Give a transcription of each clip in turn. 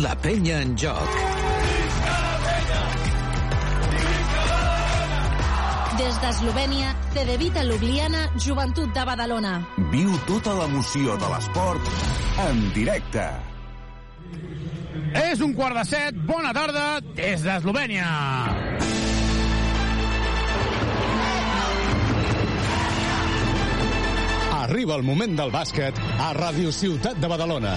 La penya en joc. Des d'Eslovènia, Cedevita Ljubljana, Joventut de Badalona. Viu tota l'emoció de l'esport en directe. És un quart de set. Bona tarda des d'Eslovènia. Arriba el moment del bàsquet a Ràdio Ciutat de Badalona.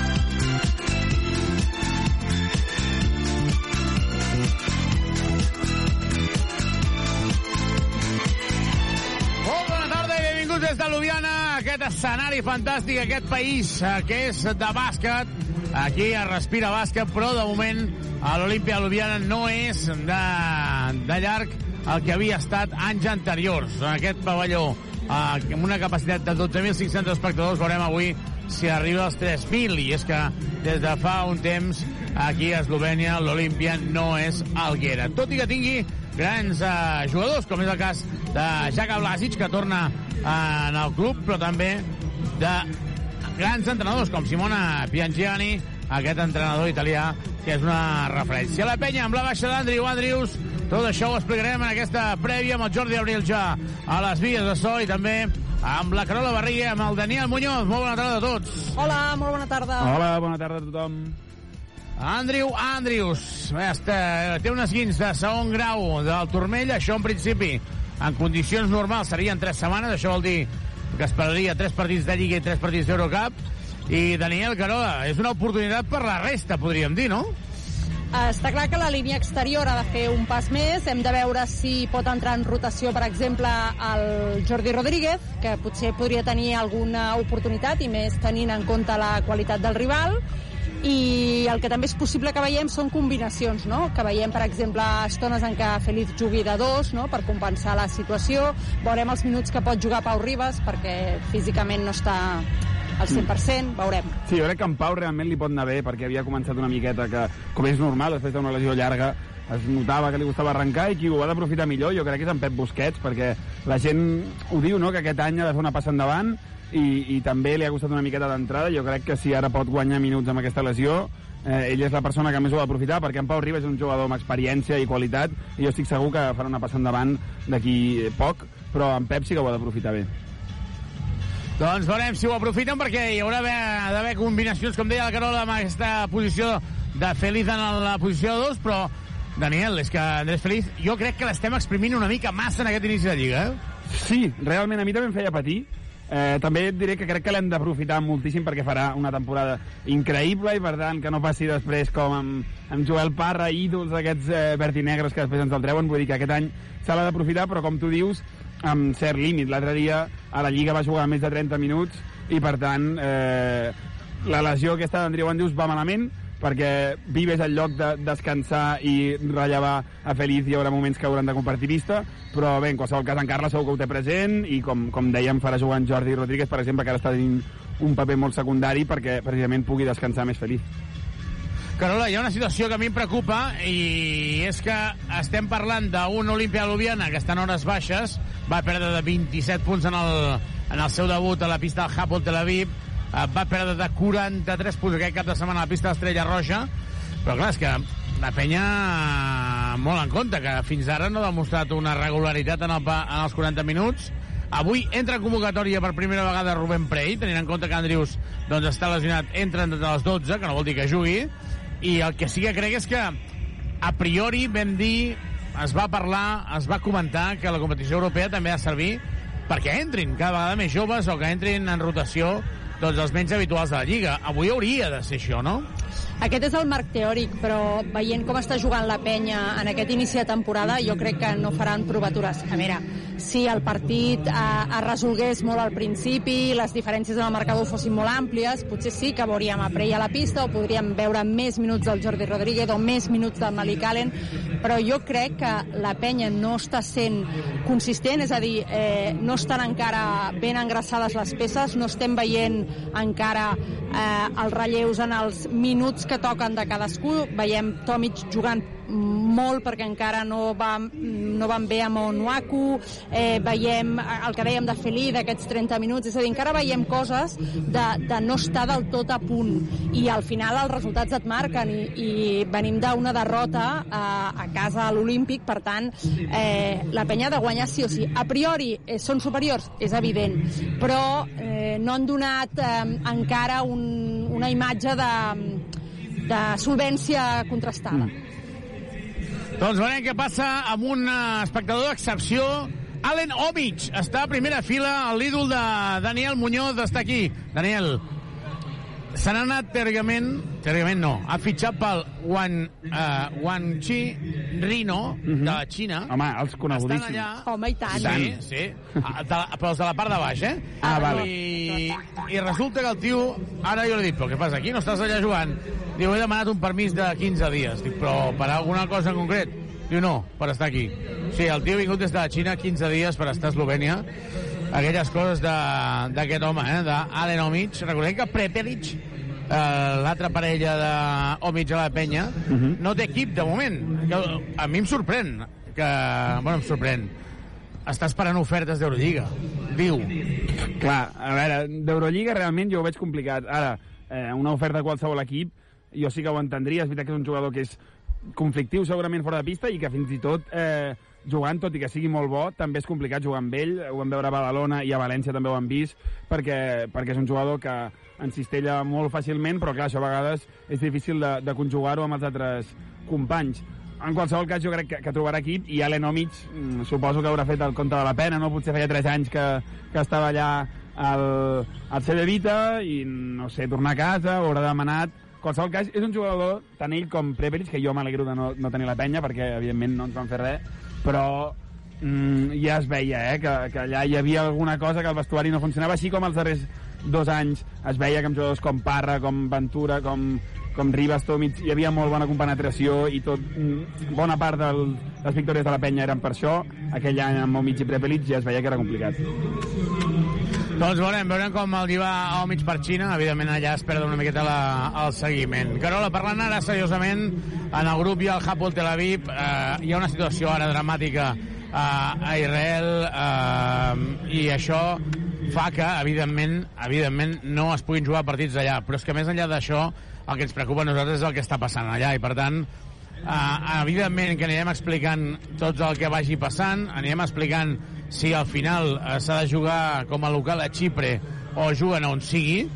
Escenari fantàstic, aquest país eh, que és de bàsquet. Aquí es respira bàsquet, però de moment a l'Olimpia Ljubljana no és de, de llarg el que havia estat anys anteriors. En aquest pavelló, eh, amb una capacitat de 12.500 espectadors, veurem avui si arriba als 3.000. I és que des de fa un temps aquí a Eslovènia l'Olimpia no és el que era. Tot i que tingui grans eh, jugadors, com és el cas de Jaka Blasic, que torna eh, en el club, però també de grans entrenadors, com Simona Piangiani, aquest entrenador italià, que és una referència. La penya amb la baixa d'Andrew Andrews, tot això ho explicarem en aquesta prèvia amb el Jordi Abril ja a les vies de so i també amb la Carola Barriga, amb el Daniel Muñoz. Molt bona tarda a tots. Hola, molt bona tarda. Hola, bona tarda a tothom. Andrew Andrews Bé, està, té unes guins de segon grau del turmell, això en principi en condicions normals serien 3 setmanes, això vol dir que esperaria 3 partits de Lliga i 3 partits d'Eurocup i Daniel Carola, és una oportunitat per la resta, podríem dir, no? Està clar que la línia exterior ha de fer un pas més. Hem de veure si pot entrar en rotació, per exemple, el Jordi Rodríguez, que potser podria tenir alguna oportunitat, i més tenint en compte la qualitat del rival. I el que també és possible que veiem són combinacions, no? Que veiem, per exemple, estones en què Feliz jugui de dos, no?, per compensar la situació. Veurem els minuts que pot jugar Pau Ribas, perquè físicament no està al 100%, veurem. Sí, jo crec que en Pau realment li pot anar bé, perquè havia començat una miqueta que, com és normal, després d'una lesió llarga, es notava que li gustava arrencar i qui ho ha d'aprofitar millor jo crec que és en Pep Busquets perquè la gent ho diu, no?, que aquest any ha de fer una passa endavant i, i també li ha costat una miqueta d'entrada jo crec que si ara pot guanyar minuts amb aquesta lesió eh, ell és la persona que més ho ha d'aprofitar perquè en Pau Ribas és un jugador amb experiència i qualitat i jo estic segur que farà una passa endavant d'aquí poc però en Pep sí que ho ha d'aprofitar bé Doncs veurem si ho aprofiten perquè hi haurà d'haver combinacions, com deia la Carola, amb aquesta posició de Feliz en la posició 2, però Daniel, és que Andrés Feliz, jo crec que l'estem exprimint una mica massa en aquest inici de Lliga, eh? Sí, realment a mi també em feia patir. Eh, també et diré que crec que l'hem d'aprofitar moltíssim perquè farà una temporada increïble i per tant que no passi després com amb, amb Joel Parra, ídols aquests eh, vertinegres que després ens el treuen, vull dir que aquest any se l'ha d'aprofitar, però com tu dius, amb cert límit. L'altre dia a la Lliga va jugar més de 30 minuts i per tant eh, la lesió aquesta d'Andreu Andrews va malament perquè Vives al lloc de descansar i rellevar a Feliz hi haurà moments que hauran de compartir pista però bé, en qualsevol cas en Carles segur que ho té present i com, com dèiem farà jugar en Jordi Rodríguez per exemple que ara està tenint un paper molt secundari perquè precisament pugui descansar més Feliz. Carola, hi ha una situació que a mi em preocupa i és que estem parlant d'un Olimpia Ljubljana que està en hores baixes, va perdre de 27 punts en el, en el seu debut a la pista del Hapoel Tel Aviv, va perdre de 43 punts aquest cap de setmana a la pista d'Estrella Roja, però clar, és que la penya molt en compte, que fins ara no ha demostrat una regularitat en, el, en els 40 minuts, Avui entra en convocatòria per primera vegada Rubén Prey, tenint en compte que Andrius doncs, està lesionat, entra entre les 12, que no vol dir que jugui, i el que sí que crec és que a priori vam dir, es va parlar, es va comentar que la competició europea també ha de servir perquè entrin cada vegada més joves o que entrin en rotació doncs, els menys habituals de la Lliga. Avui hauria de ser això, no? Aquest és el marc teòric, però veient com està jugant la penya en aquest inici de temporada, jo crec que no faran provatures. A veure, si el partit eh, es resolgués molt al principi, les diferències en el marcador fossin molt àmplies, potser sí que veuríem a Prey a la pista o podríem veure més minuts del Jordi Rodríguez o més minuts del Malik Allen, però jo crec que la penya no està sent consistent, és a dir, eh, no estan encara ben engraçades les peces, no estem veient encara eh, els relleus en els minuts que toquen de cadascú, veiem Tomic jugant molt perquè encara no va, no van bé amb Onuaku, eh, veiem el que dèiem de Felí d'aquests 30 minuts, és a dir, encara veiem coses de, de no estar del tot a punt. I al final els resultats et marquen i, i venim d'una derrota a, a casa a l'Olímpic, per tant eh, la penya de guanyar sí o sí. A priori eh, són superiors, és evident, però eh, no han donat eh, encara un, una imatge de, de solvència contrastada. Mm. Doncs veurem què passa amb un eh, espectador d'excepció. Allen Omic està a primera fila, l'ídol de Daniel Muñoz està aquí. Daniel, se n'ha anat teòricament, teòricament no, ha fitxat pel Wan, uh, Wanxi Rino uh -huh. de la Xina. Home, els conegudíssims. Estan allà... Home, i tant. Sí, sí. Ah, de, però els de la part de baix, eh? Ah, vale. I, I resulta que el tio... Ara jo li dic, però què fas aquí? No estàs allà jugant? Diu, he demanat un permís de 15 dies. Dic, però per alguna cosa en concret? Diu, no, per estar aquí. Sí, el tio ha vingut des de la Xina 15 dies per estar a Eslovènia. Aquelles coses de- d'aquest home, eh? d'Alen Omic. Recordem que Prepelic, eh, l'altra parella d'Omic a la penya, uh -huh. no té equip de moment. Que a mi em sorprèn que... Bueno, em sorprèn. Està esperant ofertes d'Eurolliga. Diu. Clar, a veure, d'Eurolliga realment jo ho veig complicat. Ara, eh, una oferta a qualsevol equip, jo sí que ho entendria. És veritat que és un jugador que és conflictiu segurament fora de pista i que fins i tot eh, jugant, tot i que sigui molt bo, també és complicat jugar amb ell. Ho vam veure a Badalona i a València també ho hem vist, perquè, perquè és un jugador que encistella molt fàcilment, però clar, això a vegades és difícil de, de conjugar-ho amb els altres companys. En qualsevol cas, jo crec que, que trobarà equip i Allen Omic mm, suposo que haurà fet el compte de la pena, no? Potser feia 3 anys que, que estava allà al, al CD Vita i, no sé, tornar a casa, o haurà demanat qualsevol cas, és un jugador, tant ell com Prepelic, que jo m'alegro de no, no tenir la penya, perquè, evidentment, no ens van fer res, però mm, ja es veia, eh, que, que allà hi havia alguna cosa que el vestuari no funcionava, així com els darrers dos anys es veia que amb jugadors com Parra, com Ventura, com, com Ribas, Tomic, hi havia molt bona compenetració i tot, mm, bona part de les victòries de la penya eren per això. Aquell any amb Omic i Prepelic ja es veia que era complicat. Doncs veurem, veurem com el va a mig per Xina. Evidentment, allà es perd una miqueta la, el seguiment. Carola, parlant ara seriosament, en el grup hi ha el Hapoel Tel Aviv. Eh, hi ha una situació ara dramàtica eh, a Israel eh, i això fa que, evidentment, evidentment, no es puguin jugar partits allà. Però és que més enllà d'això, el que ens preocupa a nosaltres és el que està passant allà i, per tant, Uh, evidentment que anirem explicant tot el que vagi passant, anirem explicant si al final uh, s'ha de jugar com a local a Xipre o juguen on sigui,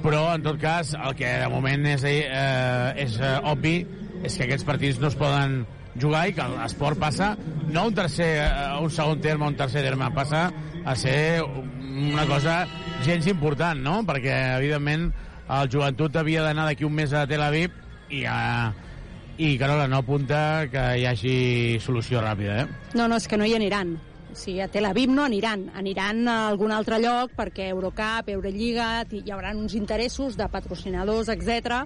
però en tot cas el que de moment és, uh, és uh, obvi és que aquests partits no es poden jugar i que l'esport passa no un tercer, a un segon terme, un tercer terme, passa a ser una cosa gens important, no? Perquè, evidentment, el joventut havia d'anar d'aquí un mes a Tel Aviv i a, i Carola no apunta que hi hagi solució ràpida, eh? No, no, és que no hi aniran. Sigui, a Tel Aviv no aniran. Aniran a algun altre lloc perquè Eurocup, Eurolliga, hi haurà uns interessos de patrocinadors, etc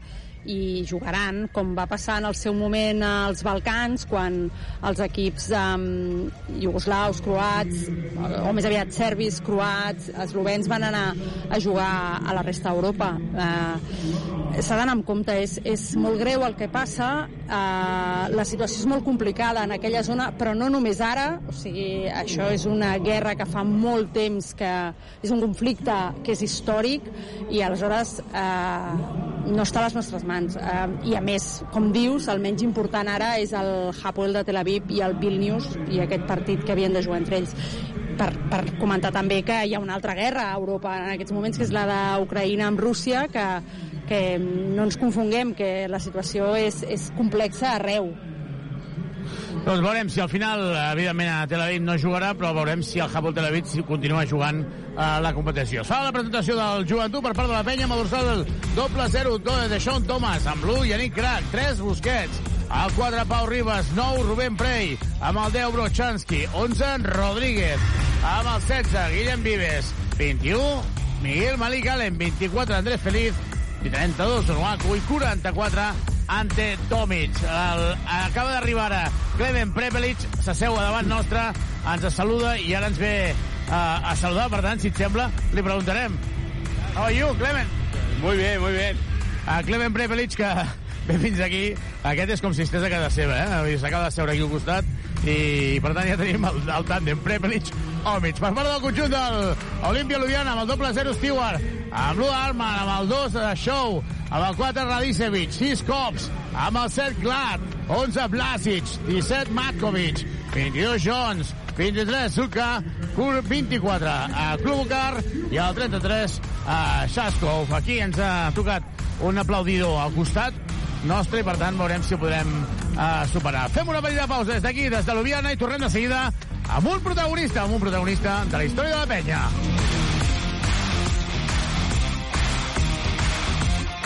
i jugaran, com va passar en el seu moment als Balcans, quan els equips um, iugoslaus, croats, o més aviat serbis, croats, eslovens van anar a jugar a la resta d'Europa. Uh, S'ha d'anar amb compte, és, és molt greu el que passa, uh, la situació és molt complicada en aquella zona, però no només ara, o sigui, això és una guerra que fa molt temps que és un conflicte que és històric i aleshores uh, no està a les nostres mans. Uh, I a més, com dius, el menys important ara és el Hapoel de Tel Aviv i el Vilnius i aquest partit que havien de jugar entre ells. Per, per comentar també que hi ha una altra guerra a Europa en aquests moments, que és la d'Ucraïna amb Rússia, que, que no ens confonguem, que la situació és, és complexa arreu. Doncs veurem si al final, evidentment, a Tel Aviv no jugarà, però veurem si el Hapoel Tel Aviv continua jugant a la competició. Fa la presentació del joventut per part de la penya amb el dorsal doble 0 de Sean Thomas, amb l'1 Yannick Crac, 3 Busquets, el 4 Pau Ribas, 9 Rubén Prey, amb el 10 Brochanski, 11 Rodríguez, amb el 16 Guillem Vives, 21 Miguel Malik Allen, 24 Andrés Feliz i 32 Nuaku i 44 Ante Tomic. El, acaba d'arribar ara Clement Prepelic, s'asseu a davant nostre, ens saluda i ara ens ve uh, a saludar, per tant, si et sembla, li preguntarem. How are you, Clement? Muy bien, muy bien. A Clement Prepelic, que ve fins aquí. Aquest és com si estés a casa seva, eh? S'acaba de seure aquí al costat i, per tant, ja tenim el, el tàndem Prepelic Omic. Per part del conjunt del Olimpia Ljubljana amb el doble 0 Stewart, amb l'1 Arman, amb el 2 de Show, amb el 4 Radicevic, 6 Cops, amb el 7 Glad, 11 Blasic, 17 Matkovic, 22 Jones, 23 Zuka, 24 a Klubucar i el 33 a Shaskov. Aquí ens ha tocat un aplaudidor al costat nostre i per tant veurem si ho podem uh, superar. Fem una petita pausa des d'aquí, des de Ljubljana i tornem de seguida amb un protagonista, amb un protagonista de la història de la penya.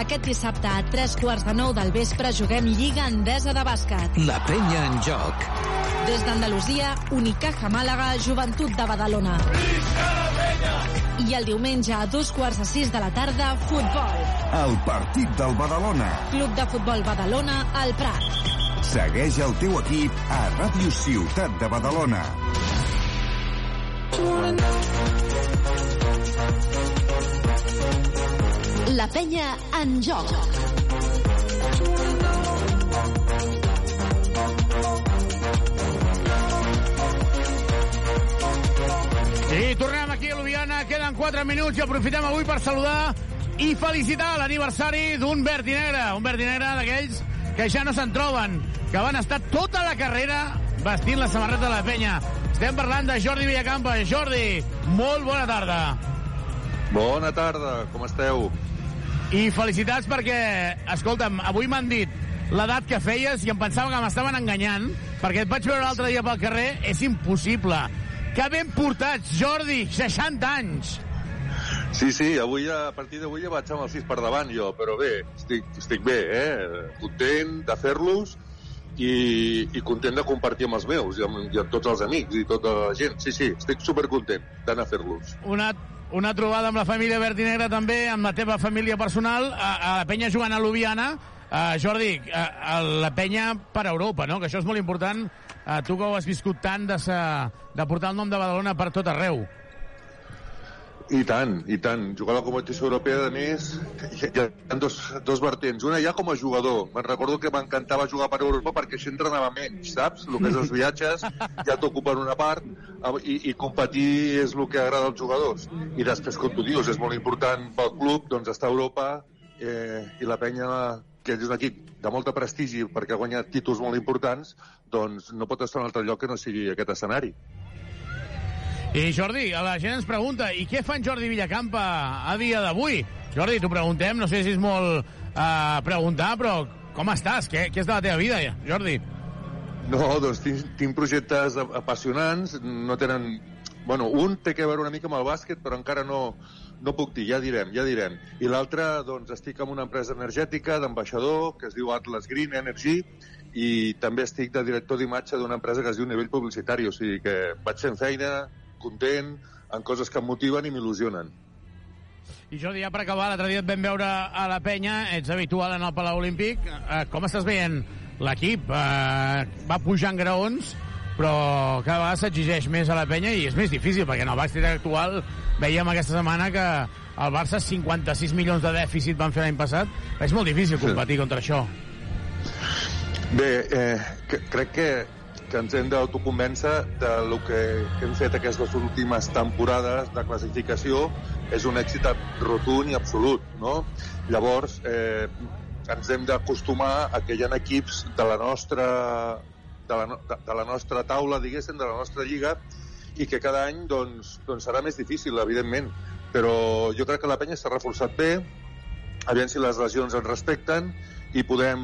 Aquest dissabte a tres quarts de nou del vespre juguem Lliga Endesa de Bàsquet. La penya en joc. Des d'Andalusia, Unicaja Màlaga, Joventut de Badalona. I el diumenge a dos quarts de sis de la tarda, futbol. El partit del Badalona. Club de Futbol Badalona, al Prat. Segueix el teu equip a Ràdio Ciutat de Badalona. La penya en joc. I tornem aquí a Ljubljana, queden 4 minuts i aprofitem avui per saludar i felicitar l'aniversari d'un verd i negre, un verd i negre d'aquells que ja no se'n troben, que van estar tota la carrera vestint la samarreta de la penya. Estem parlant de Jordi Villacampa. Jordi, molt bona tarda. Bona tarda, com esteu? I felicitats perquè, escolta'm, avui m'han dit l'edat que feies i em pensava que m'estaven enganyant, perquè et vaig veure l'altre dia pel carrer, és impossible. Que ben portats, Jordi, 60 anys. Sí, sí, avui a partir d'avui ja vaig amb el 6 per davant jo, però bé, estic, estic bé, eh? Content de fer-los i, i content de compartir amb els meus i amb, i amb tots els amics i tota la gent. Sí, sí, estic supercontent d'anar a fer-los. Una, una trobada amb la família verd i també, amb la teva família personal, a, a la penya jugant a Ljubljana. Uh, Jordi, a, a la penya per Europa, no? que això és molt important. Uh, tu que ho has viscut tant de, sa, de portar el nom de Badalona per tot arreu. I tant, i tant. Jugar a la competició europea, a més, hi ha, hi ha dos, dos vertents. Una ja com a jugador. Me'n recordo que m'encantava jugar per Europa perquè així entrenava menys, saps? El que és els viatges ja t'ocupen una part i, i competir és el que agrada als jugadors. I després, com tu dius, és molt important pel club doncs, estar a Europa eh, i la penya que és un equip de molta prestigi perquè ha guanyat títols molt importants, doncs no pot estar en un altre lloc que no sigui aquest escenari. I Jordi, la gent ens pregunta, i què fa Jordi Villacampa a dia d'avui? Jordi, t'ho preguntem, no sé si és molt uh, preguntar, però com estàs? Què, què és de la teva vida, Jordi? No, doncs tinc, tinc projectes apassionants, no tenen... Bueno, un té que veure una mica amb el bàsquet, però encara no, no puc dir, ja direm, ja direm. I l'altre, doncs, estic en una empresa energètica d'ambaixador que es diu Atlas Green Energy i també estic de director d'imatge d'una empresa que es diu Nivell Publicitari, o sigui que vaig fent feina, content, en coses que em motiven i m'il·lusionen. I Jordi, ja per acabar, l'altre dia et vam veure a la penya, ets habitual en el Palau Olímpic. Eh, com estàs veient l'equip? Eh, va pujant graons, però cada vegada s'exigeix més a la penya i és més difícil, perquè en el bàsquet actual veiem aquesta setmana que el Barça 56 milions de dèficit van fer l'any passat. És molt difícil competir sí. contra això. Bé, eh, crec que que ens hem d'autoconvèncer de lo que hem fet aquestes últimes temporades de classificació és un èxit rotund i absolut, no? Llavors, eh, ens hem d'acostumar a que hi ha equips de la nostra de la, de, de la nostra taula, diguéssim, de la nostra lliga, i que cada any doncs, doncs serà més difícil, evidentment. Però jo crec que la penya s'ha reforçat bé, aviam si les lesions ens respecten i podem,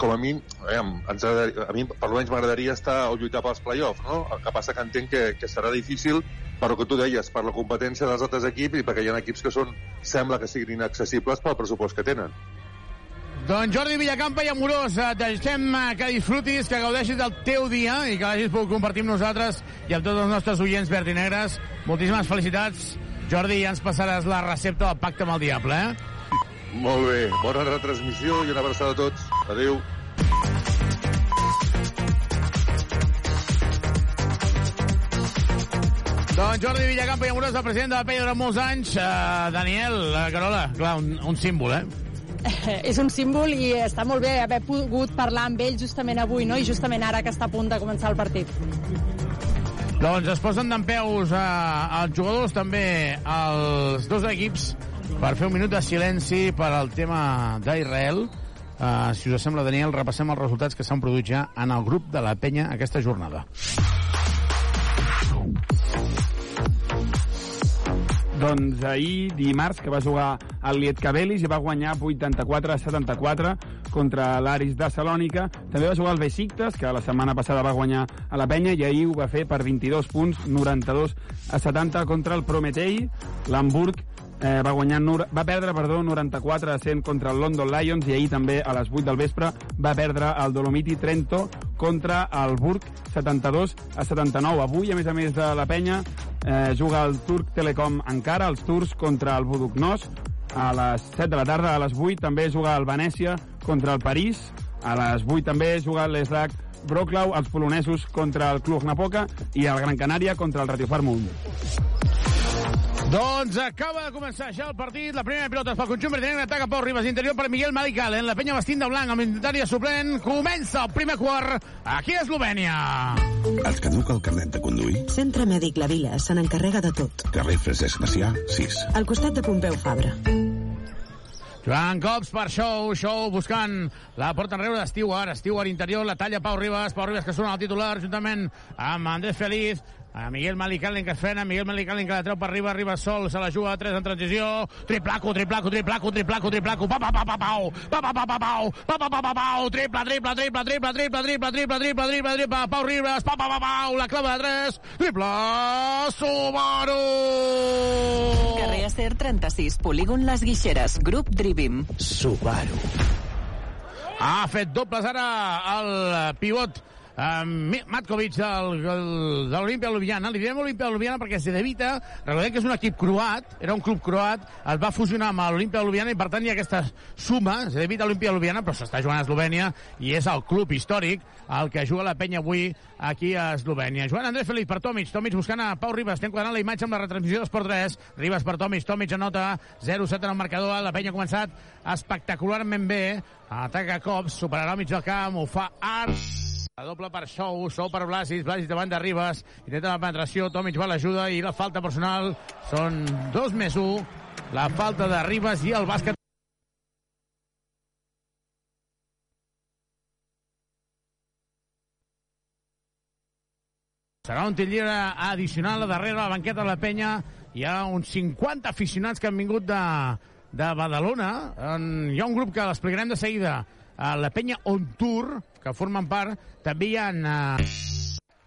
com a mi, eh, ens a mi per almenys m'agradaria estar o lluitar pels play-offs, no? El que passa que entenc que, que serà difícil però que tu deies, per la competència dels altres equips i perquè hi ha equips que són, sembla que siguin inaccessibles pel pressupost que tenen. Doncs Jordi Villacampa i Amorós, et deixem eh, que disfrutis, que gaudeixis del teu dia i que l'hagis pogut compartir amb nosaltres i amb tots els nostres oients verd i negres. Moltíssimes felicitats. Jordi, ja ens passaràs la recepta del pacte amb el diable, eh? Molt bé, bona retransmissió i una abraçada a tots. Adéu. Doncs Jordi Villacampa i Amorós, el president de la Penya durant molts anys. Uh, Daniel, uh, Carola, clar, un, un símbol, eh? és un símbol i està molt bé haver pogut parlar amb ell justament avui, no? I justament ara que està a punt de començar el partit. Doncs es posen d'en peus eh, els jugadors, també els dos equips, per fer un minut de silenci per al tema d'Israel. Uh, si us sembla, Daniel, repassem els resultats que s'han produït ja en el grup de la penya aquesta jornada. Doncs ahir, dimarts, que va jugar el Lietkabelis i va guanyar 84 a 74 contra l'Aris de Salònica. També va jugar el Besiktas, que la setmana passada va guanyar a la penya, i ahir ho va fer per 22 punts, 92 a 70 contra el Prometei. L'Hamburg eh, va guanyar va perdre perdó 94 a 100 contra el London Lions i ahir també a les 8 del vespre va perdre el Dolomiti Trento contra el Burg 72 a 79. Avui, a més a més de la penya, eh, juga el Turc Telecom encara, els Turcs contra el Buduknos a les 7 de la tarda. A les 8 també juga el Venècia contra el París. A les 8 també juga l'Eslac Broclau, els polonesos contra el Club Napoca i el Gran Canària contra el Ratiofar Mundo. Doncs acaba de començar ja el partit. La primera pilota pel conjunt britanet ataca Pau Ribas, interior per Miguel Malik Allen. La penya vestint de blanc amb l'indentària suplent. Comença el primer quart aquí a Eslovènia. Els caduca el carnet de conduir? Centre Mèdic La Vila se n'encarrega de tot. Carrer Francesc Macià, 6. Al costat de Pompeu Fabra. Joan Cops per Show, Show buscant la porta enrere de Stewart, Stewart interior, la talla Pau Ribas, Pau Ribas que sona al titular juntament amb Andrés Feliz, a Miguel Malicalin que es frena, Miguel Malicalin que la treu per arriba, arriba sol, se la juga a 3 en transició, triplaco, triplaco, triplaco, triplaco, triplaco, pa pa pa pa pau, pa pa pa pa pau, pa pa pa pa pau, triple, triple, triple, triple, triple, triple, triple, triple, triple, triple, Pau Ribas, pa pa pa pau, la clava de 3, triple, Subaru! Carrer Acer 36, polígon Les Guixeres, grup Drivim. Subaru. Ha fet dobles ara el pivot Um, Matkovic del, del, de l'Olimpia Ljubljana. Li direm Olimpia Ljubljana perquè Zedevita, recordem que és un equip croat, era un club croat, es va fusionar amb l'Olimpia Ljubljana i per tant hi ha aquesta suma, Zedevita Olimpia Ljubljana, però s'està jugant a Eslovènia i és el club històric el que juga la penya avui aquí a Eslovènia. Joan Andrés Feliz per Tomic, Tomic buscant a Pau Ribas, estem quadrant la imatge amb la retransmissió d'Esport 3, Ribas per Tomic, Tomic anota 0-7 en el marcador, la penya ha començat espectacularment bé, ataca cops, superarà mig del camp, ho fa Art la doble per Sou, Sou per Blasis, Blasis davant de Ribas, intenta la penetració, Tomic va l'ajuda i la falta personal són dos més un, la falta de Ribas i el bàsquet Serà un tir lliure addicional a darrere la banqueta de la penya. Hi ha uns 50 aficionats que han vingut de, de Badalona. En, hi ha un grup que l'explicarem de seguida. A la penya On Tour, que formen part, també hi ha... Eh,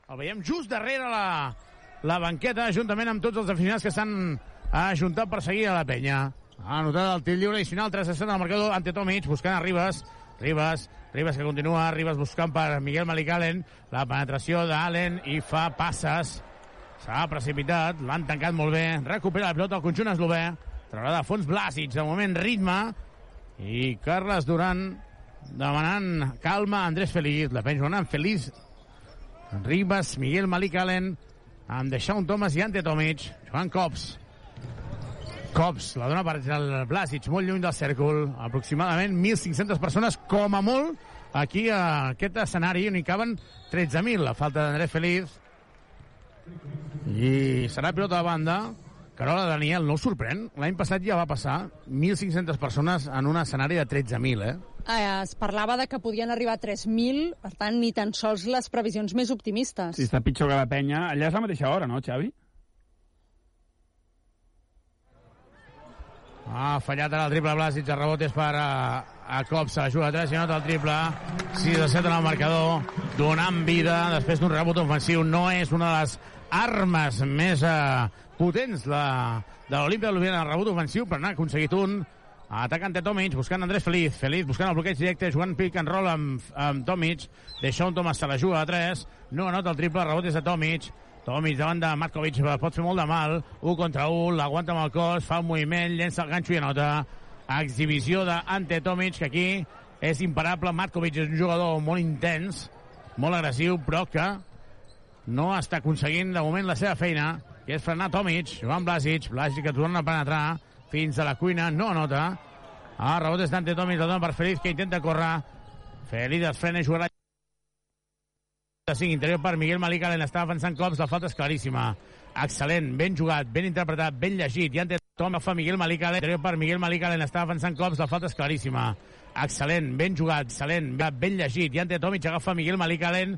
el veiem just darrere la, la banqueta, juntament amb tots els aficionats que s'han ajuntat per seguir a la penya. Ha anotat el tir lliure addicional, 3 a 7 al marcador, ante Tomic, buscant a Ribas. Ribas, Ribas que continua, Ribas buscant per Miguel Malicalen, la penetració d'Allen i fa passes. S'ha precipitat, l'han tancat molt bé, recupera la pilota el conjunt eslové, traurà de fons Blasic, de moment ritme, i Carles Duran demanant calma Andrés Feliz, la penja donant Feliz, Ribas, Miguel Malik Allen, amb Deixaun Thomas i Ante Tomic, Joan Cops. Cops, la dona per el Blasic, molt lluny del cèrcol, aproximadament 1.500 persones, com a molt, aquí a aquest escenari on hi caben 13.000. La falta d'Andrés Feliz. I serà pilota de banda. Carola Daniel, no sorprèn? L'any passat ja va passar 1.500 persones en un escenari de 13.000, eh? Eh, es parlava de que podien arribar a 3.000, per tant, ni tan sols les previsions més optimistes. Si està pitjor que la penya. Allà és la mateixa hora, no, Xavi? Ha fallat ara el triple Blasic, el rebot és per a, a Cops, a la juga 3 i nota el triple. 6 a 7 en el marcador, donant vida després d'un rebot ofensiu. No és una de les armes més eh, potents de, de l'Olimpia de Ljubljana, el rebot ofensiu, però n'ha aconseguit un. Ataca ante Tomic, buscant Andrés Feliz. Feliz buscant el bloqueig directe, jugant pick and roll amb, amb Tomic. Deixa un Thomas se la juga a 3. No anota el triple, rebot és de Tomic. Tomic davant de Matkovic pot fer molt de mal. 1 contra 1, l'aguanta amb el cos, fa el moviment, llença el ganxo i anota. Exhibició d'Ante Tomic, que aquí és imparable. Matkovic és un jugador molt intens, molt agressiu, però que no està aconseguint de moment la seva feina, que és frenar Tomic, Joan Blasic, Blasic que torna a penetrar fins a la cuina, no anota. Ah, rebot és d'Ante Tomic, la dona per Feliz, que intenta córrer. Feliz es frena i jugarà de 5, interior per Miguel Malika, l'en està avançant cops, la falta és claríssima. Excel·lent, ben jugat, ben interpretat, ben llegit. Ja en té Tom, fa Miguel Malika, interior per Miguel Malika, l'en està avançant cops, la falta és claríssima. Excel·lent, ben jugat, excel·lent, ben llegit. Ja en té Tomic, agafa Miguel Malika, l'en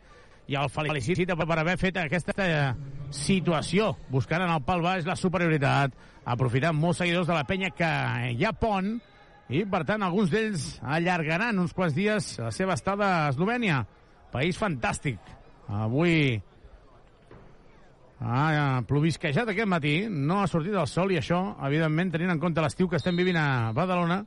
i el felicita per haver fet aquesta eh, situació, buscant en el pal baix la superioritat, aprofitant molts seguidors de la penya que hi ha pont, i per tant alguns d'ells allargaran uns quants dies la seva estada a Eslovènia. País fantàstic. Avui ha plovisquejat aquest matí, no ha sortit el sol i això, evidentment, tenint en compte l'estiu que estem vivint a Badalona,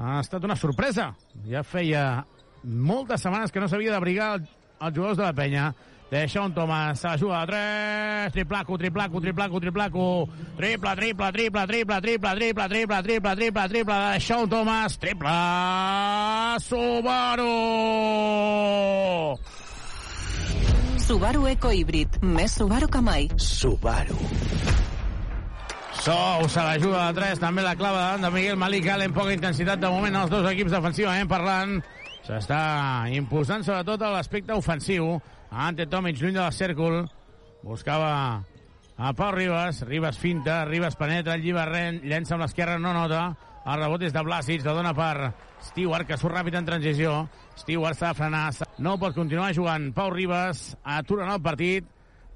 ha estat una sorpresa. Ja feia moltes setmanes que no s'havia d'abrigar els jugadors de la penya. Deixa un Tomàs, se la juga a 3, triplaco, triplaco, triplaco, triplaco, triple, triple, triple, triple, triple, triple, triple, triple, triple, triple, deixa un Tomàs, triple, Subaru! Subaru Eco Híbrid, més Subaru que mai. Subaru. Sou se la juga de 3, també la clava davant de Miguel Malik, en poca intensitat de moment els dos equips defensivament parlant. S'està imposant sobretot a l'aspecte ofensiu. Ante Tomic, lluny de la cèrcol. Buscava a Pau Ribas. Ribas finta, Ribas penetra, lliberren, llença amb l'esquerra, no nota. El rebot és de Blasic, la dona per Stewart, que surt ràpid en transició. Stewart s'ha de frenar, no pot continuar jugant. Pau Ribas atura el partit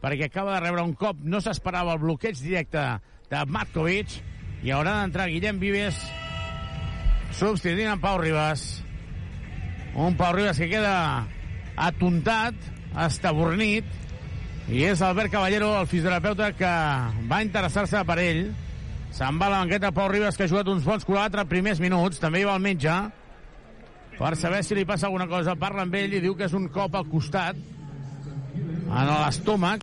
perquè acaba de rebre un cop, no s'esperava el bloqueig directe de Matkovic i haurà d'entrar Guillem Vives substituint en Pau Ribas. Un Pau Ribas que queda atontat, estabornit, i és Albert Caballero, el fisioterapeuta, que va interessar-se per ell. Se'n va a la banqueta Pau Ribas, que ha jugat uns bons 4 primers minuts. També hi va el metge per saber si li passa alguna cosa. Parla amb ell i diu que és un cop al costat, en l'estómac.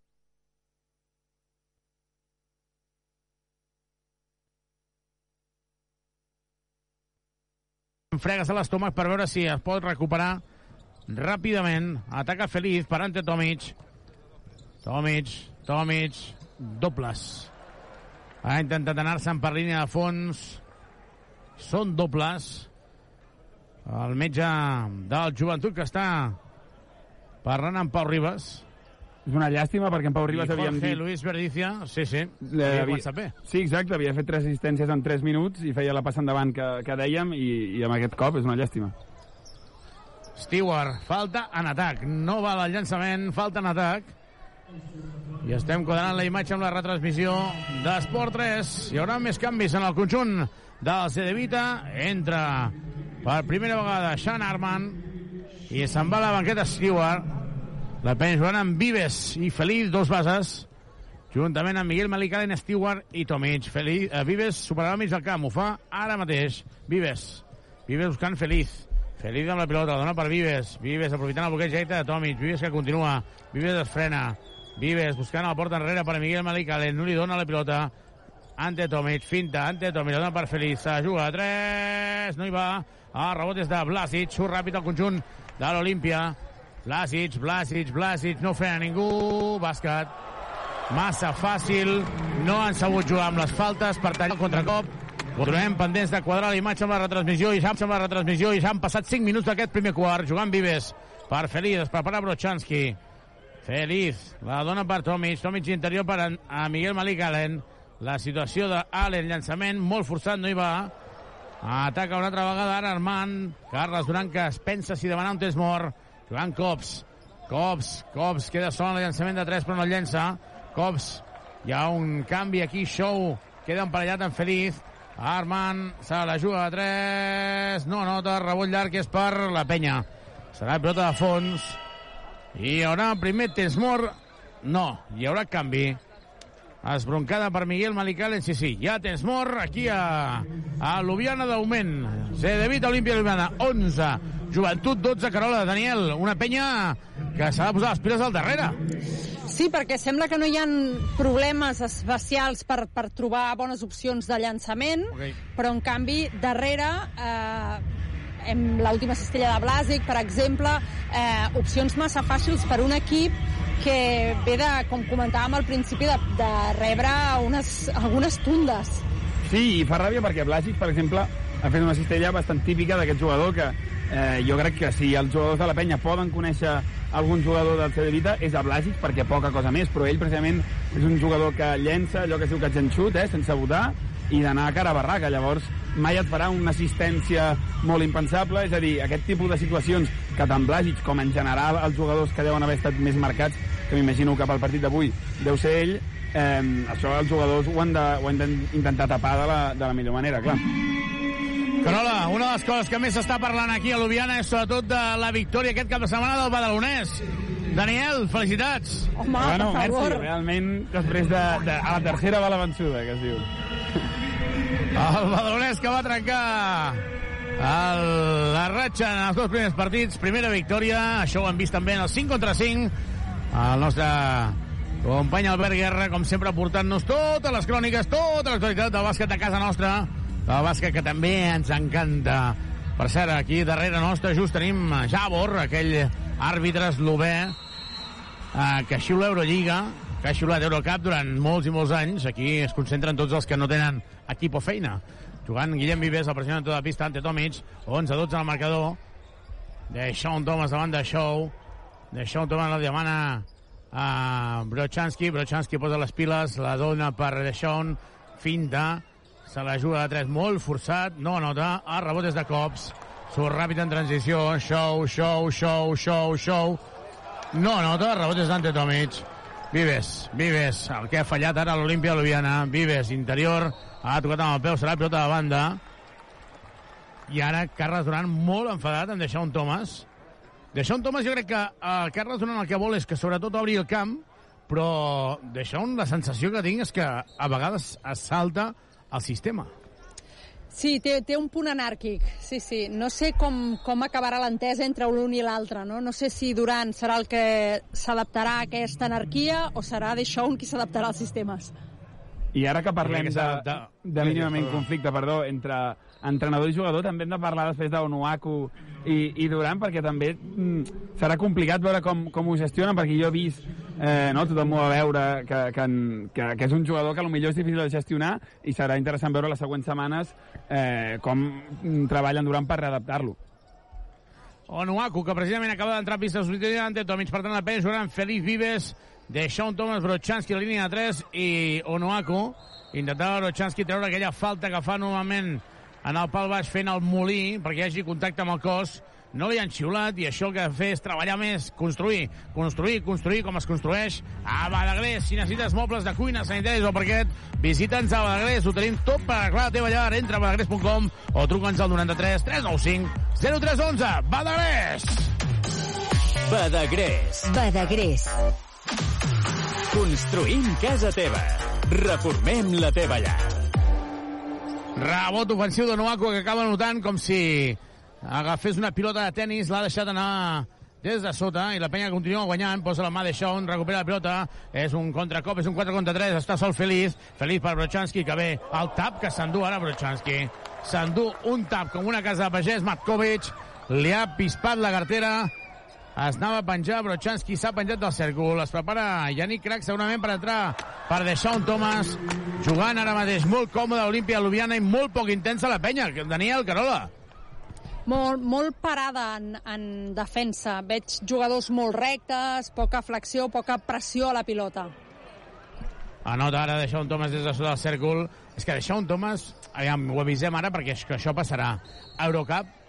fregues a l'estómac per veure si es pot recuperar ràpidament. Ataca Feliz per ante Tomic. Tomic, Tomic, dobles. Ha intentat anar-se'n per línia de fons. Són dobles. El metge del joventut que està parlant amb Pau Ribas. És una llàstima perquè en Pau Ribas I havíem Jorge dit... Luis Verdicia, sí, sí, havia havia- començat bé. Sí, exacte, havia fet tres assistències en 3 minuts i feia la passa endavant que, que dèiem i, i amb aquest cop és una llàstima. Stewart, falta en atac. No val el llançament, falta en atac. I estem quadrant la imatge amb la retransmissió d'Esport 3. Hi haurà més canvis en el conjunt del Cedevita. Entra per primera vegada Sean Arman i se'n va a la banqueta Stewart. La penya jugant amb Vives i Feliz, dos bases, juntament amb Miguel Malicalen, Stewart i Tomic. Feliz, eh, Vives superarà mig del camp, ho fa ara mateix. Vives. Vives buscant Feliz. Feliz amb la pilota, la dona per Vives. Vives aprofitant el bloqueig directe de Tomic. Vives que continua. Vives es frena. Vives buscant la porta enrere per Miguel Malicalen. No li dona la pilota. Ante Tomic, finta, ante Tomic, la dona per Feliz. Juga a 3, no hi va. El rebot és de Blasic, surt ràpid al conjunt de l'Olimpia. Blasic, Blasic, Blasic, no frena ningú. Bàsquet. Massa fàcil. No han sabut jugar amb les faltes per tallar el contracop. Continuem pendents de quadrar la imatge amb la retransmissió i amb la retransmissió i s'han passat 5 minuts d'aquest primer quart jugant Vives per Feliz, es prepara Brochanski. Feliz, la dona per Tomic, Tomic interior per a, Miguel Malik Allen. La situació d'Allen, llançament molt forçat, no hi va. Ataca una altra vegada ara Armand. Carles Duran que es pensa si demanar un temps mort. Joan Cops. Cops, Cops, queda sol el llançament de 3 però no el llença. Cops, hi ha un canvi aquí, Show, queda emparellat amb Feliz. Armand se la juga a 3, no nota, rebot llarg és per la penya. Serà pilota de fons. I hi haurà primer temps mort. No, hi haurà canvi. Esbroncada per Miguel Malicalen, sí, sí, ja tens mort aquí a, a Ljubljana d'augment. Se debita Olímpia Ljubljana, 11. Joventut, 12, Carola. Daniel, una penya que s'ha de posar les piles al darrere. Sí, perquè sembla que no hi ha problemes especials per, per trobar bones opcions de llançament, Okay. però en canvi, darrere, eh, amb l'última cistella de Blàsic, per exemple, eh, opcions massa fàcils per un equip que ve de, com comentàvem al principi, de, de rebre unes, algunes tundes. Sí, i fa ràbia perquè Blasic, per exemple, ha fet una cistella bastant típica d'aquest jugador que eh, jo crec que si els jugadors de la penya poden conèixer algun jugador del Cedevita és a Blasic perquè poca cosa més, però ell precisament és un jugador que llença allò que es diu and shoot, eh, sense votar, i d'anar a cara a barraca. Llavors, mai et farà una assistència molt impensable, és a dir, aquest tipus de situacions que tant Blasic com en general els jugadors que deuen haver estat més marcats, que m'imagino que pel partit d'avui deu ser ell, eh, això els jugadors ho han, ho han d'intentar tapar de la, de la millor manera, clar. Carola, una de les coses que més s'està parlant aquí a Ljubljana és sobretot de la victòria aquest cap de setmana del Badalonès. Daniel, felicitats. Home, bueno, per favor. merci, realment, després de, de, a la tercera va la vençuda, que es diu. El Badalonès que va trencar el, la ratxa en els dos primers partits. Primera victòria, això ho hem vist també en el 5 contra 5. El nostre company Albert Guerra, com sempre, portant-nos totes les cròniques, tota l'actualitat del bàsquet de casa nostra, del bàsquet que també ens encanta. Per cert, aquí darrere nostre just tenim Javor, aquell àrbitre eslové eh, que xiula Eurolliga, que ha xiulat Eurocup durant molts i molts anys. Aquí es concentren tots els que no tenen equip o feina. Jugant Guillem Vives, el president de tota la pista, ante Tomic, 11-12 al marcador. De Sean Thomas davant de Show. De Sean Thomas la demana a Brochanski. Brochanski posa les piles, la dona per De Sean, finta, se la juga de 3 molt forçat, no anota, el rebot és de cops, surt ràpid en transició, Show, Show, Show, Show, Show, no anota, el rebot és d'Ante Tomic. Vives, Vives, el que ha fallat ara l'Olimpia Ljubljana. Vives, interior, ha tocat amb el peu, serà pilota de banda. I ara Carles Duran molt enfadat amb deixar un Thomas. Deixar un Thomas jo crec que eh, Carles Duran el que vol és que sobretot obri el camp, però deixar un, la sensació que tinc és que a vegades es salta el sistema. Sí, té, té un punt anàrquic, sí, sí. No sé com, com acabarà l'entesa entre l'un i l'altre, no? No sé si Duran serà el que s'adaptarà a aquesta anarquia o serà Deixón qui s'adaptarà als sistemes. I ara que parlem de, s'adapta. de mínimament conflicte perdó, entre entrenador i jugador, també hem de parlar després d'Onuaku i, i Duran, perquè també mm, serà complicat veure com, com ho gestionen, perquè jo he vist, eh, no, tothom ho va veure, que, que, que, que és un jugador que potser és difícil de gestionar i serà interessant veure les següents setmanes eh, com mm, treballen Duran per readaptar-lo. Onuaku, que precisament acaba d'entrar a pista ante Tomic. Per tant, la penya jugant Feliz Vives, de Sean Thomas, Brochanski, la línia de 3, i Onuaku intentava Brochanski treure aquella falta que fa normalment en el pal baix fent el molí perquè hi hagi contacte amb el cos no li han xiulat i això el que ha de fer és treballar més, construir, construir, construir com es construeix a Badagrés. Si necessites mobles de cuina, sanitaris o parquet, visita'ns a Badagrés. Ho tenim tot per arreglar la teva llar. Entra a badagrés.com o truca'ns al 93 395 0311. Badagrés! Badagrés. Badagrés. Construïm casa teva. Reformem la teva llar. Rebot ofensiu de Noaco que acaba notant com si agafés una pilota de tennis, l'ha deixat anar des de sota i la penya continua guanyant, posa la mà de Sean, recupera la pilota, és un contracop, és un 4 contra 3, està sol Feliz, Feliz per Brochanski, que ve el tap que s'endú ara Brochanski. S'endú un tap com una casa de pagès, Matkovic, li ha pispat la cartera es anava a penjar, Brochanski s'ha penjat del cèrcol, es prepara Yannick Crac segurament per entrar per deixar un Thomas, jugant ara mateix molt còmode a l'Olimpia Ljubljana i molt poc intensa la penya, Daniel Carola. Molt, molt parada en, en defensa. Veig jugadors molt rectes, poca flexió, poca pressió a la pilota. Anota ara deixar un Thomas des de sota del cèrcol. És que deixar un Thomas, aviam, ho avisem ara perquè és que això passarà. Eurocup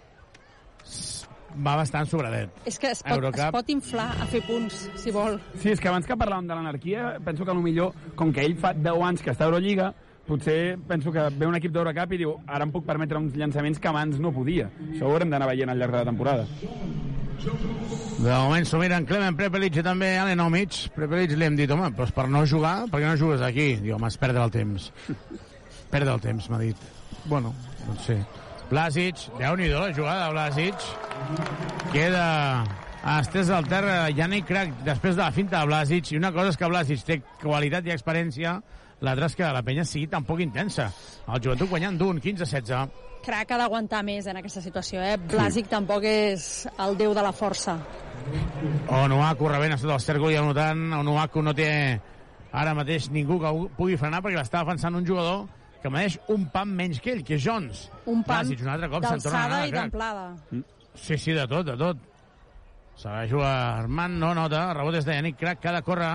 va bastant sobradet. És que es pot, Eurocup. es pot inflar a fer punts, si vol. Sí, és que abans que parlàvem de l'anarquia, penso que millor, com que ell fa 10 anys que està a Eurolliga, potser penso que ve un equip d'Eurocup i diu ara em puc permetre uns llançaments que abans no podia. Això ho haurem d'anar veient al llarg de la temporada. De moment s'ho miren Clement Prepelic i també Alen Omic. Prepelic li hem dit, home, doncs per no jugar, per què no jugues aquí? Diu, home, és perdre el temps. perdre el temps, m'ha dit. Bueno, doncs sí. Blasic, déu-n'hi-do la jugada de Blasic. Queda estès al terra Yannick Crac després de la finta de Blasic. I una cosa és que Blasic té qualitat i experiència, l'altra és que la penya sigui tan poc intensa. El joventut guanyant d'un, 15-16. Crac ha d'aguantar més en aquesta situació, eh? Blasic tampoc és el déu de la força. Onuaku rebent a sota el cèrcol i anotant. Onuaku no té ara mateix ningú que pugui frenar perquè l'està defensant un jugador que mereix un pam menys que ell, que és Jones. Un pam un altre cop d'alçada i d'amplada. Sí, sí, de tot, de tot. Se la juga Armand, no nota, rebot és de Yannick Crac, que ha de córrer,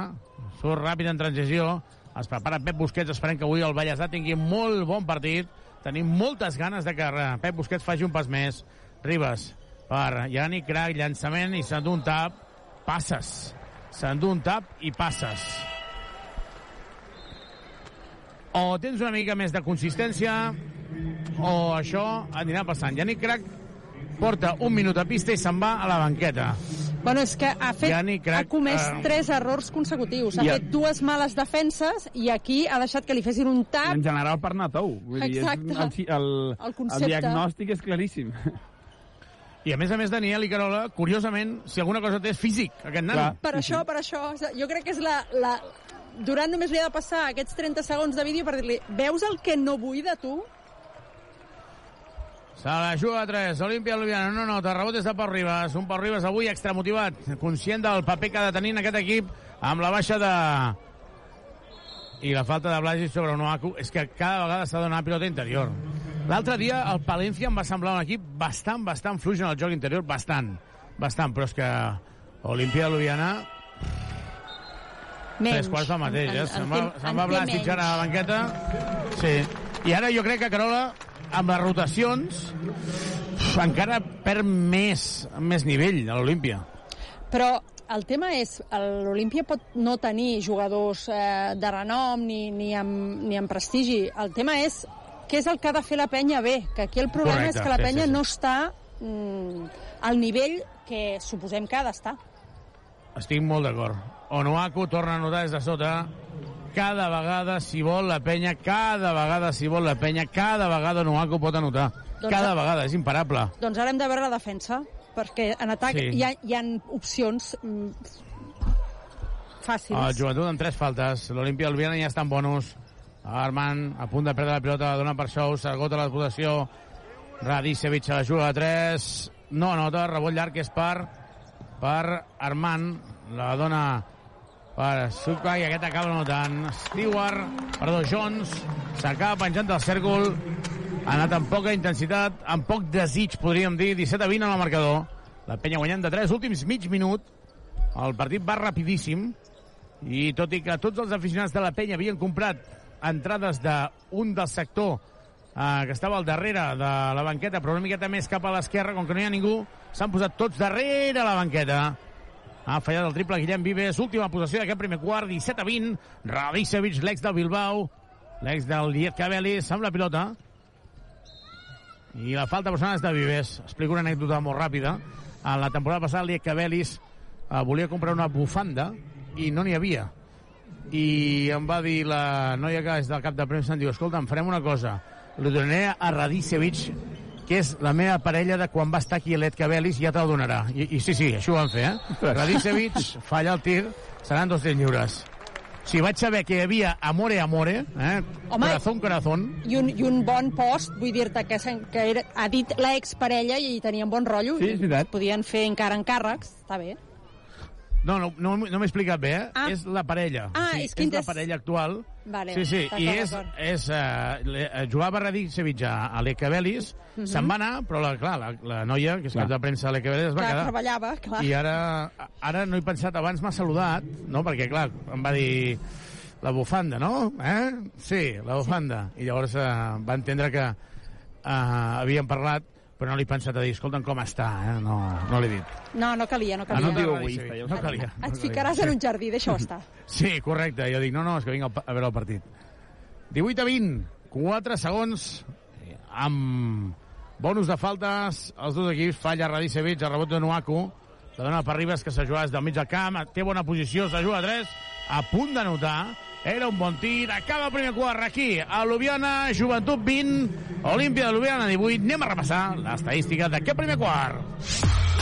surt ràpid en transició, es prepara Pep Busquets, esperem que avui el Vallèsà tingui molt bon partit, tenim moltes ganes de que Pep Busquets faci un pas més. Ribas, per Yannick Crac, llançament i s'endú un tap, passes. S'endú un tap i passes. O tens una mica més de consistència, o això anirà passant. Yannick Crac porta un minut a pista i se'n va a la banqueta. Bueno, és que ha, fet, Yannick Crac, ha comès eh, tres errors consecutius. Ha I a- fet dues males defenses i aquí ha deixat que li fessin un tap. En general per anar tou. Vull dir, és Exacte. el, el, El el, concepte. el diagnòstic és claríssim. I a més a més, Daniel i Carola, curiosament, si alguna cosa té és físic, aquest nano. Clar. Per això, per això, jo crec que és la... la... Durant només li ha de passar aquests 30 segons de vídeo per dir-li veus el que no vull de tu? Se la juga a 3, Olímpia Ljubljana, no nota, rebot és de Pau Ribas, un Pau Ribas avui extramotivat, conscient del paper que ha de tenir en aquest equip, amb la baixa de... I la falta de Blasi sobre Onuaku, és que cada vegada s'ha de donar pilota interior. L'altre dia el Palencia em va semblar un equip bastant, bastant fluix en el joc interior, bastant, bastant, però és que Olímpia Ljubljana Tres quarts del mateix, eh? Se'n va, se'n va Blasic ara a la banqueta. Sí. I ara jo crec que Carola, amb les rotacions, encara perd més, més nivell a l'Olímpia. Però el tema és, l'Olímpia pot no tenir jugadors eh, de renom ni, ni, amb, ni amb prestigi. El tema és què és el que ha de fer la penya bé, que aquí el problema Correcte, és que la sí, penya sí, sí. no està mm, al nivell que suposem que ha d'estar. Estic molt d'acord. Onuaku torna a notar des de sota. Cada vegada, si vol la penya, cada vegada, si vol la penya, cada vegada Onuaku pot anotar. Doncs- Cada vegada, és imparable. Doncs ara hem de veure la defensa, perquè en atac Sí. hi, ha, hi ha opcions mm, fàcils. El joventut amb tres faltes. L'Olimpia Ljubljana ja està en bonus. Armand a punt de perdre la pilota, dona per xou, s'agota la possessió. Radicevic a la juga a 3. No anota, rebot llarg que és per, per Armand. La dona per Suka i aquest acaba anotant. Stewart, perdó, Jones, s'acaba penjant del cèrcol. Ha anat amb poca intensitat, amb poc desig, podríem dir. 17 a 20 en el marcador. La penya guanyant de 3, últims mig minut. El partit va rapidíssim i tot i que tots els aficionats de la penya havien comprat entrades d'un del sector eh, que estava al darrere de la banqueta, però una miqueta més cap a l'esquerra, com que no hi ha ningú, s'han posat tots darrere la banqueta. Ha fallat el triple Guillem Vives, última possessió d'aquest primer quart, 17 a 20. Radicevic, l'ex del Bilbao, l'ex del Liet Cabelis, amb la pilota. I la falta personal és de Vives. Explico una anècdota molt ràpida. En la temporada passada, el Liet Cabelis eh, volia comprar una bufanda i no n'hi havia. I em va dir la noia que és del cap de premsa, em diu, escolta, em farem una cosa. Li donaré a Radicevic, que és la meva parella de quan va estar aquí a l'Etcabelis, ja te'l donarà. I, I sí, sí, això ho van fer, eh? Radicevic falla el tir, seran dos tirs lliures. si vaig saber que hi havia amore, amore, eh? Home, corazón, corazón, I un, I un bon post, vull dir-te que, s'en- que era, ha dit l'exparella i tenien bon rotllo. Sí, és veritat. Podien fer encara encàrrecs, està bé. No, no, no, no m'he explicat bé, eh? Ah. És la parella. Ah, sí, és és la parella actual. Vale, sí, sí, i és, és uh, le, uh, jugava a, a l'Ecabelis, Mhm. se'n va anar, però la, clar, la, la noia, que és cap de premsa a l'Ecabelis, es va Clar, quedar. treballava, clar. I ara, ara no he pensat, abans m'ha saludat, no? Perquè, clar, em va dir la bufanda, no? Eh? Sí, la bufanda. I llavors eh, va entendre que eh, havíem parlat, però no li he pensat a dir, escolta'm, com està? Eh? No, no l'he dit. No, no calia, no Ah, calia. no et diu egoista, ja ho No calia. no Et calia. ficaràs en un jardí, deixa-ho estar. Sí, correcte. Jo dic, no, no, és que vinc a, veure el partit. 18 a 20, 4 segons, eh, amb bonus de faltes, els dos equips, falla Radicevic, el rebot de Nuaku, la dona per Ribas, que s'ha jugat des del mig del camp, té bona posició, s'ha jugat a 3, a punt de notar, era un bon tir, acaba el primer quart aquí, a Ljubljana, Joventut 20, Olímpia de Ljubljana 18, anem a repassar l'estadística d'aquest primer quart.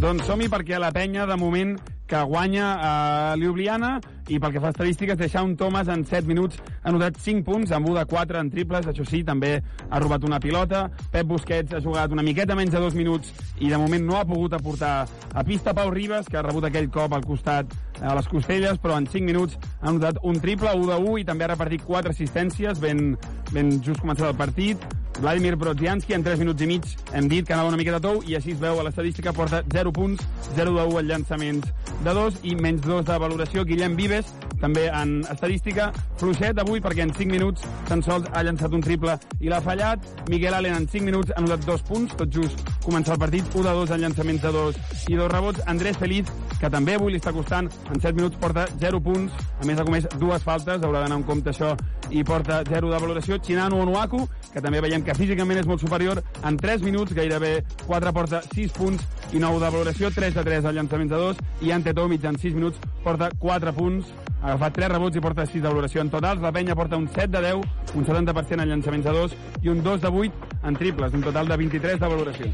Doncs som-hi perquè la penya, de moment, que guanya a Ljubljana i pel que fa a estadístiques, deixar un Thomas en 7 minuts ha anotat 5 punts, amb 1 de 4 en triples, això sí, també ha robat una pilota. Pep Busquets ha jugat una miqueta menys de 2 minuts i de moment no ha pogut aportar a pista Pau Ribas, que ha rebut aquell cop al costat a les costelles, però en 5 minuts ha anotat un triple, 1 de 1, i també ha repartit 4 assistències, ben, ben just començat el partit. Vladimir Brodzianski en 3 minuts i mig hem dit que anava una miqueta tou i així es veu a l'estadística porta 0 punts, 0 de 1 en llançaments de 2 i menys 2 de valoració. Guillem Vives també en estadística fluixet avui perquè en 5 minuts tan sols ha llançat un triple i l'ha fallat. Miguel Allen en 5 minuts ha anotat 2 punts, tot just començar el partit, 1 de 2 en llançaments de 2 i 2 rebots. Andrés Feliz, que també avui li està costant, en 7 minuts porta 0 punts, a més ha comès dues faltes, haurà d'anar en compte això i porta 0 de valoració. Chinano Onuaku, que també veiem que físicament és molt superior, en 3 minuts gairebé 4 porta 6 punts i 9 de valoració, 3 de 3 al llançament de 2 i Ante Tomic en 6 minuts porta 4 punts, ha agafat 3 rebots i porta 6 de valoració en totals. La penya porta un 7 de 10, un 70% en llançaments de 2 i un 2 de 8 en triples, un total de 23 de valoració.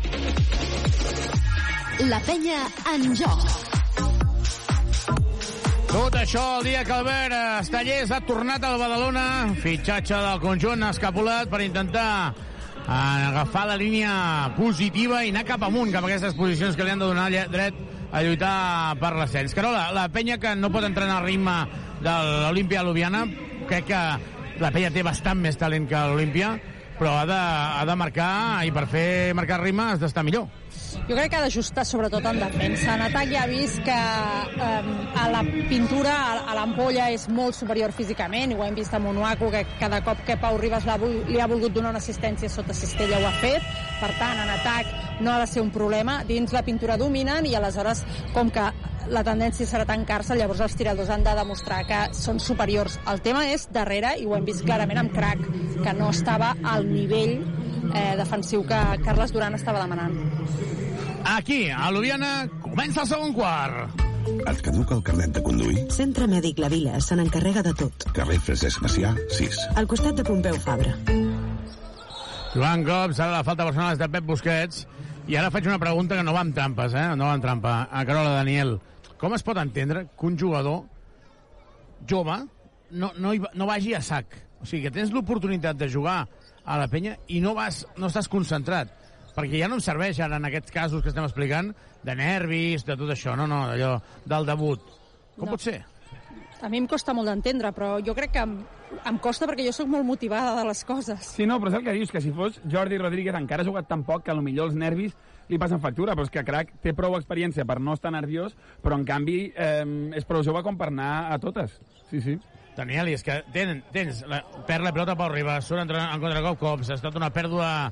La penya en joc. Tot això el dia que Albert Estallés ha tornat al Badalona, fitxatge del conjunt escapulat per intentar eh, agafar la línia positiva i anar cap amunt, cap a aquestes posicions que li han de donar dret a lluitar per l'ascens. Carola, la penya que no pot entrenar al ritme de l'Olimpia Ljubljana, crec que la penya té bastant més talent que l'Olimpia, però ha de, ha de marcar, i per fer marcar ritme has d'estar millor. Jo crec que ha d'ajustar sobretot en defensa. En atac ja ha vist que eh, a la pintura, a, a l'ampolla, és molt superior físicament, i ho hem vist amb Onuaku, que cada cop que Pau Ribas vol- li ha volgut donar una assistència sota cistella ho ha fet. Per tant, en atac no ha de ser un problema. Dins la pintura dominen i aleshores, com que la tendència serà tancar-se, llavors els tiradors han de demostrar que són superiors. El tema és darrere, i ho hem vist clarament amb Crac, que no estava al nivell eh, defensiu que Carles Duran estava demanant. Aquí, a Ljubljana, comença el segon quart. Et caduca el carnet de conduir? Centre Mèdic La Vila se n'encarrega de tot. Carrer Francesc Macià, 6. Al costat de Pompeu Fabra. Joan Cops, ara la falta personal és de Pep Busquets, i ara faig una pregunta que no va amb trampes, eh? No va amb trampa. A Carola Daniel, com es pot entendre que un jugador jove no, no, hi va, no vagi a sac? O sigui, que tens l'oportunitat de jugar a la penya i no, vas, no estàs concentrat. Perquè ja no em serveix ara, en aquests casos que estem explicant, de nervis, de tot això, no, no, allò del debut. Com No. pot ser? A mi em costa molt d'entendre, però jo crec que em, em costa perquè jo sóc molt motivada de les coses. Sí, no, però és el que dius, que si fos Jordi Rodríguez encara ha jugat tan poc que potser els nervis li passen factura, però és que Crac té prou experiència per no estar nerviós, però en canvi eh, és prou jove com per anar a totes. Sí, sí. Daniel, és que ten, tens, la, perd la pelota Pau Ribas, surt en, en contracop cops, ha estat una pèrdua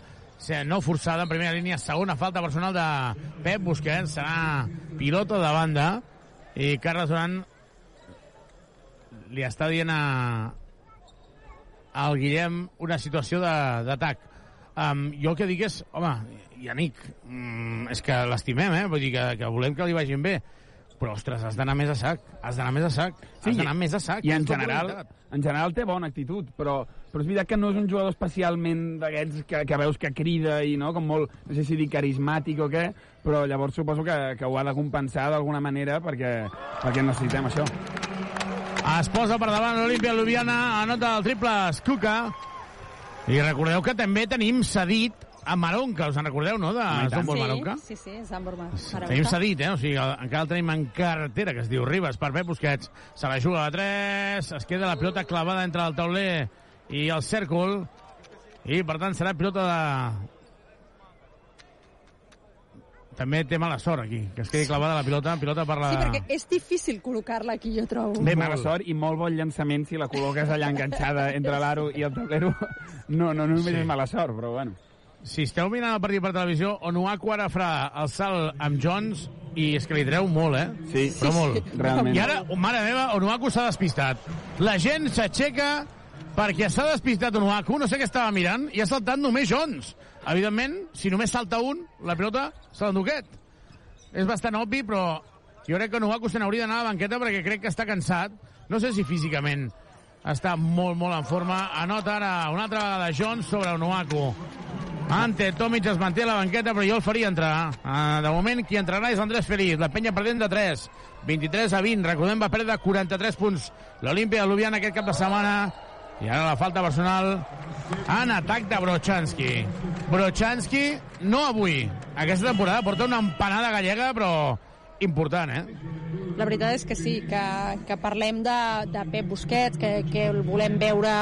no forçada en primera línia, segona falta personal de Pep Busquets, serà pilota de banda, i Carles Duran li està dient a, al Guillem una situació d'atac. Um, jo el que dic és, home, Yannick, mm, és que l'estimem, eh? Vull dir que, que volem que li vagin bé, Però, ostres, has d'anar més a sac. Has d'anar més a sac. Sí, has d'anar més a sac. I en com general, en general té bona actitud, però, però és veritat que no és un jugador especialment d'aquests que, que veus que crida i no, com molt, no sé si dir carismàtic o què, però llavors suposo que, que ho ha de compensar d'alguna manera perquè, perquè necessitem això. Es posa per davant l'Olimpia Ljubljana, anota el triple Skuka. I recordeu que també tenim cedit a Maronca, us en recordeu, no?, de Zambol Maronca? Sí, sí, Zambor Mar- Tenim Maronca. cedit, eh? O sigui, encara el tenim en carretera, que es diu Ribas, per Pep Busquets. Se la juga a 3, es queda la pilota clavada entre el tauler i el cèrcol, i per tant serà pilota de... També té mala sort aquí, que es quedi clavada la pilota, pilota per la... Sí, perquè és difícil col·locar-la aquí, jo trobo. Bé, mala sort i molt bon llançament si la col·loques allà enganxada entre l'aro i el tablero. No, no, no només Sí. és mala sort, però bueno. Si esteu mirant el partit per televisió, Onuaku ara farà el salt amb Jones i és que li treu molt, eh? Sí, Però molt. realment. I ara, mare meva, Onuaku s'ha despistat. La gent s'aixeca perquè s'ha despistat Onuaku, no sé què estava mirant, i ha saltat només Jones. Evidentment, si només salta un, la pilota se l'endú aquest. És bastant obvi, però jo crec que Onuaku se n'hauria d'anar a la banqueta perquè crec que està cansat. No sé si físicament està molt, molt en forma. Anota ara una altra vegada Jones sobre Onuaku. Ante Tomic es manté a la banqueta, però jo el faria entrar. Uh, de moment, qui entrarà és Andrés Feliz. La penya perdent de 3. 23 a 20. Recordem, va perdre 43 punts l'Olimpia de Ljubljana aquest cap de setmana. I ara la falta personal en atac de Brochanski. Brochanski, no avui. Aquesta temporada porta una empanada gallega, però important, eh? La veritat és que sí, que, que parlem de, de Pep Busquets, que, que el volem veure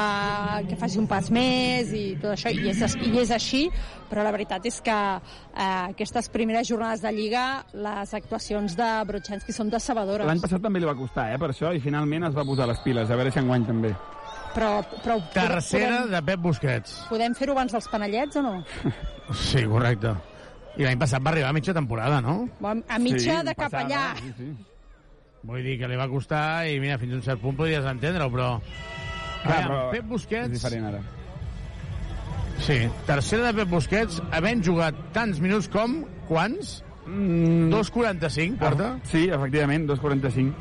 que faci un pas més i tot això, i és, i és així, però la veritat és que eh, aquestes primeres jornades de Lliga, les actuacions de Brochanski són decebedores. L'any passat també li va costar, eh, per això, i finalment es va posar les piles, a veure si enguany també. Però, però Tercera podem, de Pep Busquets. podem fer-ho abans dels panellets o no? Sí, correcte. I l'any passat va arribar a mitja temporada, no? A mitja de cap allà. Sí, sí. Vull dir que li va costar i mira, fins a un cert punt podries entendre-ho, però... Clar, Aviam, però Pep Busquets... És diferent ara. Sí, tercera de Pep Busquets, havent jugat tants minuts com... Quants? Mm, 2.45, porta? Ah, sí, efectivament, 2.45.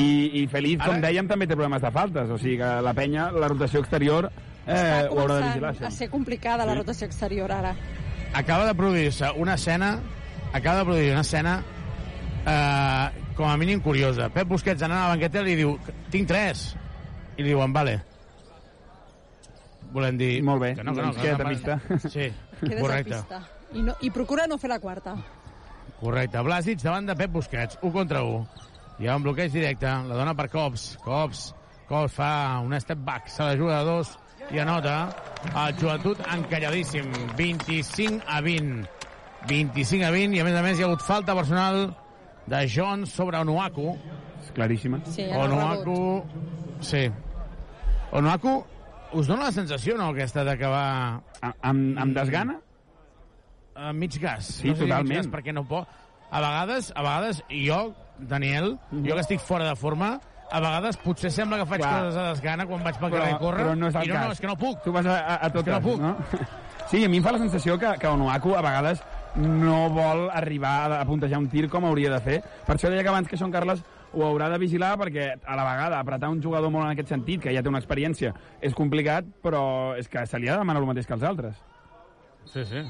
I, I Feliz, com Ara- dèiem, també té problemes de faltes, o sigui que la penya, la rotació exterior, eh, Està ho haurà de començant vigilar, a ser complicada la Sí. rotació exterior ara. Acaba de produir-se una escena... Acaba de produir una escena eh, com a mínim curiosa. Pep Busquets anant a la banqueta li diu tinc tres. I li diuen, vale. Volem dir... Molt bé, Que no, que no, doncs que no, a pista. Sí, Quedes correcte. a pista. I, no, I procura no fer la quarta. Correcte. Blasic davant de Pep Busquets, 1 contra 1. Hi ha un bloqueig directe, la dona per Cops. Cops, Cops fa un step back, se la juga de dos i anota. El joventut encalladíssim, 25 a 20. 25 a 20 i a més a més hi ha hagut falta personal de Jones sobre Onuaku. És claríssima. Sí, ara Onuaku... Sí. Onuaku, us dona la sensació, no, aquesta de que va A- Amb, amb desgana? a mig gas. Sí, no sé totalment. Mig gas perquè no pot. A vegades, a vegades, i jo, Daniel, jo que estic fora de forma, a vegades potser sembla que faig Clar. coses a desgana quan vaig pel carrer a córrer, però no és el i no, cas. no, és que no puc. Tu vas a, a, a totes, que no puc. no? Sí, a mi em fa la sensació que, que Onuaku a vegades no vol arribar a, puntejar un tir com hauria de fer. Per això deia que abans que Sean Carles ho haurà de vigilar perquè a la vegada apretar un jugador molt en aquest sentit, que ja té una experiència, és complicat, però és que se li ha de demanar el mateix que els altres. Sí, sí.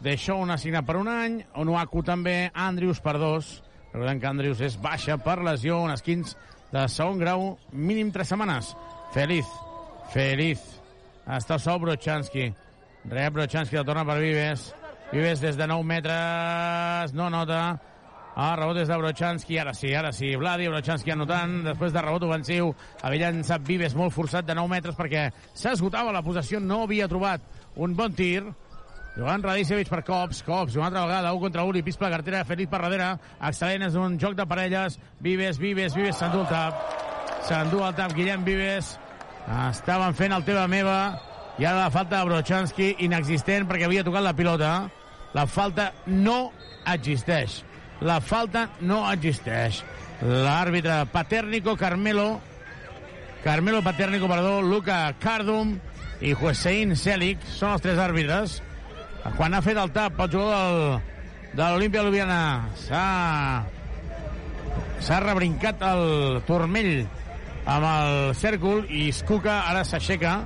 Deixó un assignat per un any, Onuaku també, Andrius per dos. Recordem que Andrius és baixa per lesió, un esquins de segon grau, mínim tres setmanes. Feliz, feliz. Està sol Brochanski. Rep Brochanski, la torna per Vives. Vives des de 9 metres, no nota. Ah, rebot des de Brochanski, ara sí, ara sí. Vladi, Brochanski anotant, després de rebot ofensiu. Havia llançat Vives molt forçat de 9 metres perquè s'esgotava la possessió, no havia trobat un bon tir. Joan Radicevic per Cops, Cops, una altra vegada, un contra un, i pis per la cartera, Felip per darrere, excel·lent, és un joc de parelles, Vives, Vives, Vives, s'endú el tap, s'endú el tap, Guillem Vives, estaven fent el teva meva, i ara la falta de Brochanski, inexistent, perquè havia tocat la pilota, la falta no existeix, la falta no existeix, l'àrbitre Paternico Carmelo, Carmelo Paternico, perdó, Luca Cardum i Hussein Selic són els tres àrbitres. Quan ha fet el tap el jugador del, de l'Olimpia Ljubljana s'ha s'ha rebrincat el turmell amb el cèrcol i Skuka ara s'aixeca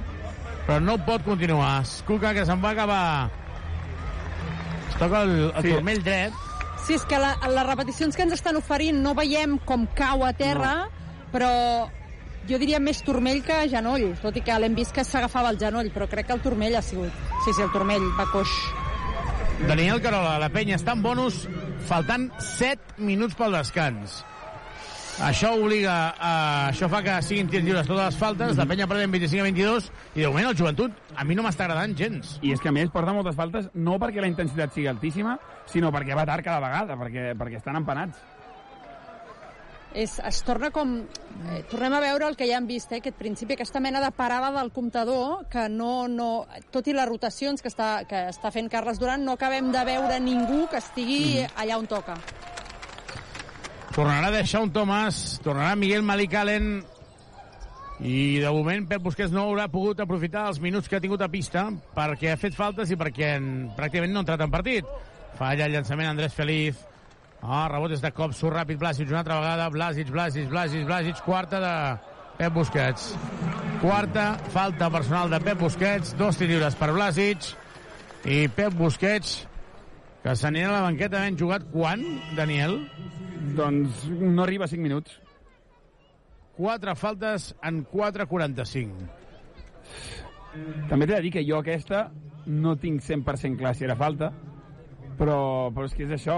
però no pot continuar Skuka que se'n va acabar es toca el, el Sí. turmell dret Sí, és que la, les repeticions que ens estan oferint no veiem com cau a terra, no. però jo diria més turmell que genoll, tot i que l'hem vist que s'agafava el genoll, però crec que el turmell ha sigut... Sí, sí, el turmell va coix. Daniel Carola, la penya està en bonus faltant 7 minuts pel descans això obliga a... això fa que siguin tirs lliures totes les faltes, la penya perdent 25 a 22 i de moment el joventut a mi no m'està agradant gens I és que a més porta moltes faltes no perquè la intensitat sigui altíssima, sinó perquè va tard cada vegada, perquè, perquè estan empanats. És, es torna com... Eh, tornem a veure el que ja hem vist, eh, aquest principi, aquesta mena de parada del comptador, que no... no tot i les rotacions que està, que està fent Carles Duran, no acabem de veure ningú que estigui allà on toca. tornarà a deixar un Thomas tornarà Miguel Malicalen i de moment Pep Busquets no haurà pogut aprofitar els minuts que ha tingut a pista perquè ha fet faltes i perquè en, pràcticament no ha entrat en partit. Falla el llançament Andrés Feliz. Ah, rebot des de cop, surt ràpid Blasic una altra vegada. Blasic, Blasic, Blasic, Blasic, quarta de Pep Busquets. Quarta falta personal de Pep Busquets, dos tirs lliures per Blasic i Pep Busquets que s'anirà a la banqueta havent jugat quan, Daniel? Doncs no arriba a 5 minuts. 4 faltes en 4.45. També t'he de dir que jo aquesta no tinc 100% clar si era falta, però, però és que és això.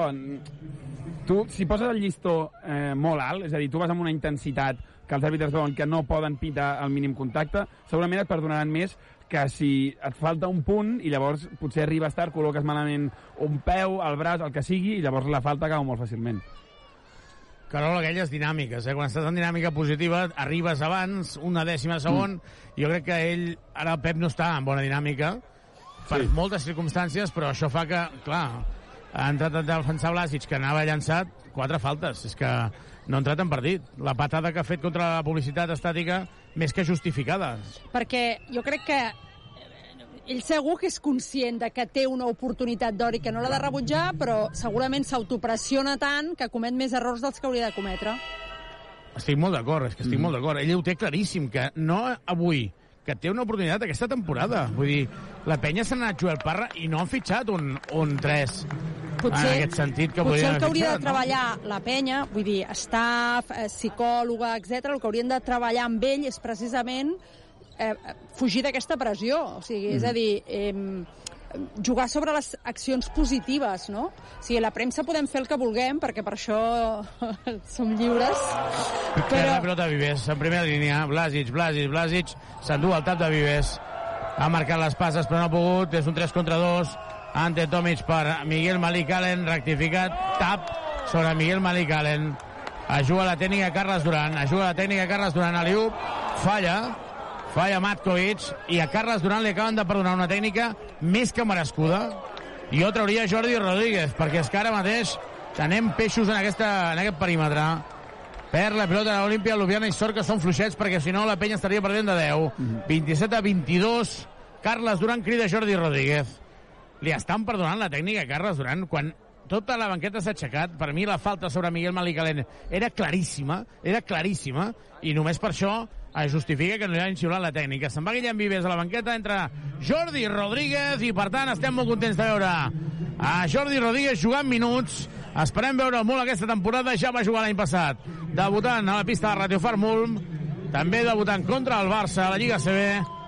Tu, si poses el llistó eh, molt alt, és a dir, tu vas amb una intensitat que els àrbitres veuen que no poden pitar el mínim contacte, segurament et perdonaran més que si et falta un punt i llavors potser arribes tard, col·loques malament un peu, el braç, el que sigui, i llavors la falta acaba molt fàcilment. Carol, aquelles dinàmiques, eh? Quan estàs en dinàmica positiva, arribes abans, una dècima segon, mm. jo crec que ell, ara el Pep no està en bona dinàmica, per Sí. moltes circumstàncies, però això fa que, clar, ha entrat a defensar Blasic, que anava llançat, quatre faltes. És que no ha entrat en partit. La patada que ha fet contra la publicitat estàtica, més que justificada. perquè jo crec que ell segur que és conscient de que té una oportunitat d'or i que no l'ha de rebutjar, però segurament s'autopressiona tant que comet més errors dels que hauria de cometre. Estic molt d'acord, és que estic Mm. molt d'acord. Ell ho té claríssim, que no avui, que té una oportunitat aquesta temporada. Vull dir, la penya s'ha anat Joel Parra i no han fitxat un, un 3 Potser, en aquest sentit que potser el que hauria de treballar la penya, vull dir, staff, eh, psicòloga, etc, el que haurien de treballar amb ell és precisament eh, fugir d'aquesta pressió. O sigui, és a dir, eh, jugar sobre les accions positives, no? O sigui, a la premsa podem fer el que vulguem, perquè per això som lliures? Però... la però pilota Vives, en primera línia, Blasic, Blasic, Blasic, s'endú el tap de Vives. Ha marcat les passes, però no ha pogut, és un 3 contra 2. Ante Tomic per Miguel Malik Allen, rectificat, tap sobre Miguel Malik Allen. Ajuda la tècnica Carles Duran, ajuda la tècnica Carles Duran, Aliup, falla, falla Matkovic, i a Carles Duran li acaben de perdonar una tècnica més que merescuda. Jo trauria Jordi Rodríguez, perquè és que ara mateix tenem peixos en, aquesta, en aquest perímetre. Perd la pilota de l'Olimpia, Ljubljana i sort que són fluixets, perquè si no la penya estaria perdent de 10. 27 a 22. Carles Duran crida Jordi Rodríguez. Li estan perdonant la tècnica a Carles Duran quan tota la banqueta s'ha aixecat. Per mi la falta sobre Miguel Malicalén era claríssima, era claríssima, i només per això es justifica que no li hagin xiulat la tècnica. Se'n va Guillem Vives a la banqueta, entra Jordi Rodríguez, i per tant estem molt contents de veure a Jordi Rodríguez jugant minuts. Esperem veure molt aquesta temporada, ja va jugar l'any passat. Debutant a la pista de Radio Farmulm, també debutant contra el Barça a la Lliga CB.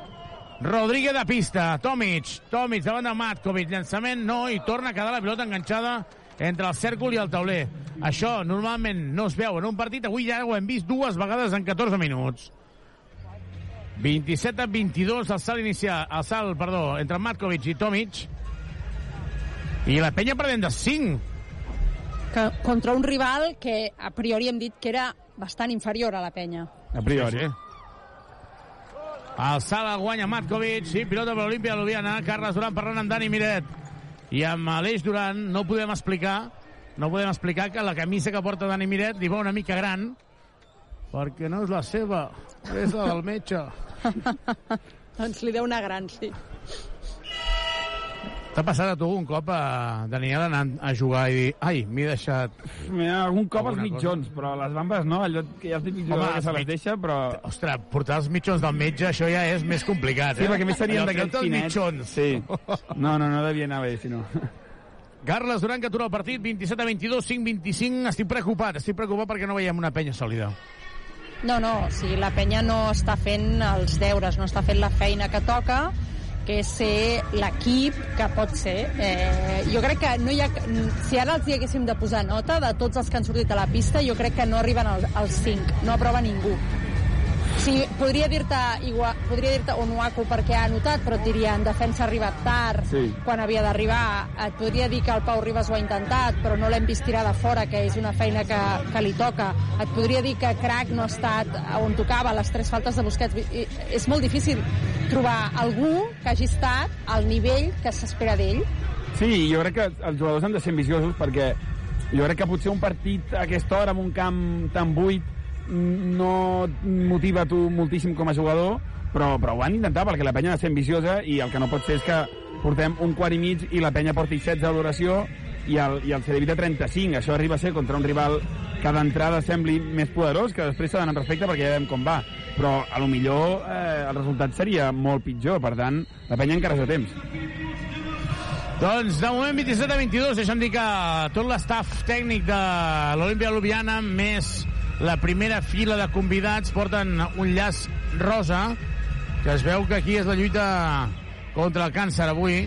Rodríguez de pista, Tomic, Tomic davant de Matkovic, llançament no, i torna a quedar la pilota enganxada entre el cèrcol i el tauler. Això normalment no es veu en un partit, avui ja ho hem vist dues vegades en 14 minuts. 27 a 22 el salt inicial, el salt, perdó, entre Matkovic i Tomic. I la penya perdent de 5. que, contra un rival que a priori hem dit que era bastant inferior a la penya. A priori. Sí. El salt el guanya Matkovic, sí, pilota per l'Olimpia de Ljubljana, Carles Duran parlant amb Dani Miret. I amb Aleix Duran no podem explicar no podem explicar que la camisa que porta Dani Miret li va una mica gran perquè no és la seva, és la del metge. doncs li deu una gran, sí. T'ha passat a tu un cop, a Daniel, anant a jugar i dir ai, m'he deixat... Mira, algun cop els mitjons, però les bambes no, allò que hi ha el típic jugador que se les deixa, però... Ostres, portar els mitjons del metge, això ja és més complicat, Sí, eh? perquè a més serien d'aquests els finets. mitjons. Sí. No, no, no devia anar bé, si no. Carles Duran, que atura el partit, 27 a 22, 5 25. Estic preocupat, estic preocupat perquè no veiem una penya sòlida. No, no, o sigui, la penya no està fent els deures, no està fent la feina que toca, que és ser l'equip que pot ser. Eh, jo crec que no hi ha... Si ara els hi haguéssim de posar nota de tots els que han sortit a la pista, jo crec que no arriben al- als 5, no aprova ningú. Sí, podria dir-te igual, podria dir-te Onuaku perquè ha anotat, però et diria en defensa ha arribat tard, Sí. quan havia d'arribar. Et podria dir que el Pau Ribas ho ha intentat, però no l'hem vist tirar de fora, que és una feina que, que li toca. Et podria dir que Crac no ha estat on tocava, les tres faltes de Busquets. I és molt difícil trobar algú que hagi estat al nivell que s'espera d'ell. Sí, jo crec que els jugadors han de ser ambiciosos perquè jo crec que potser un partit a aquesta hora en un camp tan buit no et motiva tu moltíssim com a jugador, però, però ho han d'intentar perquè la penya ha de ser ambiciosa i el que no pot ser és que portem un quart i mig i la penya porti 16 de duració i el, i el Cedevita 35. Això arriba a ser contra un rival que d'entrada sembli més poderós, que després s'ha d'anar en respecte perquè ja veiem com va. Però a lo millor eh, el resultat seria molt pitjor, per tant, la penya encara és a temps. Doncs, de moment, 27 a 22, deixa'm dir que tot l'estaf tècnic de l'Olimpia Ljubljana, més la primera fila de convidats, porten un llaç rosa, que es veu que aquí és la lluita contra el càncer avui,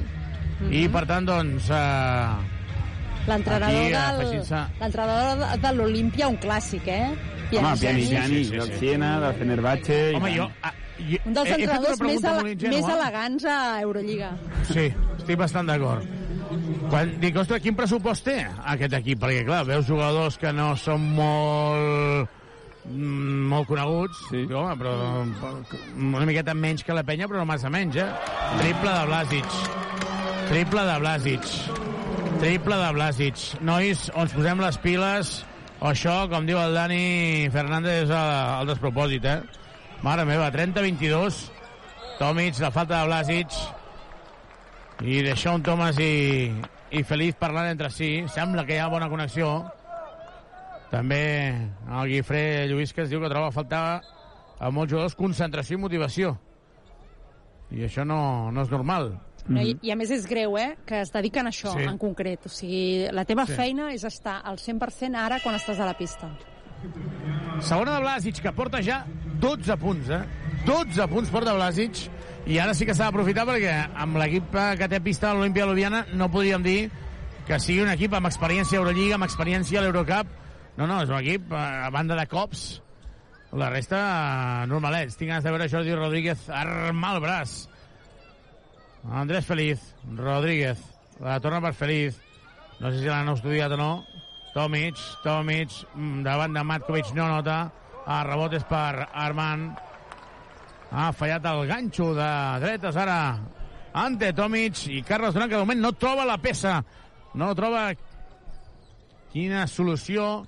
i per tant, doncs... Eh, L'entrenador del, l'entrenador de- l'Olimpia, un clàssic, eh? Home, Sí, Pianigiani, sí, del sí. Siena, del Fenerbahce... i Home, tant. jo... ah, jo Un dels entrenadors més, ele ingènua. més elegants a Eurolliga. Sí, estic bastant d'acord. Quan dic, ostres, quin pressupost té aquest equip? Perquè, clar, veus jugadors que no són molt mm, molt coneguts, sí. Home, però una miqueta menys que la penya, però no massa menys, eh? Triple de Blasic. Triple de Blasic. Triple de Blasic. Nois, on ens posem les piles, o això, com diu el Dani Fernández, és el, el despropòsit, eh? Mare meva, 30-22. Tomic, la falta de Blasic. I d'això un Thomas i, i Feliz parlant entre si. Sembla que hi ha bona connexió. També el Guifré Lluís que es diu que troba a faltar a molts jugadors concentració i motivació. I això no, no és normal. No, i, I a més és greu, eh?, que es dediquen a això Sí. en concret. O sigui, la teva Sí. feina és estar al 100% ara quan estàs a la pista. Segona de Blasic, que porta ja 12 punts, eh? 12 punts porta Blasic, i ara sí que s'ha d'aprofitar perquè amb l'equip eh, que té pista l'Olimpia Ljubljana no podríem dir que sigui un equip amb experiència a Eurolliga, amb experiència a l'Eurocup. No, no, és un equip eh, a banda de cops. La resta, eh, normalets. Tinc ganes de veure Jordi Rodríguez armar el braç. Andrés Feliz, Rodríguez, la torna per Feliz. No sé si l'han estudiat o no. Tomic, Tomic, mm, davant de Matkovic no nota. A rebot és per Armand. Ha fallat el ganxo de dretes ara. Ante Tomic i Carles Duran, que de moment no troba la peça. No troba quina solució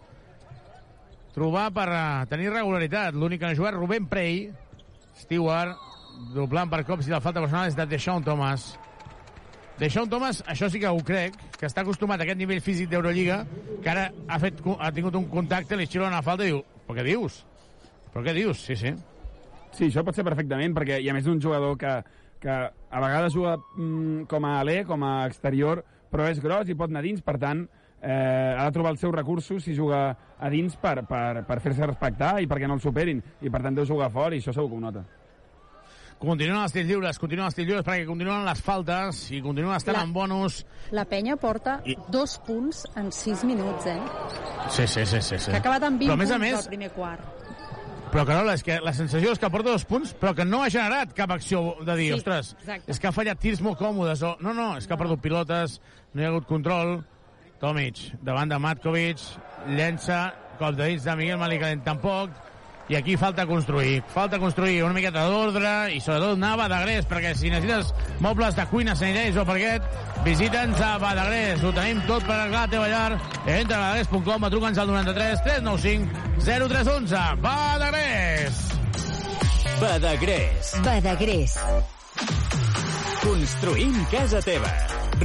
trobar per eh, tenir regularitat. L'únic que ha jugat Rubén Prey. Stewart, doblant per cops i la falta personal és de Deshaun Thomas. Deshaun Thomas, això sí que ho crec, que està acostumat a aquest nivell físic d'Eurolliga, que ara ha, fet, ha tingut un contacte, li xiula una falta i diu, però què dius? Però què dius? Sí, sí. Sí, això pot ser perfectament, perquè hi ha més d'un jugador que, que a vegades juga mm, com a alè, com a exterior, però és gros i pot anar dins, per tant, eh, ha de trobar els seus recursos si juga a dins per, per, per fer-se respectar i perquè no el superin, i per tant deu jugar fort i això segur que ho nota. Continuen els tirs lliures, continuen els tirs lliures perquè continuen les faltes i continuen estant La- en bonus. La penya porta I- dos punts en sis minuts, eh? Sí, sí, sí. sí, sí. Que ha acabat amb 20 però, a més a punts més, del primer quart. Però, Carola, és que la sensació és que porta dos punts, però que no ha generat cap acció de dir, Sí, ostres, exacte. és que ha fallat tirs molt còmodes. O... No, no, és que ha perdut pilotes, no hi ha hagut control. Tomic, davant de Matkovic, llença, cop de dits de Miguel Malicalent tampoc, i aquí falta construir. Falta construir una miqueta d'ordre i sobretot anar a Badagrés, perquè si necessites mobles de cuina, sanitaris o parquet, visita'ns a Badagrés. Ho tenim tot per arreglar la teva llar. Entra a badagrés.com, truca'ns al 93 395 0311. Badagrés! Badagrés. Badagrés. Construïm casa teva.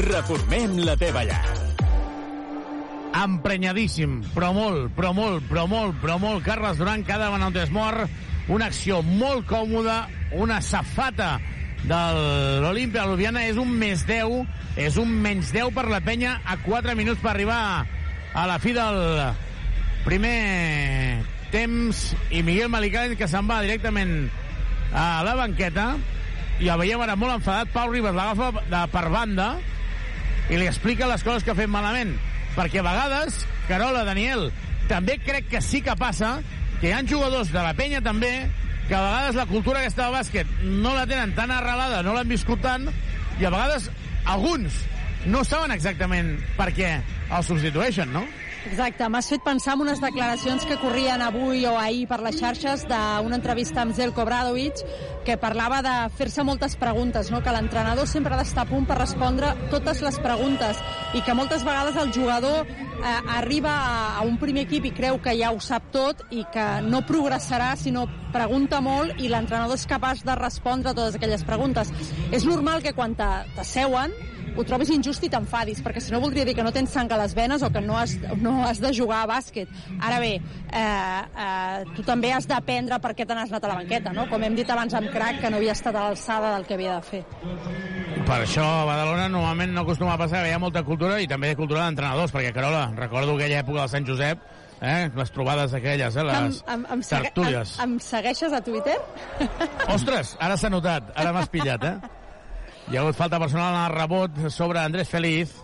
Reformem la teva llar. Emprenyadíssim, però molt, però molt, però molt, però molt. Carles Duran cada davant el desmort, una acció molt còmoda, una safata de l'Olimpia Ljubljana és un més 10, és un menys 10 per la penya a 4 minuts per arribar a la fi del primer temps. I Miguel Malicán que se'n va directament a la banqueta. I el veiem ara molt enfadat. Pau Ribas l'agafa per banda i li explica les coses que ha fet malament perquè a vegades, Carola, Daniel també crec que sí que passa que hi ha jugadors de la penya també que a vegades la cultura aquesta del bàsquet no la tenen tan arrelada, no l'han viscut tant i a vegades alguns no saben exactament per què els substitueixen, no? Exacte, m'has fet pensar en unes declaracions que corrien avui o ahir per les xarxes d'una entrevista amb Zelko Bradovic que parlava de fer-se moltes preguntes, no? que l'entrenador sempre ha d'estar a punt per respondre totes les preguntes i que moltes vegades el jugador eh, arriba a, a un primer equip i creu que ja ho sap tot i que no progressarà si no pregunta molt i l'entrenador és capaç de respondre a totes aquelles preguntes. És normal que quan t'asseuen ho trobis injust i t'enfadis, perquè si no voldria dir que no tens sang a les venes o que no has, no has de jugar a bàsquet. Ara bé, eh, eh, tu també has d'aprendre per què te n'has anat a la banqueta, no? Com hem dit abans amb Crac, que no havia estat a l'alçada del que havia de fer. Per això a Badalona normalment no acostuma a passar hi ha molta cultura i també cultura d'entrenadors, perquè Carola, recordo aquella època del Sant Josep, eh? les trobades aquelles, eh? les em, em, segue, tertúlies. em, em segueixes a Twitter? Ostres, ara s'ha notat, ara m'has pillat, eh? Hi ha hagut falta personal en el rebot sobre Andrés Feliz,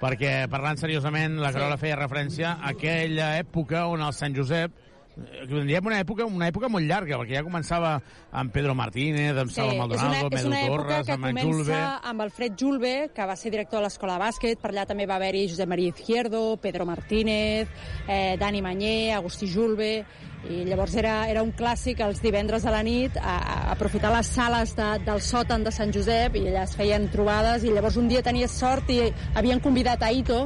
perquè parlant seriosament, la Carola feia referència a aquella època on el Sant Josep eh, diem una època, una època molt llarga, perquè ja començava amb Pedro Martínez, amb Salva Maldonado, amb Edu Torres, amb en Julve... amb Alfred Julve, que va ser director de l'escola de bàsquet, per allà també va haver-hi Josep María Izquierdo, Pedro Martínez, eh, Dani Manyer, Agustí Julve, i llavors era, era un clàssic els divendres a la nit a, a aprofitar les sales de, del sòtan de Sant Josep i allà es feien trobades i llavors un dia tenies sort i havien convidat a Ito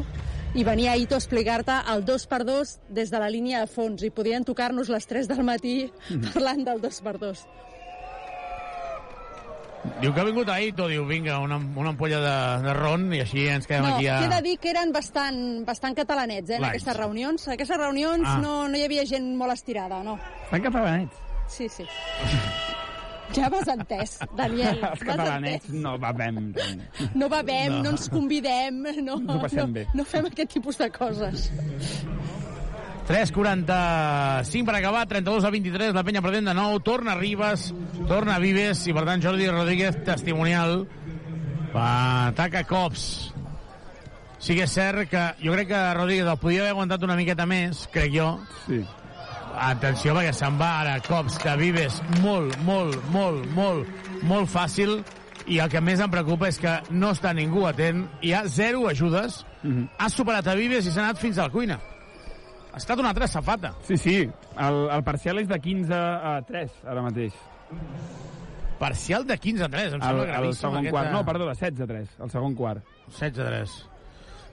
i venia Ito a explicar-te el 2x2 des de la línia de fons i podien tocar-nos les 3 del matí parlant del 2x2. Diu que ha vingut a Ito, diu, vinga, una, una ampolla de, de ron i així ens quedem no, aquí a... queda dir que eren bastant, bastant catalanets, eh, en aquestes reunions. En aquestes reunions Ah. no, no hi havia gent molt estirada, no. Estan catalanets. Sí, sí. Ja m'has entès, Daniel. Els catalanets entès. no bevem. No bevem, No. no, ens convidem, no, passem no, bé. no fem aquest tipus de coses. 3.45 per acabar, 32 a 23, la penya perdent de nou, torna Ribas, torna Vives, i per tant Jordi Rodríguez, testimonial, ataca cops. Sí que és cert que jo crec que Rodríguez el podia haver aguantat una miqueta més, crec jo. Sí. Atenció, perquè se'n va ara cops de Vives molt, molt, molt, molt, molt fàcil, i el que més em preocupa és que no està ningú atent, hi ha zero ajudes, ha superat a Vives i s'ha anat fins a la cuina. Ha estat una altra safata. Sí, sí. El, el parcial és de 15 a 3, ara mateix. Parcial de 15 a 3, em El, sembla el gravíssim. segon aquesta- quart. No, perdó, de 16 a 3, el segon quart. 16 a 3.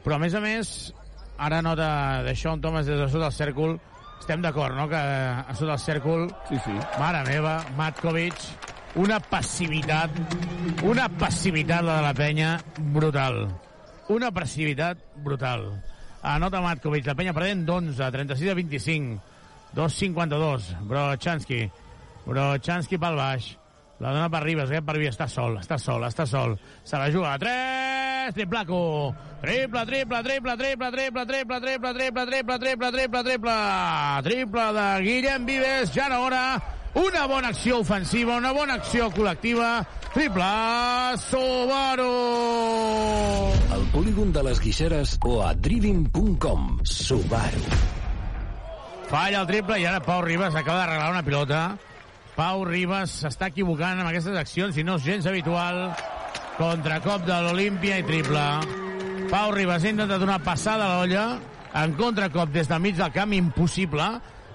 Però, a més a més, ara nota d'això, en Thomas, des de sota del cèrcol, estem d'acord, no?, que a sota del cèrcol... Sí, sí. Mare meva, Matkovic, una passivitat, una passivitat, la de la penya, brutal. Una passivitat brutal. Anota Matkovic, la penya perdent d'11, 36 a 25, 2'52, Brochanski, Brochanski pel baix, la dona per Ribas, aquest per Ribas, està sol, està sol, està sol. Se la juga a 3, triplaco. Triple, triple, triple, triple, triple, triple, triple, triple, triple, triple, triple, triple. Triple de Guillem Vives, ja no hora. Una bona acció ofensiva, una bona acció col·lectiva. Triple Subaru. Al polígon de les Guixeres o a driving.com. Subaru. Falla el triple i ara Pau Ribas acaba de regalar una pilota. Pau Ribas s'està equivocant amb aquestes accions i no és gens habitual. Contracop de l'Olímpia i triple. Pau Ribas ha intentat una passada a l'olla en contracop des del mig del camp, impossible.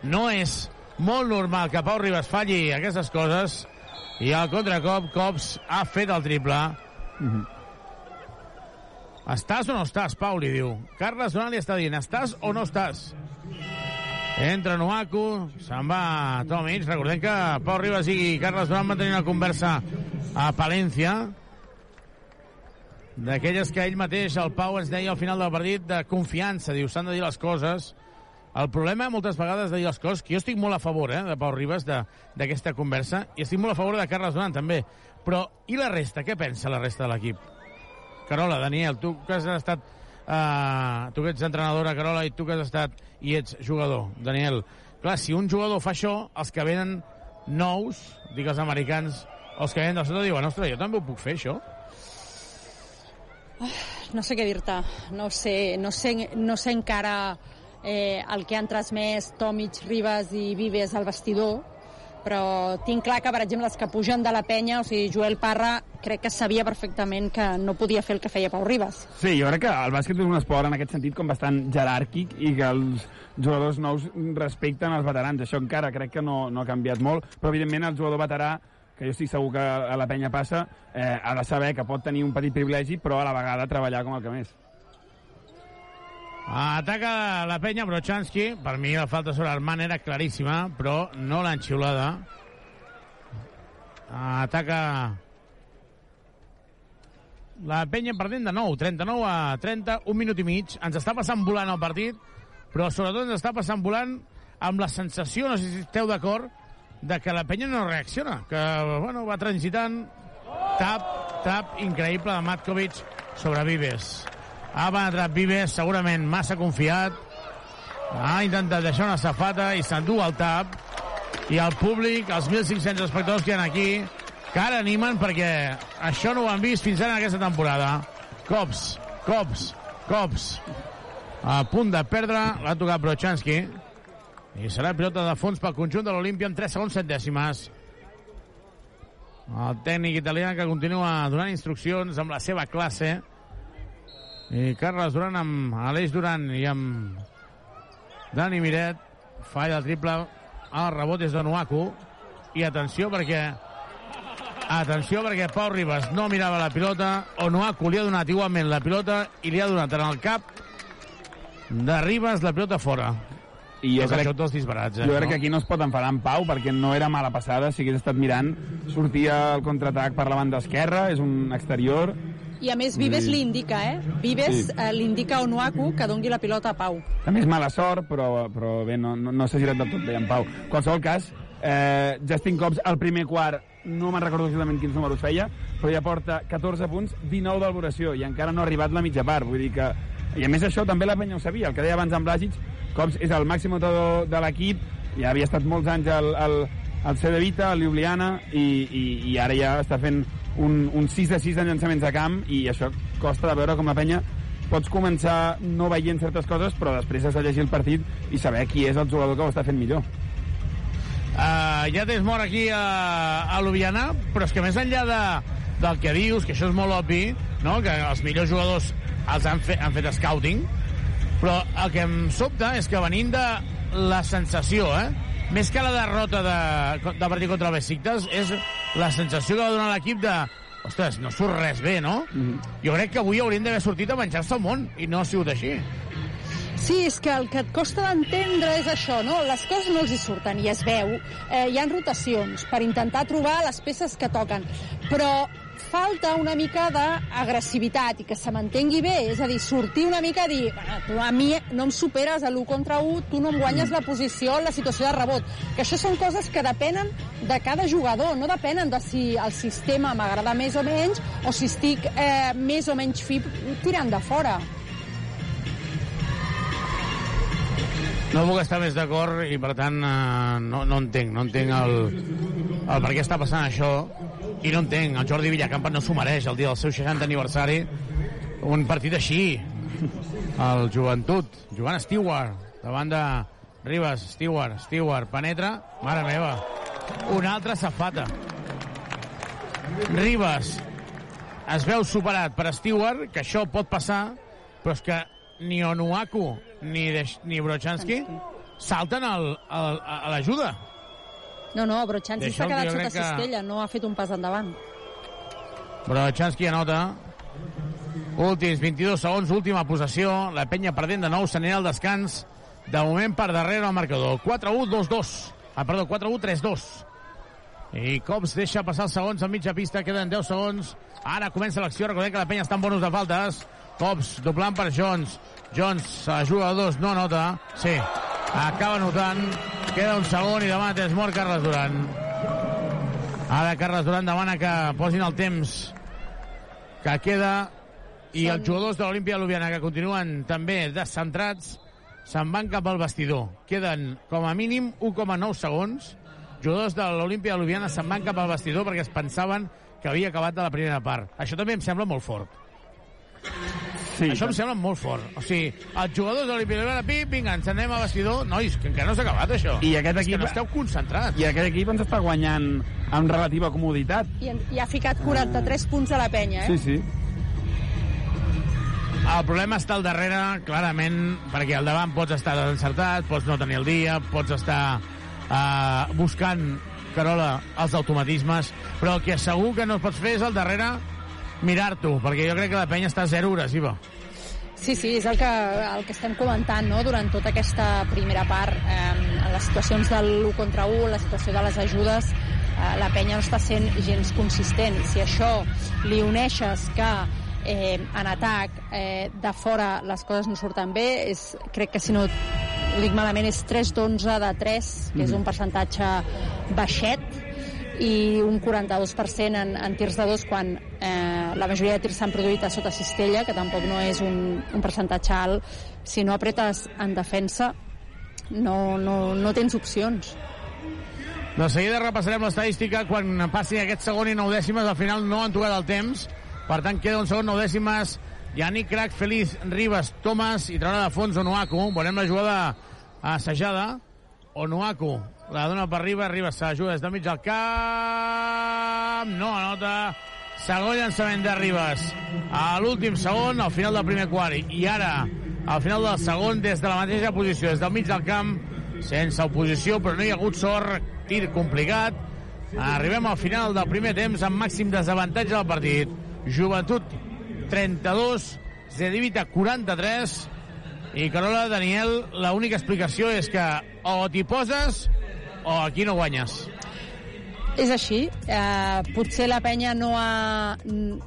No és molt normal que Pau Ribas falli aquestes coses i al contracop Cops ha fet el triple. Estàs o no estàs, Pau, li diu. Carles Donald li està dient, estàs o no estàs? Entra Nuaku, se'n va Tomic. Recordem que Pau Ribas i Carles Durant van tenir una conversa a Palència. D'aquelles que ell mateix, el Pau, ens deia al final del partit, de confiança, diu, s'han de dir les coses. El problema, moltes vegades, de dir les coses, que jo estic molt a favor, eh, de Pau Ribas, de- d'aquesta conversa, i estic molt a favor de Carles Duran, també. Però, i la resta? Què pensa la resta de l'equip? Carola, Daniel, tu que has estat... Uh, tu que ets entrenadora, Carola, i tu que has estat i ets jugador, Daniel. Clar, si un jugador fa això, els que venen nous, dic els americans, els que venen del sota diuen, ostres, jo també ho puc fer, això? No sé què dir-te. No sé, no sé, no sé encara eh, el que han transmès Tomic, Ribas i Vives al vestidor, però tinc clar que, per exemple, els que pugen de la penya, o sigui, Joel Parra, crec que sabia perfectament que no podia fer el que feia Pau Ribas. Sí, jo crec que el bàsquet és un esport en aquest sentit com bastant jeràrquic i que els jugadors nous respecten els veterans. Això encara crec que no, no ha canviat molt, però evidentment el jugador veterà que jo estic segur que a la penya passa, eh, ha de saber que pot tenir un petit privilegi, però a la vegada treballar com el que més. Ataca la penya Brochanski. Per mi la falta sobre Armand era claríssima, però no l'han xiulada. Ataca la penya perdent de nou, 39 a 30, un minut i mig. Ens està passant volant el partit, però sobretot ens està passant volant amb la sensació, no sé si esteu d'acord, de que la penya no reacciona, que bueno, va transitant tap, tap increïble de Matkovic sobre Vives. Ha penetrat Vives, segurament massa confiat. Ha intentat deixar una safata i s'endú el tap. I el públic, els 1.500 espectadors que hi ha aquí, que ara animen perquè això no ho han vist fins ara en aquesta temporada. Cops, cops, cops. A punt de perdre, l'ha tocat Brochanski. I serà pilota de fons pel conjunt de l'Olimpia en 3 segons 7 dècimes. El tècnic italià que continua donant instruccions amb la seva classe. I Carles Duran amb Aleix Duran i amb Dani Miret. Falla el triple. El rebot és de Nuaku. I atenció perquè Atenció perquè Pau Ribas no mirava la pilota. Onuaku li ha donat igualment la pilota i li ha donat en el cap de Ribas la pilota fora. I jo crec, això tots disbarats, eh? jo crec no? que aquí no es pot enfadar amb Pau perquè no era mala passada, si hagués estat mirant sortia el contraatac per la banda esquerra és un exterior I a més Vives Sí. li indica, eh? Vives Sí. eh, li indica a Onuaku que dongui la pilota a Pau. també és mala sort però, però bé, no, no, no s'ha girat del tot bé en Pau en qualsevol cas, eh, Justin Cobbs al primer quart no me'n recordo exactament quins números feia, però ja porta 14 punts, 19 d'alboració, i encara no ha arribat la mitja part, vull dir que... I a més això també la penya ho sabia, el que deia abans en Blasic, Cobbs és el màxim notador de l'equip, ja havia estat molts anys al, al, al CD Vita, al Ljubljana, i, i, i ara ja està fent un, un 6 de 6 en llançaments de camp, i això costa de veure com la penya pots començar no veient certes coses, però després has de llegir el partit i saber qui és el jugador que ho està fent millor. Uh, ja tens mort aquí a, a Ljubljana, però és que més enllà de, del que dius, que això és molt obvi, no? que els millors jugadors els han, fe, han fet scouting, però el que em sobta és que venint de la sensació, eh? més que la derrota de, de partit contra el Besiktas, és la sensació que va donar l'equip de ostres, no surt res bé, no? Mm -hmm. Jo crec que avui haurien d'haver sortit a menjar-se el món, i no ha sigut així. Sí, és que el que et costa d'entendre és això, no? Les coses no els hi surten i es veu. Eh, hi han rotacions per intentar trobar les peces que toquen, però falta una mica d'agressivitat i que se mantengui bé, és a dir, sortir una mica i dir, "Bueno, tu a mi no em superes a l'1 contra 1, tu no em guanyes la posició en la situació de rebot, que això són coses que depenen de cada jugador, no depenen de si el sistema m'agrada més o menys o si estic eh, més o menys fi tirant de fora. No puc estar més d'acord i, per tant, eh, no, no entenc, no entenc el, el per què està passant això. I no entenc, el Jordi Villacampa no s'ho mereix el dia del seu 60 aniversari un partit així. El joventut, Joan Stewart davant de Ribas, Stewart, Stewart, penetra, mare meva una altra safata. Ribas es veu superat per Stewart, que això pot passar, però és que ni Onuaku ni, Deix, ni Brochanski salten al, al, a l'ajuda. No, no, Brochanski s'ha quedat sota que- cistella, no ha fet un pas endavant. Brochanski anota. Últims 22 segons, última possessió. La penya perdent de nou, s'anirà al descans. De moment per darrere el marcador. 4-1, 2-2. Ah, perdó, 4-1, 3-2. I Cops deixa passar els segons a mitja pista, queden 10 segons. Ara comença l'acció, recordem que la penya està en bonus de faltes. Cops doblant per Jones. Jones ajuda a dos, no nota. Sí, acaba notant. Queda un segon i demana temps mort Carles Duran. Ara Carles Duran demana que posin el temps que queda i els jugadors de l'Olimpia Ljubljana que continuen també descentrats se'n van cap al vestidor. Queden com a mínim 1,9 segons. Jugadors de l'Olimpia Ljubljana se'n van cap al vestidor perquè es pensaven que havia acabat de la primera part. Això també em sembla molt fort. Sí, Això em sembla molt fort. O sigui, els jugadors de l'Olimpia Ljubljana, pim, vinga, ens anem a vestidor. Nois, que encara no s'ha acabat això. I aquest És que equip- no esteu concentrats. I aquest equip ens està guanyant amb relativa comoditat. I, i ha ficat 43 punts a la penya, eh? Sí, sí. El problema està al darrere, clarament, perquè al davant pots estar desencertat, pots no tenir el dia, pots estar uh, buscant, Carola, els automatismes, però el que segur que no pots fer és al darrere mirar-t'ho, perquè jo crec que la penya està zero agressiva. Sí, sí, és el que, el que estem comentant no? durant tota aquesta primera part. Eh, les situacions del 1 contra 1, la situació de les ajudes, eh, la penya no està sent gens consistent. Si això li uneixes que eh, en atac eh, de fora les coses no surten bé, és, crec que si no ho dic malament, és 3 d'11 de 3, que és un percentatge baixet, i un 42% en, en tirs de dos quan eh, la majoria de tirs s'han produït a sota cistella, que tampoc no és un, un percentatge alt. Si no apretes en defensa, no, no, no tens opcions. De seguida repassarem l'estadística quan passi aquest segon i nou dècimes. Al final no han tocat el temps. Per tant, queda un segon, nou dècimes. Yannick Crac, Feliz, Ribas, Thomas i traurà de fons Onuaku. Veurem la jugada assajada. Onuaku la dona per Ribas, Ribas s'ajuda des de mig del camp. No anota. Segon llançament de Ribas. A l'últim segon, al final del primer quart. I ara, al final del segon, des de la mateixa posició, des del mig del camp, sense oposició, però no hi ha hagut sort, tir complicat. Arribem al final del primer temps amb màxim desavantatge del partit. Joventut 32, Zedivita 43, i Carola, Daniel, l'única explicació és que o t'hi poses o aquí no guanyes. És així. Eh, potser la penya no ha...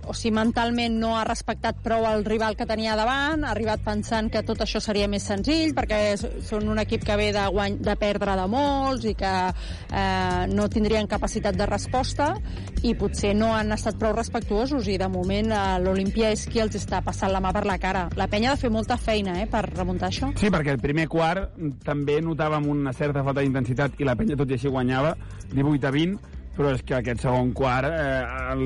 O sigui, mentalment no ha respectat prou el rival que tenia davant, ha arribat pensant que tot això seria més senzill, perquè són un equip que ve de, guany, de perdre de molts i que eh, no tindrien capacitat de resposta i potser no han estat prou respectuosos i de moment eh, l'Olimpia és qui els està passant la mà per la cara. La penya ha de fer molta feina eh, per remuntar això. Sí, perquè el primer quart també notàvem una certa falta d'intensitat i la penya tot i així guanyava 18 a 20 però és que aquest segon quart eh, el,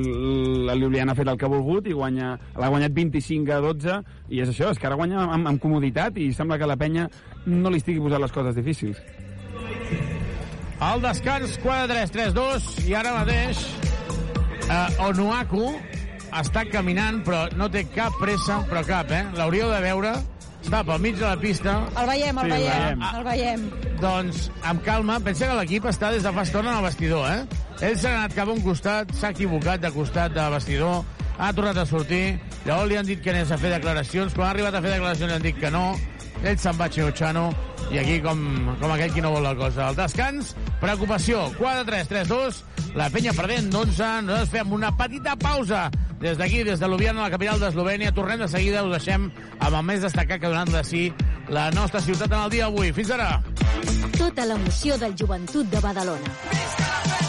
la Ljubljana ha fet el que ha volgut i guanya, l'ha guanyat 25 a 12 i és això, és que ara guanya amb, amb comoditat i sembla que la penya no li estigui posant les coses difícils. Al descans, 4-3-3-2, i ara mateix eh, Onuaku està caminant, però no té cap pressa, però cap, eh? L'hauríeu de veure. Està pel mig de la pista. El veiem, el Sí, el veiem, veiem. el veiem. Doncs, amb calma, pensa que l'equip està des de fa estona al vestidor, eh? Ell s'ha anat cap a un costat, s'ha equivocat de costat de vestidor, ha tornat a sortir, llavors li han dit que anés a fer declaracions, quan ha arribat a fer declaracions li han dit que no, ell se'n va xino-xano, i aquí com, com aquell qui no vol la cosa. El descans, preocupació, 4-3-3-2, la penya perdent d'11, nosaltres fem una petita pausa des d'aquí, des de Ljubljana, la capital d'Eslovènia. Tornem de seguida, us deixem amb el més destacat que ha donat de si la nostra ciutat en el dia d'avui. Fins ara! Tota l'emoció del joventut de Badalona.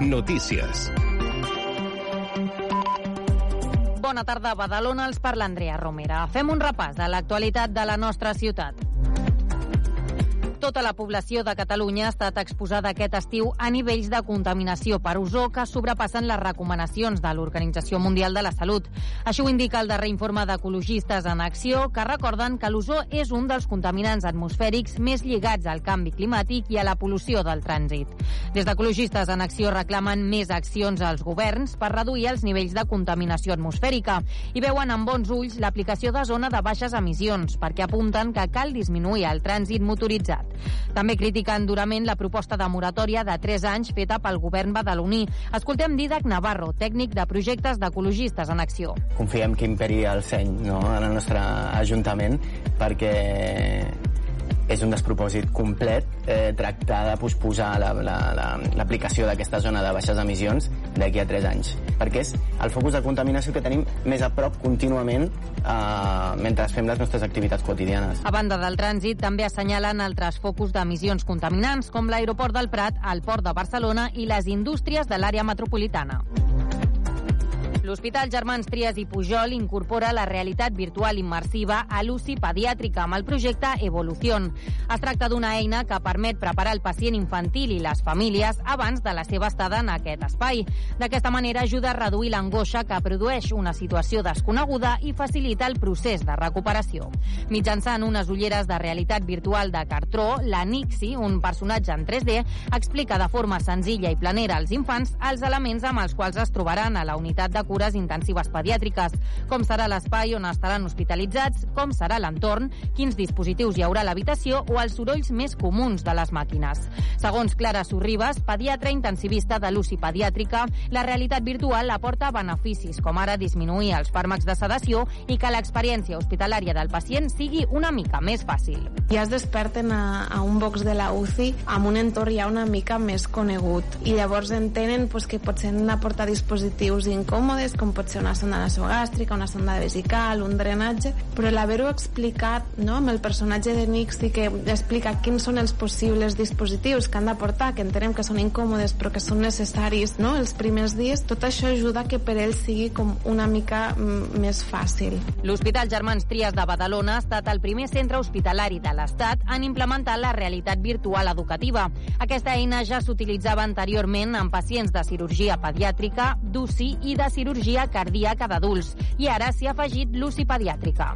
Notícies. Bona tarda, Badalona, els parla Andrea Romera. Fem un repàs de l'actualitat de la nostra ciutat. Tota la població de Catalunya ha estat exposada aquest estiu a nivells de contaminació per ozó que sobrepassen les recomanacions de l'Organització Mundial de la Salut. Això ho indica el darrer informe d'ecologistes en acció, que recorden que l'ozó és un dels contaminants atmosfèrics més lligats al canvi climàtic i a la pol·lució del trànsit. Des d'ecologistes en acció reclamen més accions als governs per reduir els nivells de contaminació atmosfèrica i veuen amb bons ulls l'aplicació de zona de baixes emissions, perquè apunten que cal disminuir el trànsit motoritzat. També critiquen durament la proposta de moratòria de 3 anys feta pel govern badaloní. Escoltem Didac Navarro, tècnic de projectes d'ecologistes en acció. Confiem que imperi el seny no, en el nostre Ajuntament perquè és un despropòsit complet eh, tractar de posposar l'aplicació la, la, d'aquesta zona de baixes emissions d'aquí a 3 anys, perquè és el focus de contaminació que tenim més a prop contínuament eh, mentre fem les nostres activitats quotidianes. A banda del trànsit, també assenyalen altres focus d'emissions contaminants, com l'aeroport del Prat, el port de Barcelona i les indústries de l'àrea metropolitana. L'Hospital Germans Trias i Pujol incorpora la realitat virtual immersiva a l'UCI pediàtrica amb el projecte Evolución. Es tracta d'una eina que permet preparar el pacient infantil i les famílies abans de la seva estada en aquest espai. D'aquesta manera ajuda a reduir l'angoixa que produeix una situació desconeguda i facilita el procés de recuperació. Mitjançant unes ulleres de realitat virtual de cartró, la Nixi, un personatge en 3D, explica de forma senzilla i planera als infants els elements amb els quals es trobaran a la unitat de cura cures intensives pediàtriques, com serà l'espai on estaran hospitalitzats, com serà l'entorn, quins dispositius hi haurà a l'habitació? O els sorolls més comuns de les màquines. Segons Clara Sorribes, pediatra intensivista de l'UCI pediàtrica, la realitat virtual aporta beneficis, com ara disminuir els fàrmacs de sedació i que l'experiència hospitalària del pacient sigui una mica més fàcil. Ja es desperten a, a un box de la UCI amb un entorn ja una mica més conegut. I llavors entenen pues, que potser han d'aportar dispositius incòmodes coses, com pot ser una sonda nasogàstrica, una sonda vesical, un drenatge, però l'haver-ho explicat no, amb el personatge de Nixi que explica quins són els possibles dispositius que han d'aportar, que entenem que són incòmodes però que són necessaris no, els primers dies, tot això ajuda que per ell sigui com una mica mm, més fàcil. L'Hospital Germans Trias de Badalona ha estat el primer centre hospitalari de l'Estat en implementar la realitat virtual educativa. Aquesta eina ja s'utilitzava anteriorment en pacients de cirurgia pediàtrica, d'UCI i de cirurgia cirurgia cardíaca d'adults i ara s'hi ha afegit l'UCI pediàtrica.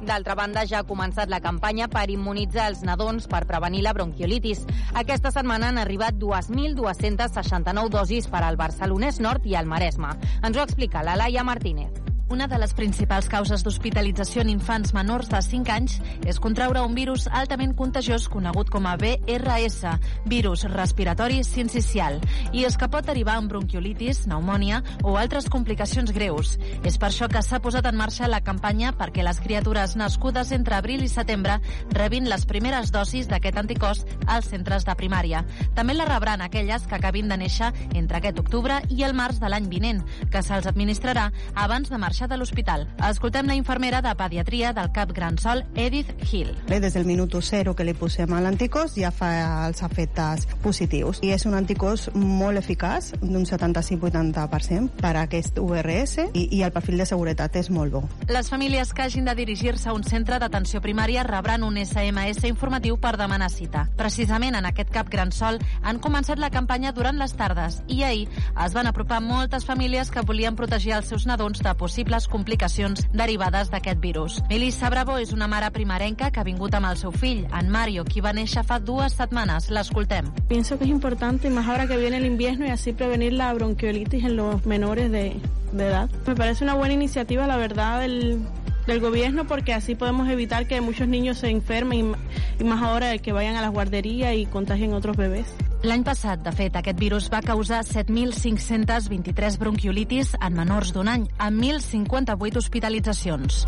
D'altra banda, ja ha començat la campanya per immunitzar els nadons per prevenir la bronquiolitis. Aquesta setmana han arribat 2.269 dosis per al Barcelonès Nord i al Maresme. Ens ho explica la Laia Martínez. Una de les principals causes d'hospitalització en infants menors de 5 anys és contraure un virus altament contagiós conegut com a BRS, virus respiratori sincicial, i és que pot derivar en bronquiolitis, pneumònia o altres complicacions greus. És per això que s'ha posat en marxa la campanya perquè les criatures nascudes entre abril i setembre rebin les primeres dosis d'aquest anticòs als centres de primària. També la rebran aquelles que acabin de néixer entre aquest octubre i el març de l'any vinent, que se'ls administrarà abans de marxar marxar de l'hospital. Escoltem la infermera de pediatria del CAP Gran Sol, Edith Hill. Des del minut zero que li posem a l'anticòs ja fa els efectes positius. I és un anticòs molt eficaç, d'un 75-80% per a aquest URS i, i el perfil de seguretat és molt bo. Les famílies que hagin de dirigir-se a un centre d'atenció primària rebran un SMS informatiu per demanar cita. Precisament en aquest CAP Gran Sol han començat la campanya durant les tardes i ahir es van apropar moltes famílies que volien protegir els seus nadons de possibles possibles complicacions derivades d'aquest virus. Melissa Bravo és una mare primerenca que ha vingut amb el seu fill, en Mario, qui va néixer fa dues setmanes. L'escoltem. Pienso que es importante, más ahora que viene el invierno, y así prevenir la bronquiolitis en los menores de, de edad. Me parece una buena iniciativa, la verdad, del, del gobierno porque así podemos evitar que muchos niños se enfermen y, más ahora que vayan a las guarderías y contagien otros bebés. L'any passat, de fet, aquest virus va causar 7.523 bronquiolitis en menors d'un any, amb 1.058 hospitalitzacions.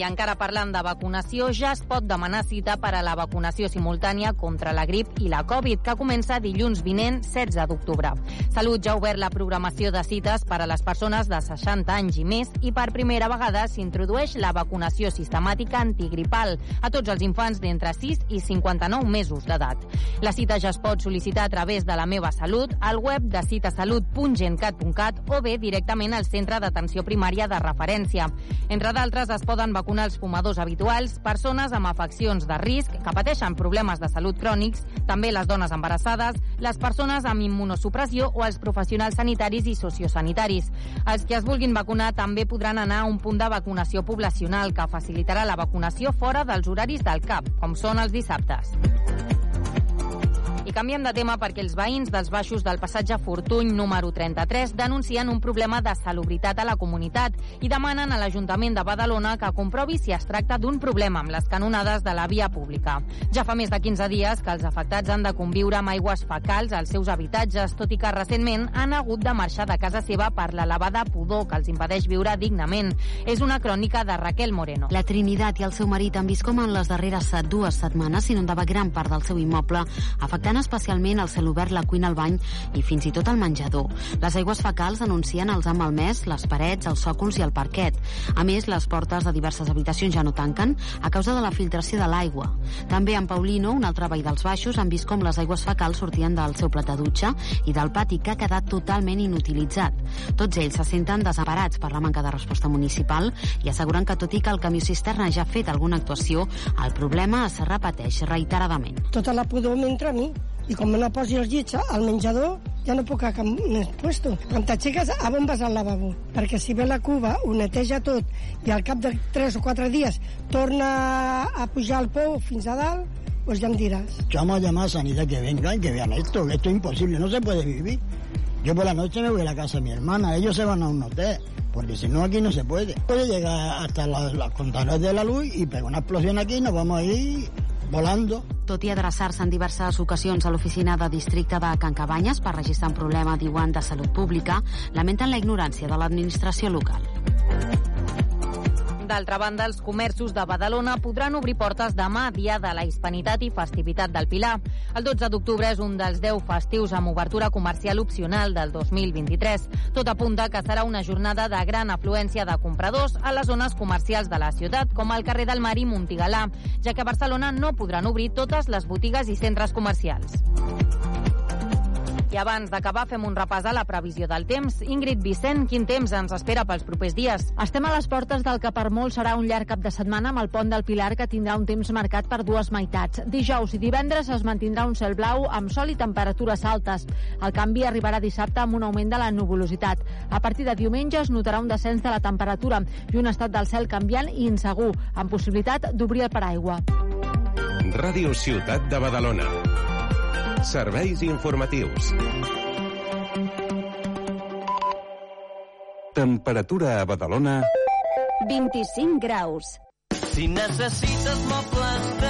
I encara parlant de vacunació, ja es pot demanar cita per a la vacunació simultània contra la grip i la Covid, que comença dilluns vinent, 16 d'octubre. Salut ja ha obert la programació de cites per a les persones de 60 anys i més i per primera vegada s'introdueix la vacunació sistemàtica antigripal a tots els infants d'entre 6 i 59 mesos d'edat. La cita ja es pot sol·licitar a través de la meva salut, al web de citasalut.gencat.cat o bé directament al centre d'atenció primària de referència. Entre d'altres, es poden vacunar vacunar els fumadors habituals, persones amb afeccions de risc que pateixen problemes de salut crònics, també les dones embarassades, les persones amb immunosupressió o els professionals sanitaris i sociosanitaris. Els que es vulguin vacunar també podran anar a un punt de vacunació poblacional que facilitarà la vacunació fora dels horaris del CAP, com són els dissabtes. I canviem de tema perquè els veïns dels baixos del passatge Fortuny número 33 denuncien un problema de salubritat a la comunitat i demanen a l'Ajuntament de Badalona que comprovi si es tracta d'un problema amb les canonades de la via pública. Ja fa més de 15 dies que els afectats han de conviure amb aigües fecals als seus habitatges, tot i que recentment han hagut de marxar de casa seva per l'elevada pudor que els impedeix viure dignament. És una crònica de Raquel Moreno. La Trinitat i el seu marit han vist com en les darreres dues setmanes s'inundava gran part del seu immoble, afectant especialment el celobert, la cuina, el bany i fins i tot el menjador. Les aigües fecals denuncien els ha malmès les parets, els sòcols i el parquet. A més, les portes de diverses habitacions ja no tanquen a causa de la filtració de l'aigua. També en Paulino, un altre veí dels baixos, han vist com les aigües fecals sortien del seu plat de dutxa i del pati que ha quedat totalment inutilitzat. Tots ells se senten desemparats per la manca de resposta municipal i asseguren que tot i que el camió cisterna ja ha fet alguna actuació, el problema es repeteix reiteradament. Tota la pudor m'entra a mi i com no posi els llits al menjador ja no puc a cap més puesto. Quan t'aixeques, a on vas al lavabo? Perquè si ve la cuba, ho neteja tot i al cap de 3 o 4 dies torna a pujar el pou fins a dalt, pues ya me dirás. Llamo a llamar a Sanidad que vengan que vean esto, que esto es imposible, no se puede vivir. Yo por la noche me voy a la casa de mi hermana, ellos se van a un hotel, porque si no aquí no se puede. Puede llegar hasta los contadores de la luz y pega una explosión aquí y nos vamos a ir volando. Tot i adreçar-se en diverses ocasions a l'oficina de districte de Can Cabanyes per registrar un problema, diuen, de salut pública, lamenten la ignorància de l'administració local. D'altra banda, els comerços de Badalona podran obrir portes demà, dia de la Hispanitat i festivitat del Pilar. El 12 d'octubre és un dels 10 festius amb obertura comercial opcional del 2023. Tot apunta que serà una jornada de gran afluència de compradors a les zones comercials de la ciutat, com el carrer del Mar i Montigalà, ja que a Barcelona no podran obrir totes les botigues i centres comercials. I abans d'acabar fem un repàs a la previsió del temps. Ingrid Vicent, quin temps ens espera pels propers dies? Estem a les portes del que per molt serà un llarg cap de setmana amb el pont del Pilar que tindrà un temps marcat per dues meitats. Dijous i divendres es mantindrà un cel blau amb sol i temperatures altes. El canvi arribarà dissabte amb un augment de la nuvolositat. A partir de diumenge es notarà un descens de la temperatura i un estat del cel canviant i insegur, amb possibilitat d'obrir el paraigua. Ràdio Ciutat de Badalona. Serveis informatius. Temperatura a Badalona... 25 graus. Si necessites mobles de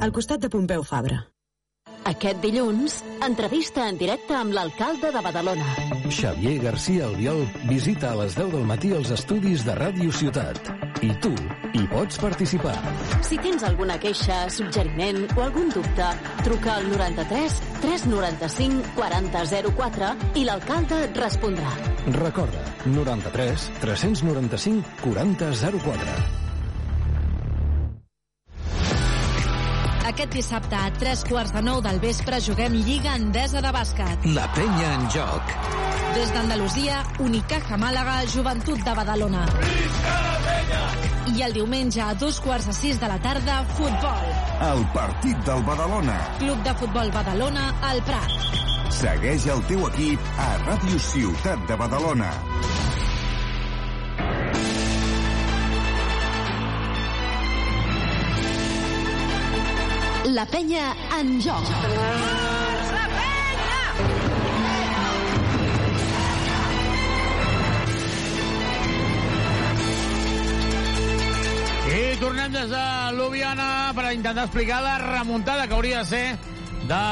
Al costat de Pompeu Fabra. Aquest dilluns, entrevista en directe amb l'alcalde de Badalona. Xavier García Albiol visita a les 10 del matí els estudis de Ràdio Ciutat. I tu hi pots participar. Si tens alguna queixa, suggeriment o algun dubte, truca al 93 395 4004 i l'alcalde et respondrà. Recorda, 93 395 4004. Aquest dissabte a tres quarts de nou del vespre juguem Lliga Endesa de Bàsquet. La penya en joc. Des d'Andalusia, Unicaja Màlaga, Joventut de Badalona. I el diumenge a dos quarts de sis de la tarda, futbol. El partit del Badalona. Club de Futbol Badalona, al Prat. Segueix el teu equip a Ràdio Ciutat de Badalona. La penya en joc. I tornem des de Ljubljana per intentar explicar la remuntada que hauria de ser de...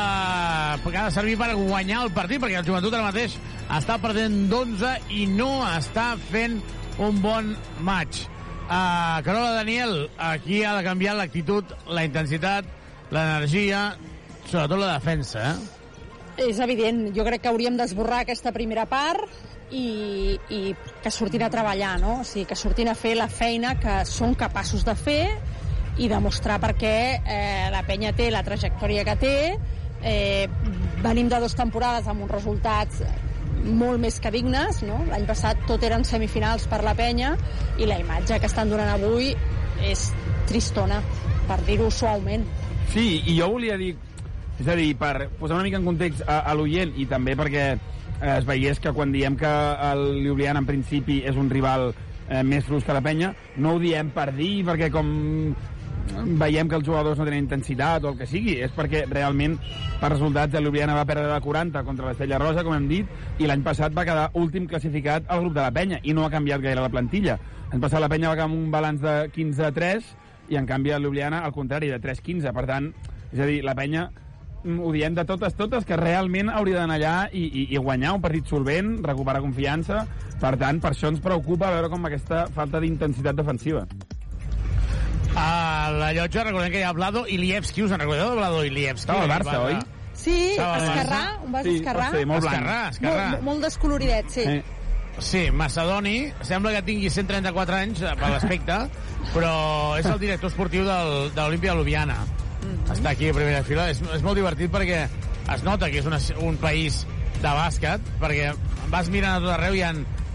que ha de servir per guanyar el partit, perquè el joventut ara mateix està perdent d'11 i no està fent un bon match. Uh, Carola Daniel, aquí ha de canviar l'actitud, la intensitat, l'energia, sobretot la defensa, eh? És evident, jo crec que hauríem d'esborrar aquesta primera part i, i que surtin a treballar, no? O sigui, que surtin a fer la feina que són capaços de fer i demostrar per què eh, la penya té la trajectòria que té. Eh, venim de dues temporades amb uns resultats molt més que dignes, no? L'any passat tot eren semifinals per la penya i la imatge que estan donant avui és tristona, per dir-ho suaument. Sí, i jo volia dir, és a dir, per posar una mica en context a, a l'oient i també perquè eh, es veiés que quan diem que el Ljubljana en principi és un rival eh, més flux que la penya, no ho diem per dir, perquè com veiem que els jugadors no tenen intensitat o el que sigui, és perquè realment per resultats el Ljubljana va perdre de 40 contra l'Estella Rosa, com hem dit, i l'any passat va quedar últim classificat al grup de la penya i no ha canviat gaire la plantilla. L'any passat la penya va quedar amb un balanç de 15-3 i en canvi el Ljubljana al contrari, de 3-15. Per tant, és a dir, la penya mm, ho diem de totes, totes, que realment hauria d'anar allà i, i, i guanyar un partit solvent, recuperar confiança. Per tant, per això ens preocupa veure com aquesta falta d'intensitat defensiva. A la llotja recordem que hi ha Vlado Ilievski, us en recordeu de Vlado Ilievski? Estava al Barça, oi? Sí, esquerrà, Barça? un vas Sí, esquerrà. ser, molt blanc. Esquerrà, esquerrà. Molt, molt descoloridet, sí. Eh. Sí, Macedoni, sembla que tingui 134 anys eh, per l'aspecte, però és el director esportiu del, de l'Olimpia de Ljubljana. Està aquí a primera fila. És, és molt divertit perquè es nota que és una, un país de bàsquet, perquè vas mirant a tot arreu, hi ha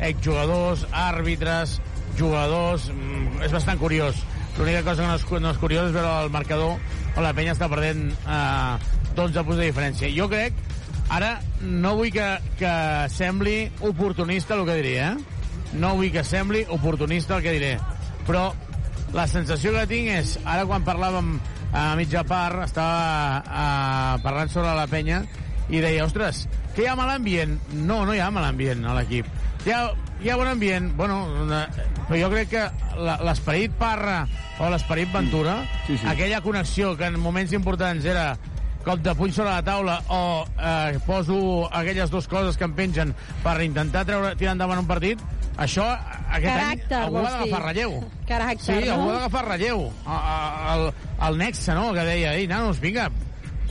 exjugadors, àrbitres, jugadors... Mm, és bastant curiós. L'única cosa que no és, no és curiós és veure el marcador on la penya està perdent eh, 12 punts de diferència. Jo crec Ara, no vull que, que sembli oportunista el que diré, eh? No vull que sembli oportunista el que diré. Però la sensació que tinc és, ara quan parlàvem a mitja part, estava uh, parlant sobre la penya i deia, ostres, que hi ha mal ambient? No, no hi ha mal ambient a l'equip. Hi ha, hi ha bon ambient, bueno, una, però jo crec que l'esperit Parra o l'esperit Ventura, sí, sí. aquella connexió que en moments importants era cop de puny sobre la taula o eh, poso aquelles dues coses que em pengen per intentar treure, tirar endavant un partit, això aquest Caràcter, any algú ha d'agafar relleu. Caràcter, Sí, algú ha no? d'agafar relleu. A- El, el Nexe, no?, que deia, ei, nanos, vinga,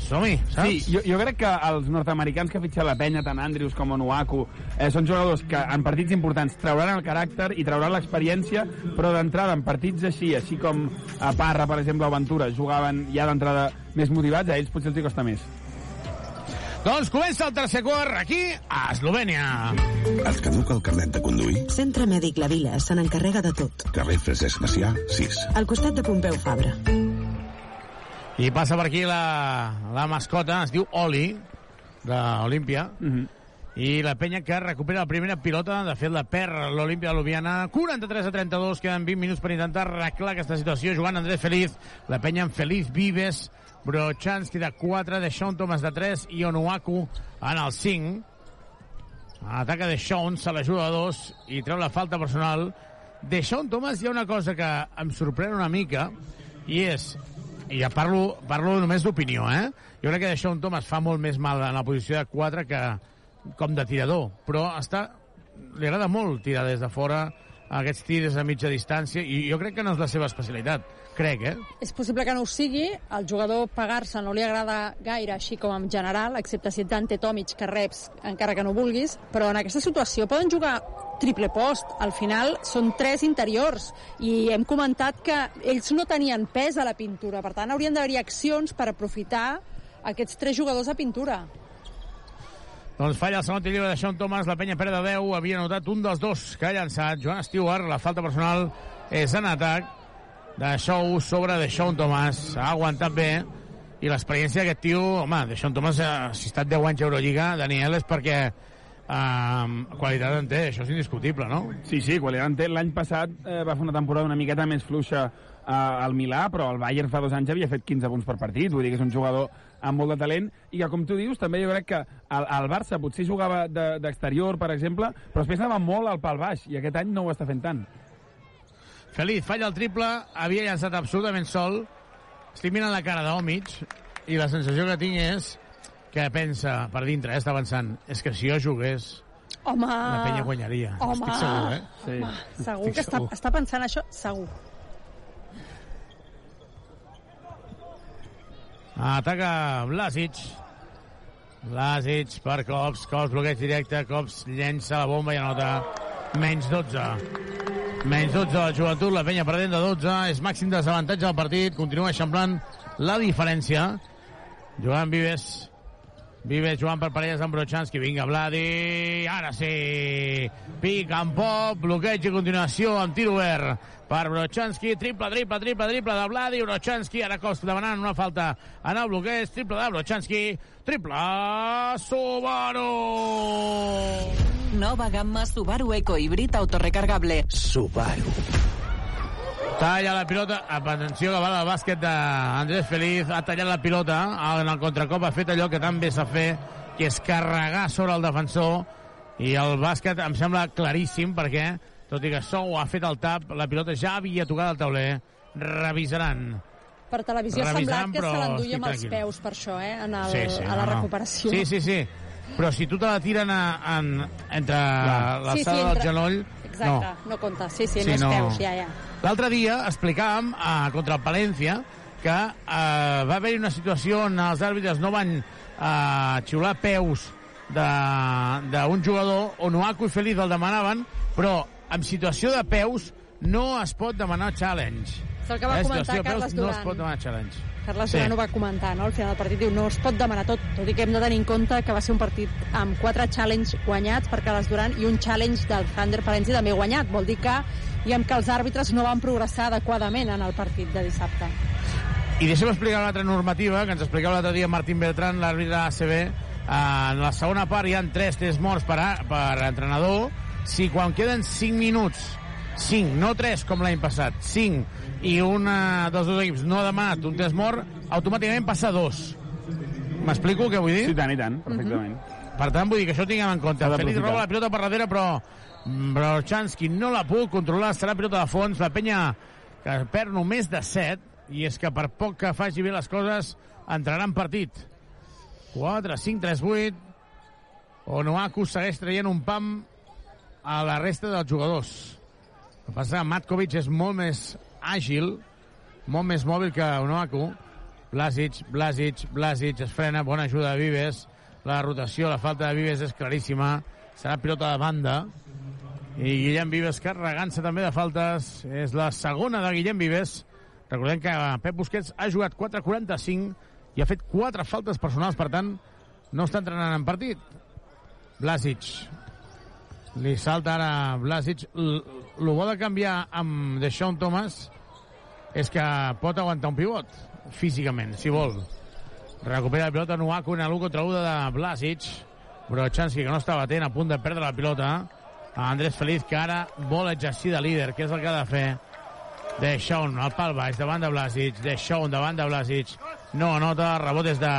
som-hi, saps? Sí, jo, jo crec que els nord-americans que ha fitxat la penya, tant Andrews com Onuaku, eh, són jugadors que en partits importants trauran el caràcter i trauran l'experiència, però d'entrada en partits així, així com a Parra, per exemple, o Ventura, jugaven ja d'entrada més motivats, a ells potser els hi costa més. Doncs comença el tercer quart aquí, a Eslovènia. Et caduca el carnet de conduir? Centre Mèdic La Vila se n'encarrega de tot. Carrer Francesc Macià, 6. Al costat de Pompeu Fabra. I passa per aquí la, la mascota, es diu Oli, d'Olímpia, mm -hmm. i la penya que recupera la primera pilota, de fet la perd l'Olímpia de Ljubljana, 43 a 32, queden 20 minuts per intentar arreglar aquesta situació, jugant Andrés Feliz, la penya amb Feliz Vives, Brochanski de 4, de Sean Thomas de 3 i Onuaku en el 5. Ataca de Sean, se l'ajuda a dos i treu la falta personal. De Sean Thomas hi ha una cosa que em sorprèn una mica i és i ja parlo, parlo només d'opinió, eh? Jo crec que un Thomas fa molt més mal en la posició de 4 que com de tirador, però està, li agrada molt tirar des de fora aquests tirs a mitja distància i jo crec que no és la seva especialitat, crec, eh? És possible que no ho sigui, al jugador pagar-se no li agrada gaire, així com en general, excepte si et Dante Tomic, que reps encara que no vulguis, però en aquesta situació poden jugar triple post. Al final són tres interiors i hem comentat que ells no tenien pes a la pintura, per tant haurien d'haver-hi accions per aprofitar aquests tres jugadors a pintura. Doncs falla el segon lliure de Sean Thomas, la penya perd de 10, havia anotat un dels dos que ha llançat, Joan Stewart, la falta personal és en atac. De Show sobre de Sean Thomas, ha aguantat bé, i l'experiència d'aquest tio, home, de Sean Thomas, si ha estat 10 anys a Eurolliga, Daniel, és perquè eh, qualitat en té, això és indiscutible, no? Sí, sí, qualitat en té. L'any passat eh, va fer una temporada una miqueta més fluixa eh, al Milà, però el Bayern fa dos anys havia fet 15 punts per partit, vull dir que és un jugador amb molt de talent, i que, com tu dius, també jo crec que el, el Barça potser jugava de- d'exterior, per exemple, però després anava molt al pal baix, i aquest any no ho està fent tant. Feliz falla el triple, havia llançat absolutament sol, estic mirant la cara d'Omic, i la sensació que tinc és que pensa per dintre, eh, està pensant, és que si jo jugués, Home... la penya guanyaria. Home, Estic segur, eh? home, segur Estic que està, segur. està pensant això, segur. Ataca Blasic. Blasic per Cops. Cops bloqueig directe. Cops llença la bomba i anota menys 12. Menys 12 la joventut. La penya perdent de 12. És màxim desavantatge del partit. Continua eixamplant la diferència. Joan Vives. Vives jugant per parelles amb Brochanski. Vinga, Vladi. Ara sí. Pic en pop. Bloqueig i continuació amb tir obert per Brochanski. Triple, triple, triple, triple de Vladi. Brochanski ara costa demanant una falta en el bloqueig. Triple de Brochanski. Triple Subaru. Nova gamma Subaru Eco Híbrid autorecargable. Subaru. Talla la pilota. Atenció que va el bàsquet d'Andrés Feliz. Ha tallat la pilota. En el contracop ha fet allò que tan bé sap fer, que és carregar sobre el defensor. I el bàsquet em sembla claríssim perquè, tot i que Sou ha fet el tap, la pilota ja havia tocat el tauler. Revisaran. Per televisió ha semblat que però se l'enduia amb els peus, per això, eh? En el, sí, sí, a la no, recuperació. Sí, sí, sí. Però si tu te la tiren a, en, entre l'alçada Sí, sí, del entre- genoll... Exacte, no, no compta. Sí, sí, Sí, no és no. peus, ja, ja. L'altre dia explicàvem eh, contra el Palència que eh, va haver-hi una situació on els àrbitres no van eh, xiular peus d'un jugador, on Oaku i Feliz el demanaven, però en situació de peus no es pot demanar challenge. És el que va Eh, comentar de peus Carles No es pot demanar challenge. Carles Sí. Duran ho va comentar, no? Al final del partit diu no es pot demanar tot, tot i que hem de tenir en compte que va ser un partit amb quatre challenge guanyats per Carles Duran i un challenge del Thunder Palenzi també guanyat. Vol dir que, diguem que els àrbitres no van progressar adequadament en el partit de dissabte. I deixem explicar una altra normativa que ens explicava l'altre dia Martín Beltrán, l'àrbitre ACB. En la segona part hi han 3 tests morts per, a, per entrenador. Si quan queden 5 minuts, 5, no 3 com l'any passat, 5, i un dels dos equips no ha demanat un test mort, automàticament passa a 2. M'explico què vull dir? Sí, tant i tant, perfectament. Per tant, vull dir que això ho tinguem en compte. Félix d'aprofitar. roba la pilota per darrere, però Brochanski no la puc controlar, serà pilota de fons, la penya que perd només de 7, i és que per poc que faci bé les coses, entrarà en partit. 4, 5, 3, 8, Onoaku segueix traient un pam a la resta dels jugadors. Que passa que Matkovic és molt més àgil, molt més mòbil que Onoaku. Blasic, Blasic, Blasic, es frena, bona ajuda de Vives. La rotació, la falta de Vives és claríssima. Serà pilota de banda. I Guillem Vives carregant-se també de faltes. És la segona de Guillem Vives. Recordem que Pep Busquets ha jugat 4.45 i ha fet 4 faltes personals, per tant, no està entrenant en partit. Blasic. Li salta ara Blasic. El bo de canviar amb Deshaun Thomas és que pot aguantar un pivot físicament, si vol. Recupera la pilota Nuaku en l'1 contra 1 de Blasic. Brochanski, que no està batent, a punt de perdre la pilota. Andrés Feliz, que ara vol exercir de líder, que és el que ha de fer. De Shaun, al pal baix, davant de Blasic. De davant de Blasic. No anota, rebot és de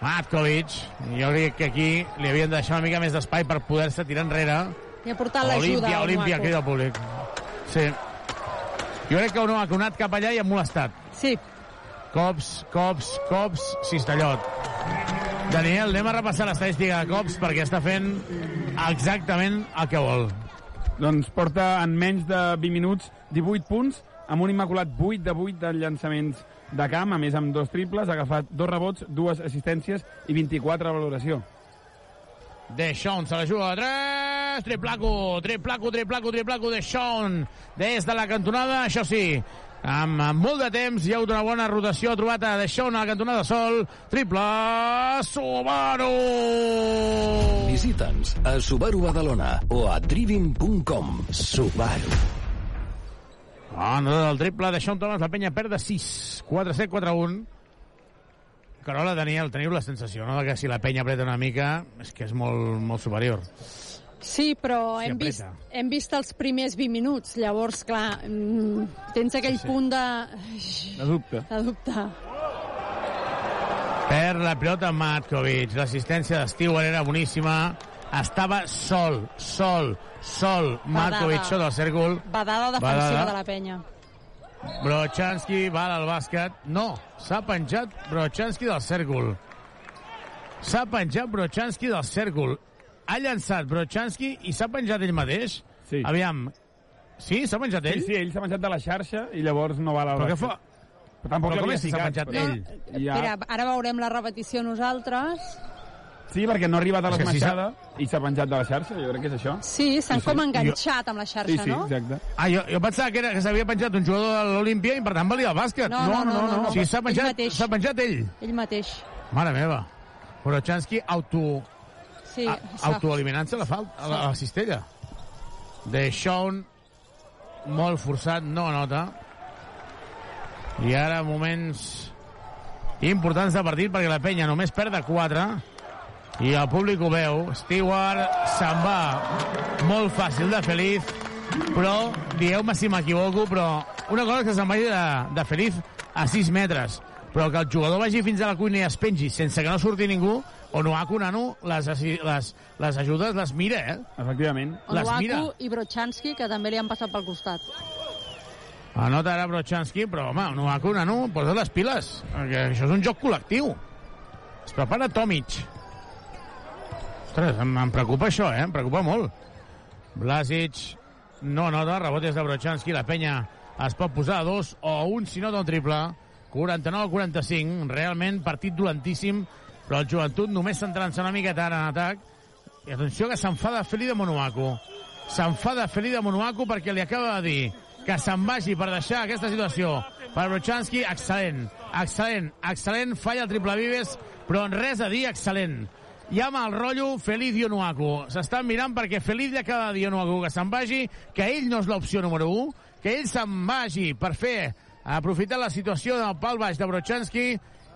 Matkovic. Jo crec que aquí li havien de deixar una mica més d'espai per poder-se tirar enrere. I ha portat l'ajuda Olímpia, al Olímpia, crida el públic. Sí. Jo crec que no ha conat cap allà i ha molestat. Sí. Cops, cops, cops, Cistellot. Daniel, anem a repassar l'estadística de cops perquè està fent exactament el que vol. Doncs porta en menys de 20 minuts 18 punts, amb un immaculat 8 de 8 de llançaments de camp, a més amb dos triples, ha agafat dos rebots, dues assistències i 24 de valoració. De Sean se la juga a 3, triplaco, triplaco, triplaco, triplaco de Sean des de la cantonada, això sí, amb, amb molt de temps hi ha hagut una bona rotació, ha trobat a De Sean a la cantonada sol, triple Subaru! Visita'ns a Subaru Badalona o a driving.com. Subaru. Ah, no del triple de Sean Thomas, la penya perd de 6, 4-7, 4-1. Carola, Daniel, teniu la sensació, no?, de que si la penya apreta una mica, és que és molt, molt superior. Sí, però Sí, hem, vist, hem vist els primers 20 minuts. Llavors, clar, mm, tens aquell Sí. punt de... De dubte. de dubte. Per la pilota Matkovic. L'assistència de Stewart era boníssima. Estava sol, sol, sol. Matkovic sota el cèrcol. Badada defensiva Badada. de la penya. Brochanski va al bàsquet. No, s'ha penjat Brochanski del cèrcol. S'ha penjat Brochanski del cèrcol. Ha llançat Brochanski i s'ha penjat ell mateix? Sí. Aviam. Sí? S'ha penjat ell? Sí, sí, ell s'ha menjat de la xarxa i llavors no val al Però què bàsquet. fa? Però tampoc Però com l'havia és que s'ha penjat però- ell? Ja. Espera, ara veurem la repetició nosaltres. Sí, perquè no ha arribat a que si l'esmaixada i s'ha penjat de la xarxa, jo crec que és això. Sí, s'han Sí, sí. com enganxat amb la xarxa, Sí, sí, no? exacte. Ah, jo, jo pensava que, era, que s'havia penjat un jugador de l'Olimpia i per tant valia el bàsquet. No, no, no, no, no. O sigui, s'ha Ell penjat, mateix. s'ha penjat ell. Ell mateix. Mare meva. Brochanski auto, Sí, autoeliminant-se la, fal- a, la, a la cistella. De Sean, molt forçat, no nota. I ara moments importants de partit perquè la penya només perd de 4 i el públic ho veu. Stewart se'n va molt fàcil de feliç, però, dieu-me si m'equivoco, però una cosa és que se'n vagi de, de feliç a 6 metres, però que el jugador vagi fins a la cuina i es pengi sense que no surti ningú, Onuaku Nano les, les, les ajudes les mira, eh? Efectivament. Les mira. Onuaku i Brochanski, que també li han passat pel costat. Anota ara Brochanski, però home, Onuaku Nano, posa les piles, perquè això és un joc col·lectiu. Es prepara Tomic. Ostres, em, em preocupa això, eh? Em preocupa molt. Blasic no nota, rebotes de Brochanski, la penya es pot posar a dos o un si nota un triple. 49-45, realment partit dolentíssim, però el joventut només centrant-se una miqueta en atac. I atenció que s'enfada Feli de Monuaco. S'enfada Feli de Monuaco perquè li acaba de dir que se'n vagi per deixar aquesta situació per Brochanski, excel·lent, excel·lent, excel·lent, falla el triple Vives, però en res a dir, excel·lent. Llama al rotllo Feliz i Onuaku. S'estan mirant perquè Feliz li acaba de Onuaku que se'n vagi, que ell no és l'opció número 1, que ell se'n vagi per fer aprofitar la situació del pal baix de Brochanski.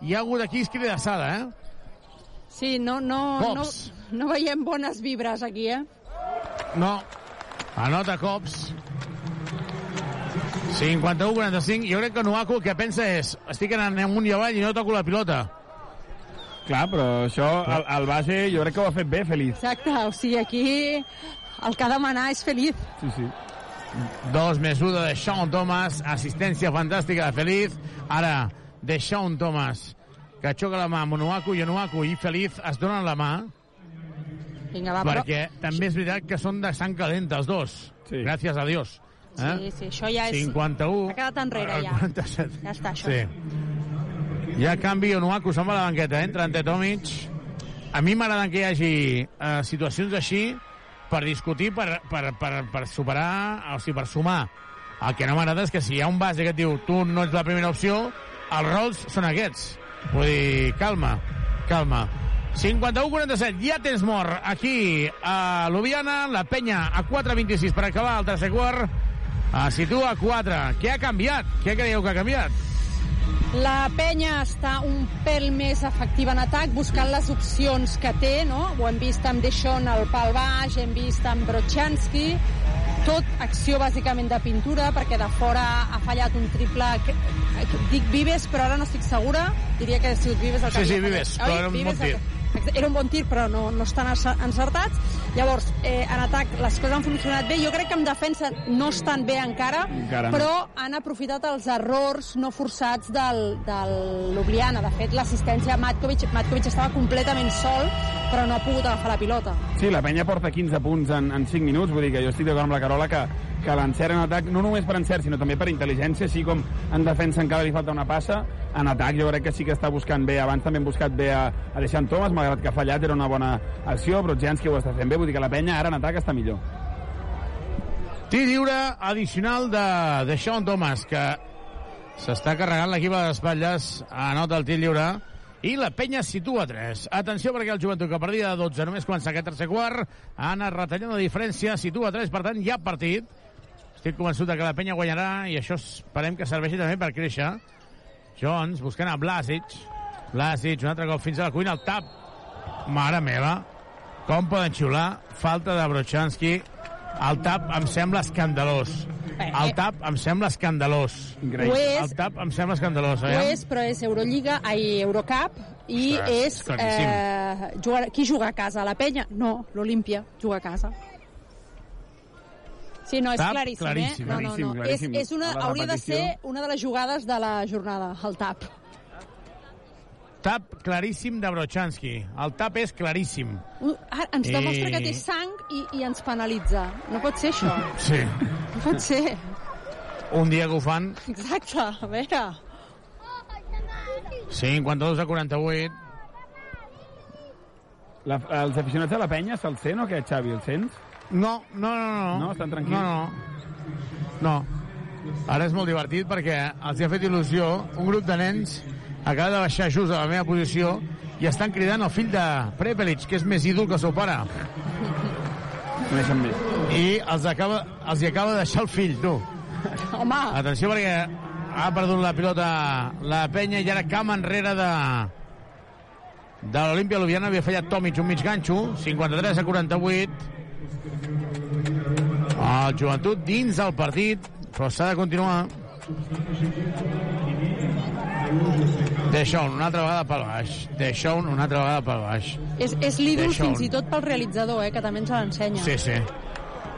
Hi ha hagut aquí escridassada, eh? Sí, no, no, no, Cops. no veiem bones vibres aquí, eh? No. Anota cops. 51-45. Jo crec que Nuaku el que pensa és estic anant amunt i avall i no toco la pilota. Clar, però això, el, el base, jo crec que ho ha fet bé, Feliç. Exacte, o sigui, aquí el que ha de demanar és feliç. Sí, sí. Dos més un de Sean Thomas. Assistència fantàstica de Feliz. Ara, de Sean Thomas, que xoca la mà amb Onuaku i Onuaku i Feliz es donen la mà Vinga, va, però... perquè també és veritat que són de sang calenta els dos. Sí. Gràcies a Dios. Eh? Sí, sí, això ja és... 51. Ha quedat enrere, ja. 47. Ja està, això. Sí. Hi ha canvi, Onuaku se'n va a la banqueta, entra Ante Tomic. A mi m'agraden que hi hagi eh, situacions així per discutir, per, per, per, per superar, o sigui, per sumar. El que no m'agrada és que si hi ha un base que et diu tu no ets la primera opció, els rols són aquests. Vull dir, calma, calma. 51-47, ja tens mort aquí a Ljubljana, la penya a 4-26 per acabar el tercer quart, es situa a 4. Què ha canviat? Què creieu que ha canviat? La penya està un pèl més efectiva en atac, buscant les opcions que té, no? Ho hem vist amb Deixón al pal baix, hem vist amb Brochanski, tot acció bàsicament de pintura, perquè de fora ha fallat un triple... Dic Vives, però ara no estic segura. Diria que ha sigut Vives el que Sí, sí, Vives, però era un bon el que- Era un bon tir, però no, no estan encertats. Llavors, eh, en atac les coses han funcionat bé. Jo crec que en defensa no estan bé encara, Encara no. però han aprofitat els errors no forçats del, del Ljubljana. De fet, l'assistència a Matkovic, Matkovic estava completament sol, però no ha pogut agafar la pilota. Sí, la penya porta 15 punts en, en 5 minuts, vull dir que jo estic d'acord amb la Carola que, que l'encert en atac, no només per encert, sinó també per intel·ligència, així com en defensa encara li falta una passa, en atac jo crec que sí que està buscant bé, abans també hem buscat bé a, a Deixant Thomas, malgrat que ha fallat, era una bona acció, però Janski ho està fent bé, vull dir que la penya ara en atac està millor. Tir lliure addicional de, de Sean Thomas, que s'està carregant l'equip a les espatlles, anota el tir lliure, i la penya situa a 3. Atenció perquè el joventut que perdia de 12 només comença aquest tercer quart, ha anat retallant la diferència, situa a 3, per tant hi ha partit. Estic convençut que la penya guanyarà i això esperem que serveixi també per créixer. Jones buscant a Blasic. Blasic, un altre cop fins a la cuina, el tap. Mare meva, com poden xiular? Falta de Brochanski. El tap em sembla escandalós. El tap em sembla escandalós. Ho és. El tap em sembla escandalós. Ho és, però és Eurolliga, ai, Eurocup, i Ostres, és... és. Eh, jugar, qui juga a casa? La penya? No, l'Olimpia juga a casa. Sí, no, és Tap, claríssim, claríssim, eh? No, no, no. claríssim. És, és una, hauria de ser una de les jugades de la jornada, el tap. Tap claríssim de Brochanski. El tap és claríssim. Uh, ara ens I- demostra que té sang i, i ens penalitza. No pot ser això. Sí. No pot ser. Un dia que ho fan, Exacte, a veure. 52 a 48. La, els aficionats de la penya se'ls sent o què, Xavi? Els sents? No, no, no, no. No, estan tranquils? No, no. No. Ara és molt divertit perquè els hi ha fet il·lusió. Un grup de nens acaba de baixar just a la meva posició i estan cridant el fill de Prepelic, que és més ídol que el seu pare. I els, acaba, els hi acaba de deixar el fill, tu. Home, Atenció perquè ha perdut la pilota la penya i ara cam enrere de de l'Olimpia Ljubljana havia fallat Tomic un mig ganxo 53 a 48 el joventut dins del partit però s'ha de continuar Deixón una altra vegada pel baix Deixón una altra vegada pel baix és, és l'ídol fins i tot pel realitzador, eh, que també ens l'ensenya. Sí, sí.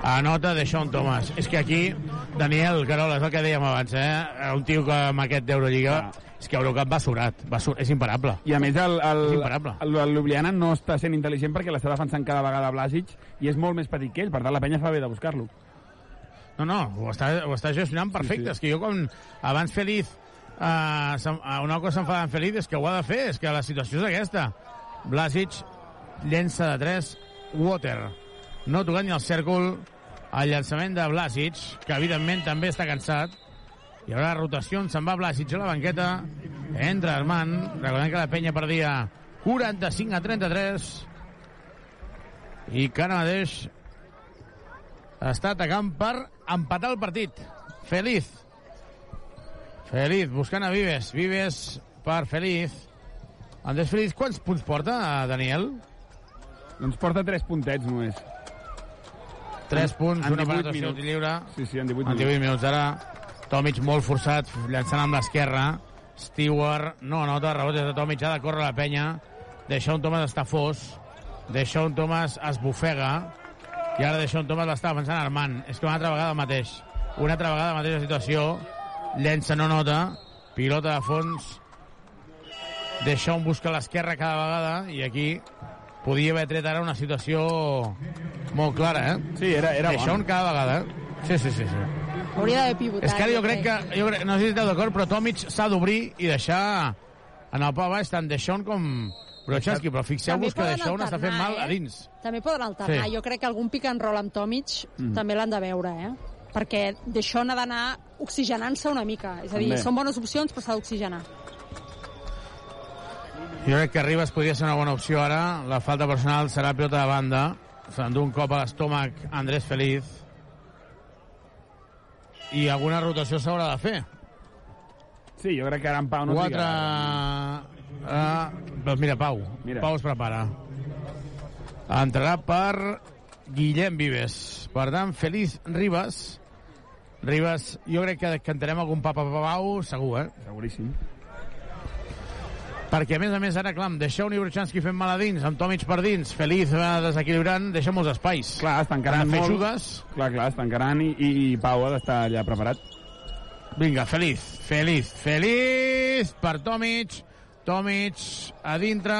Anota de Sean Thomas. És que aquí, Daniel Carola, és el que dèiem abans, eh? Un tio que amb aquest d'Eurolliga... És que Eurocup va surat, va sur... és imparable. I a més el, el, el, el Ljubljana no està sent intel·ligent perquè l'està defensant cada vegada Blasic i és molt més petit que ell, per tant la penya fa bé de buscar-lo. No, no, ho està, ho està gestionant perfecte. Sí, sí. És que jo quan abans Feliz, uh, una cosa s'enfada amb Feliz és que ho ha de fer, és que la situació és aquesta. Blasic llença de 3, Water. No tocant ni el cèrcol, el llançament de Blasic, que evidentment també està cansat. Hi haurà rotacions, se'n va Blasic a la banqueta, entra Armand, recordem que la penya perdia 45 a 33, i que ara mateix està atacant per empatar el partit. Feliz. Feliz, buscant a Vives. Vives per Feliz. Andrés Feliz, quants punts porta, Daniel? Doncs porta 3 puntets només. 3 punts, En una 18 penetració minuts. lliure. Sí, sí, en 18 En 18 minuts. Ara, Tomic molt forçat, llançant amb l'esquerra. Stewart no anota, rebot des de Tomic, ha de córrer la penya. Deixa un Thomas està fos. Deixa un Thomas es bufega. I ara deixa un Thomas l'està avançant Armand. És que una altra vegada el mateix. Una altra vegada la mateixa situació. Llença, no nota. Pilota de fons. Deixa un busca l'esquerra cada vegada. I aquí podia haver tret ara una situació molt clara, eh? Sí, era, era Deixa un cada vegada. Sí, sí, sí. sí. Hauria d'haver pivotat. És que ara jo crec que, jo crec, no sé si esteu d'acord, però Tomic s'ha d'obrir i deixar en el pau baix tant Deixón com Brochanski, però fixeu-vos que Deixón està fent mal a eh? dins. També poden alternar. Sí. Jo crec que algun pick and roll amb Tomic Mm. també l'han de veure, eh? Perquè d'això n'ha d'anar oxigenant-se una mica. És a dir, També. són bones opcions, però s'ha d'oxigenar. Jo crec que Ribas podria ser una bona opció ara. La falta personal serà pilota de banda. S'endú un cop a l'estómac Andrés Feliz. I alguna rotació s'haurà de fer. Sí, jo crec que ara en Pau no Quatre... trigarà. Uh, doncs mira, Pau. Mira. Pau es prepara. Entrarà per Guillem Vives. Per tant, Feliz Ribas. Ribas, jo crec que cantarem algun papa Pau, segur, eh? Seguríssim. Perquè, a més a més, ara, clar, amb deixar un Ibrochanski fent mal a dins, amb Tomic per dins, Feliz eh, desequilibrant, deixa molts espais. Clar, Per fer molt. jugues. Clar, clar, està encarant i, i, i Pau ha d'estar allà preparat. Vinga, Feliz, Feliz, Feliz per Tomic. Tomic a dintre,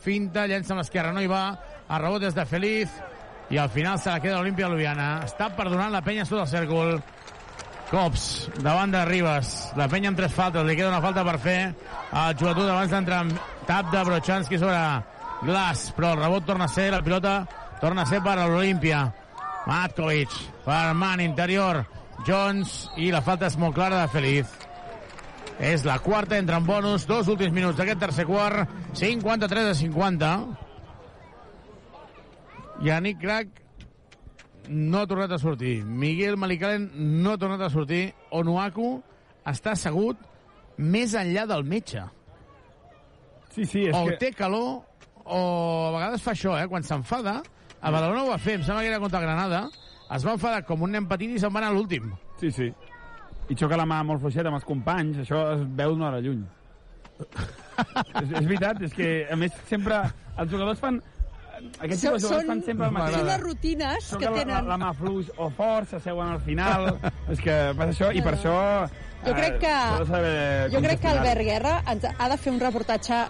finta, llença amb l'esquerra, no hi va. A rebot des de Feliz. I al final se la queda l'Olimpia Ljubljana. Està perdonant la penya sota el cèrcol. Cops, davant de Ribas. La penya amb tres faltes, li queda una falta per fer. El joventut abans d'entrar amb tap de Brochanski sobre Glass, però el rebot torna a ser, la pilota torna a ser per a l'Olimpia. Matkovic, per man interior. Jones, i la falta és molt clara de Feliz. És la quarta, entra en bonus, dos últims minuts d'aquest tercer quart, 53 a 50. Yannick Crac no ha tornat a sortir. Miguel Malicalen no ha tornat a sortir. Onuaku està assegut més enllà del metge. Sí, sí, és o que... té calor o a vegades fa això, eh? Quan s'enfada, a Badalona ho va fer, em sembla que era contra Granada, es va enfadar com un nen petit i se'n va anar a l'últim. Sí, sí. I xoca la mà molt fluixeta amb els companys, això es veu d'una hora lluny. és, és veritat, és que, a més, sempre els jugadors fan Aquests jugadors són- fan sempre el mateix. Són les rutines que la, tenen. la, la mà fluix o fort, s'asseuen al final... és que passa això, i per això... Jo crec que, eh, de saber jo crec que. Albert Guerra ens ha de fer un reportatge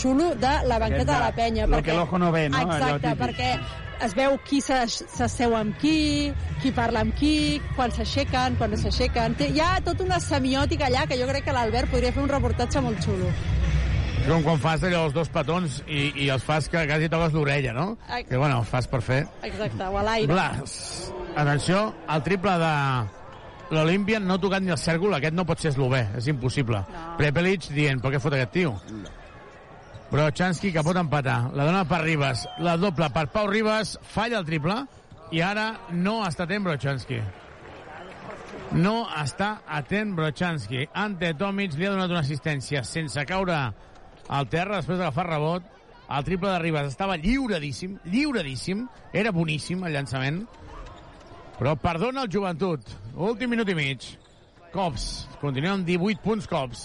xulo de la banqueta de la penya. Lo que l'ojo no ve, no? Exacte, perquè es veu qui s'as- s'asseu amb qui, qui parla amb qui, quan s'aixequen, quan no s'aixequen. Hi ha tota una semiòtica allà que jo crec que l'Albert podria fer un reportatge molt xulo. És com quan fas allò els dos petons i, i els fas que quasi toques l'orella, no? Ai. Que bueno, els fas per fer. Exacte, o a l'aire. Blas. Atenció, el triple de l'Olimpia no ha tocat ni el cèrcol, aquest no pot ser eslové, és impossible. No. Prepelic dient, per què fot aquest tio? Brochanski que pot empatar, la dona per Ribas, la doble per Pau Ribas, falla el triple, i ara no està atent Brochanski. No està atent Brochanski. Ante Tomic li ha donat una assistència sense caure al terra després d'agafar rebot. El triple de Ribas estava lliuradíssim, lliuradíssim. Era boníssim el llançament. Però perdona el joventut. Últim minut i mig. Cops. Continua amb 18 punts Cops.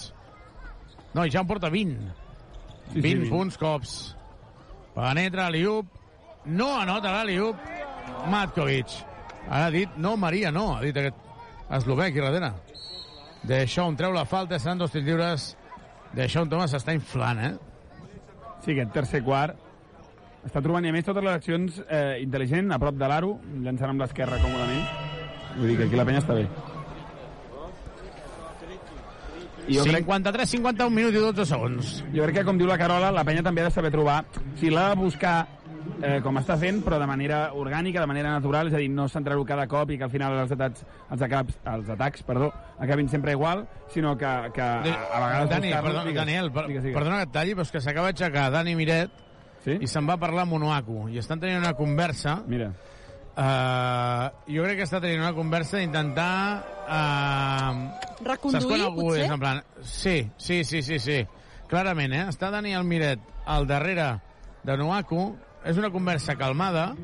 No, i ja en porta 20. Sí, sí, 20 20. punts Cops. Penetra l'Iup. No anota l'Iup. Matkovic. Ha dit no, Maria, no. Ha dit aquest eslové aquí darrere. Deixón treu la falta, seran dos tirs lliures. Deixón Thomas s'està inflant, eh? Sí, aquest tercer quart està trobant, i a més, totes les accions eh, intel·ligent, a prop de l'aro, llançant amb l'esquerra còmodament. Vull dir que aquí la penya està bé. I jo 53, 51 minuts i 12 segons. Jo crec que, com diu la Carola, la penya també ha de saber trobar, si l'ha de buscar eh, com està fent, però de manera orgànica, de manera natural, és a dir, no centrar-ho cada cop i que al final els atacs, els atacs, els atacs perdó, acabin sempre igual, sinó que, que a, a vegades... Dani, perdó, digues, Daniel, per, digues, digues. perdona que et talli, però és que s'acaba d'aixecar Dani Miret sí? i se'n va parlar amb Monoaku i estan tenint una conversa Mira. Uh, jo crec que està tenint una conversa d'intentar... Uh, Reconduir, saps quan algú potser? és en plan... Sí, sí, sí, sí, sí. Clarament, eh? Està Daniel Miret al darrere de Noaku. És una conversa calmada.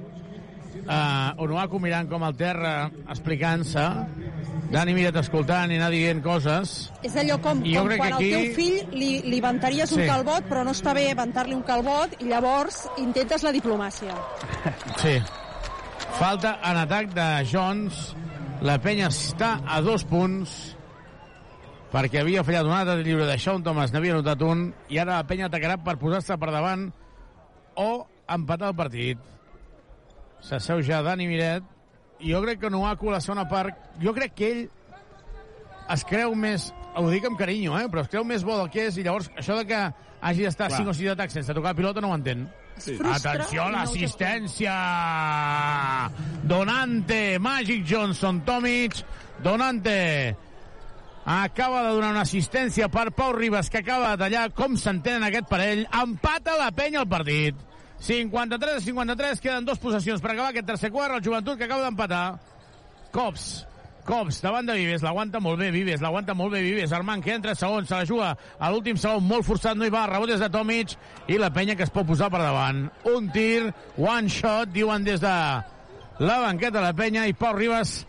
Uh, Onuaku mirant com al terra, explicant-se. Dani Miret escoltant i anar dient coses. És allò com, I com quan que aquí- al teu fill li, li ventaries un Sí. calbot, però no està bé ventar-li un calbot, i llavors intentes la diplomàcia. Sí. Falta en atac de Jones. La penya està a dos punts perquè havia fallat un altre lliure de Sean Thomas, n'havia notat un, i ara la penya atacarà per posar-se per davant o empatar el partit. S'asseu ja Dani Miret, i jo crec que Nuaku, la segona part, jo crec que ell es creu més, ho dic amb carinyo, eh, però es creu més bo del que és, i llavors això de que hagi d'estar Clar. 5 o 6 atacs sense tocar la pilota no ho entén. Sí. Atenció a l'assistència! Donante, Magic Johnson, Tomic, Donante acaba de donar una assistència per Pau Ribas, que acaba de tallar com s'entén aquest parell. Empata la penya al partit. 53 a 53, queden dos possessions per acabar aquest tercer quart. El joventut que acaba d'empatar. Cops. Cops, davant de Vives, l'aguanta molt bé Vives, l'aguanta molt bé Vives, Armand que entra segon, se la juga a l'últim segon, molt forçat, no hi va, rebot des de Tomic, i la penya que es pot posar per davant. Un tir, one shot, diuen des de la banqueta de la penya, i Pau Ribas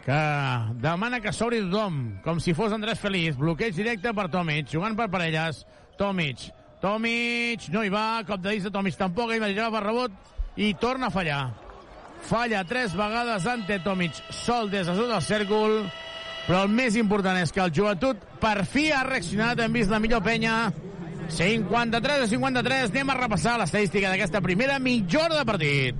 que demana que s'obri tothom, com si fos Andrés Feliz. Bloqueig directe per Tomic, jugant per parelles. Tomic, Tomic, no hi va, cop de disc de Tomic tampoc, ell va per rebot i torna a fallar. Falla tres vegades ante Tomic, sol des de sota del cèrcol, però el més important és que el joventut per fi ha reaccionat, hem vist la millor penya, 53 a 53, anem a repassar l'estadística d'aquesta primera mitja hora de partit.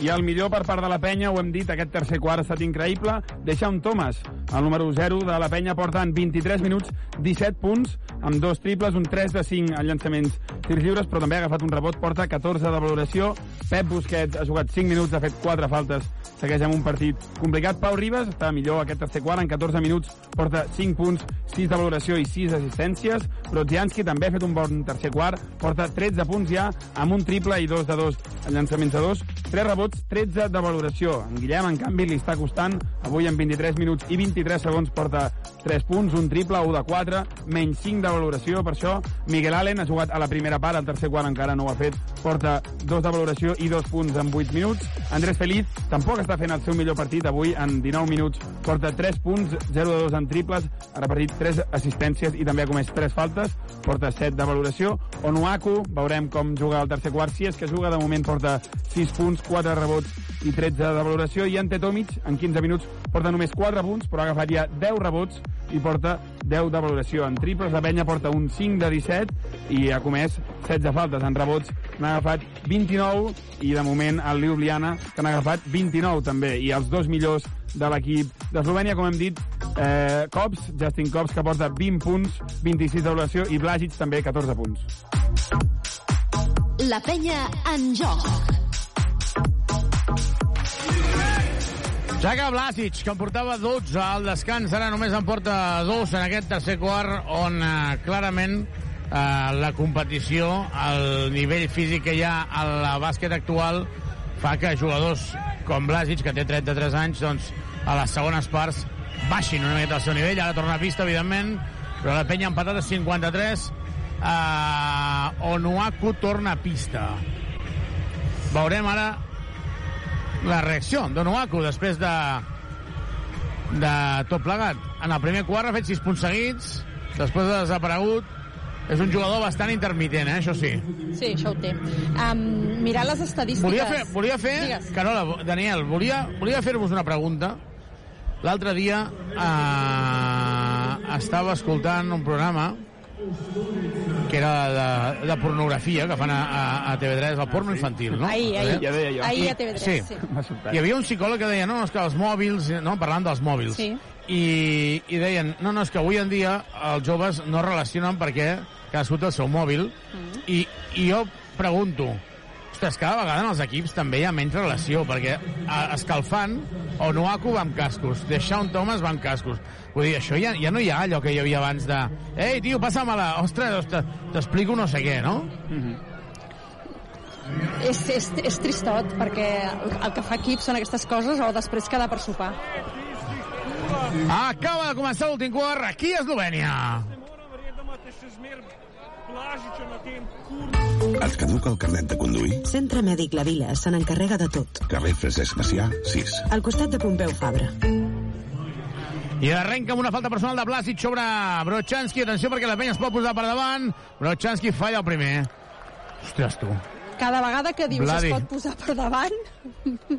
I el millor per part de la penya, ho hem dit, aquest tercer quart ha estat increïble. Deixar un Thomas, el número 0 de la penya, porta en 23 minuts 17 punts, amb dos triples, un 3 de 5 en llançaments tirs lliures, però també ha agafat un rebot, porta 14 de valoració. Pep Busquets ha jugat 5 minuts, ha fet 4 faltes, segueix amb un partit complicat. Pau Ribas està millor aquest tercer quart, en 14 minuts porta 5 punts, 6 de valoració i 6 assistències. Brodzianski també ha fet un bon tercer quart, porta 13 punts ja, amb un triple i 2 de 2 en llançaments de 2, 3 rebots, 13 de valoració. En Guillem, en canvi, li està costant, avui en 23 minuts i 23 segons porta 3 punts, un triple, 1 de 4, menys 5 de valoració, per això Miguel Allen ha jugat a la primera part, al tercer quart encara no ho ha fet, porta 2 de valoració i 2 punts en 8 minuts. Andrés Feliz tampoc està fent el seu millor partit, avui en 19 minuts porta 3 punts, 0 de 2 en triples, ha repartit 3 assistències i també ha comès 3 faltes, porta 7 de valoració. Onuaku, veurem com juga el tercer quart. Si és que juga, de moment porta 6 punts, 4 rebots i 13 de valoració. I Ante Tomic, en 15 minuts, porta només 4 punts, però ha agafat ja 10 rebots i porta 10 de valoració. En triples, la penya porta un 5 de 17 i ha comès 16 faltes. En rebots n'ha agafat 29 i, de moment, el Ljubljana, que n'ha agafat 29 també. I els dos millors de l'equip d'Eslovènia, com hem dit, eh, Cops, Justin Cops, que porta 20 punts, 26 de valoració, i Blagic també 14 punts. La penya en joc. Jaga Blasic, que en portava 12 al descans, ara només en porta 2 en aquest tercer quart, on eh, clarament eh, la competició, el nivell físic que hi ha al bàsquet actual, fa que jugadors com Blasic, que té 33 anys, doncs a les segones parts baixin una miqueta el seu nivell. Ara torna a pista, evidentment, però la penya empatat a 53. Eh, Onuaku torna a pista. Veurem ara la reacció d'Onuaku després de de tot plegat. En el primer quart ha fet 6 punts seguits, després ha desaparegut. És un jugador bastant intermitent, eh? això sí. Sí, això ho té. Um, mirar les estadístiques... Volia fer, volia fer Digues. Carola, Daniel, volia, volia fer-vos una pregunta. L'altre dia eh, estava escoltant un programa que era de, de pornografia que fan a, a, a TV3, el porno infantil, no? Ahir, ahir. Ja deia jo. Ahir a TV3, Sí. sí. Hi havia un psicòleg que deia, no, és que els mòbils, no, parlant dels mòbils, Sí. i, i deien, no, no, és que avui en dia els joves no relacionen perquè cadascú té el seu mòbil, Mm. i, i jo pregunto, ostres, cada vegada en els equips també hi ha menys relació, perquè a, escalfant, Onuaku va amb cascos, Deixaun Thomas va amb cascos. Vull dir, això ja, ja no hi ha allò que hi havia abans de ei, tio, passa'm-la, ostres, ostres t'explico no sé què, no? És, és, és tristot, perquè el, el que fa equip són aquestes coses o després quedar per sopar. Acaba de començar l'últim quart aquí a Eslovènia. Et caduca el carnet de conduir? Centre Mèdic La Vila se n'encarrega de tot. Carrer Francesc Macià, 6. Al costat de Pompeu Fabra. I arrenca amb una falta personal de Blasic sobre Brochanski. Atenció perquè la penya es pot posar per davant. Brochanski falla el primer. Ostres, tu. Cada vegada que dius Vladi. es pot posar per davant,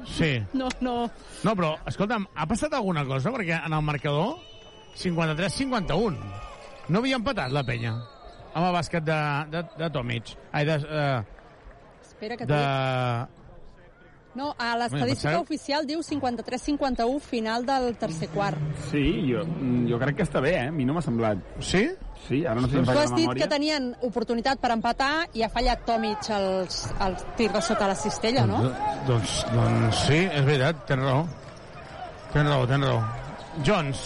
Sí. no, no... No, però, escolta'm, ha passat alguna cosa? Perquè en el marcador, 53-51. No havia empatat la penya amb el bàsquet de, de, de Tomic. Ai, de... Uh, Espera que de... No, a l'estadística pensava- oficial diu 53-51 final del tercer quart. Sí, jo, jo crec que està bé, eh? A mi no m'ha semblat. Sí? Sí, ara no sé si em Tu has dit memòria. que tenien oportunitat per empatar i ha fallat Tomic els, els tirs de sota la cistella, no? Doncs, doncs sí, és veritat, tens raó. Tens raó, tens raó. Jones,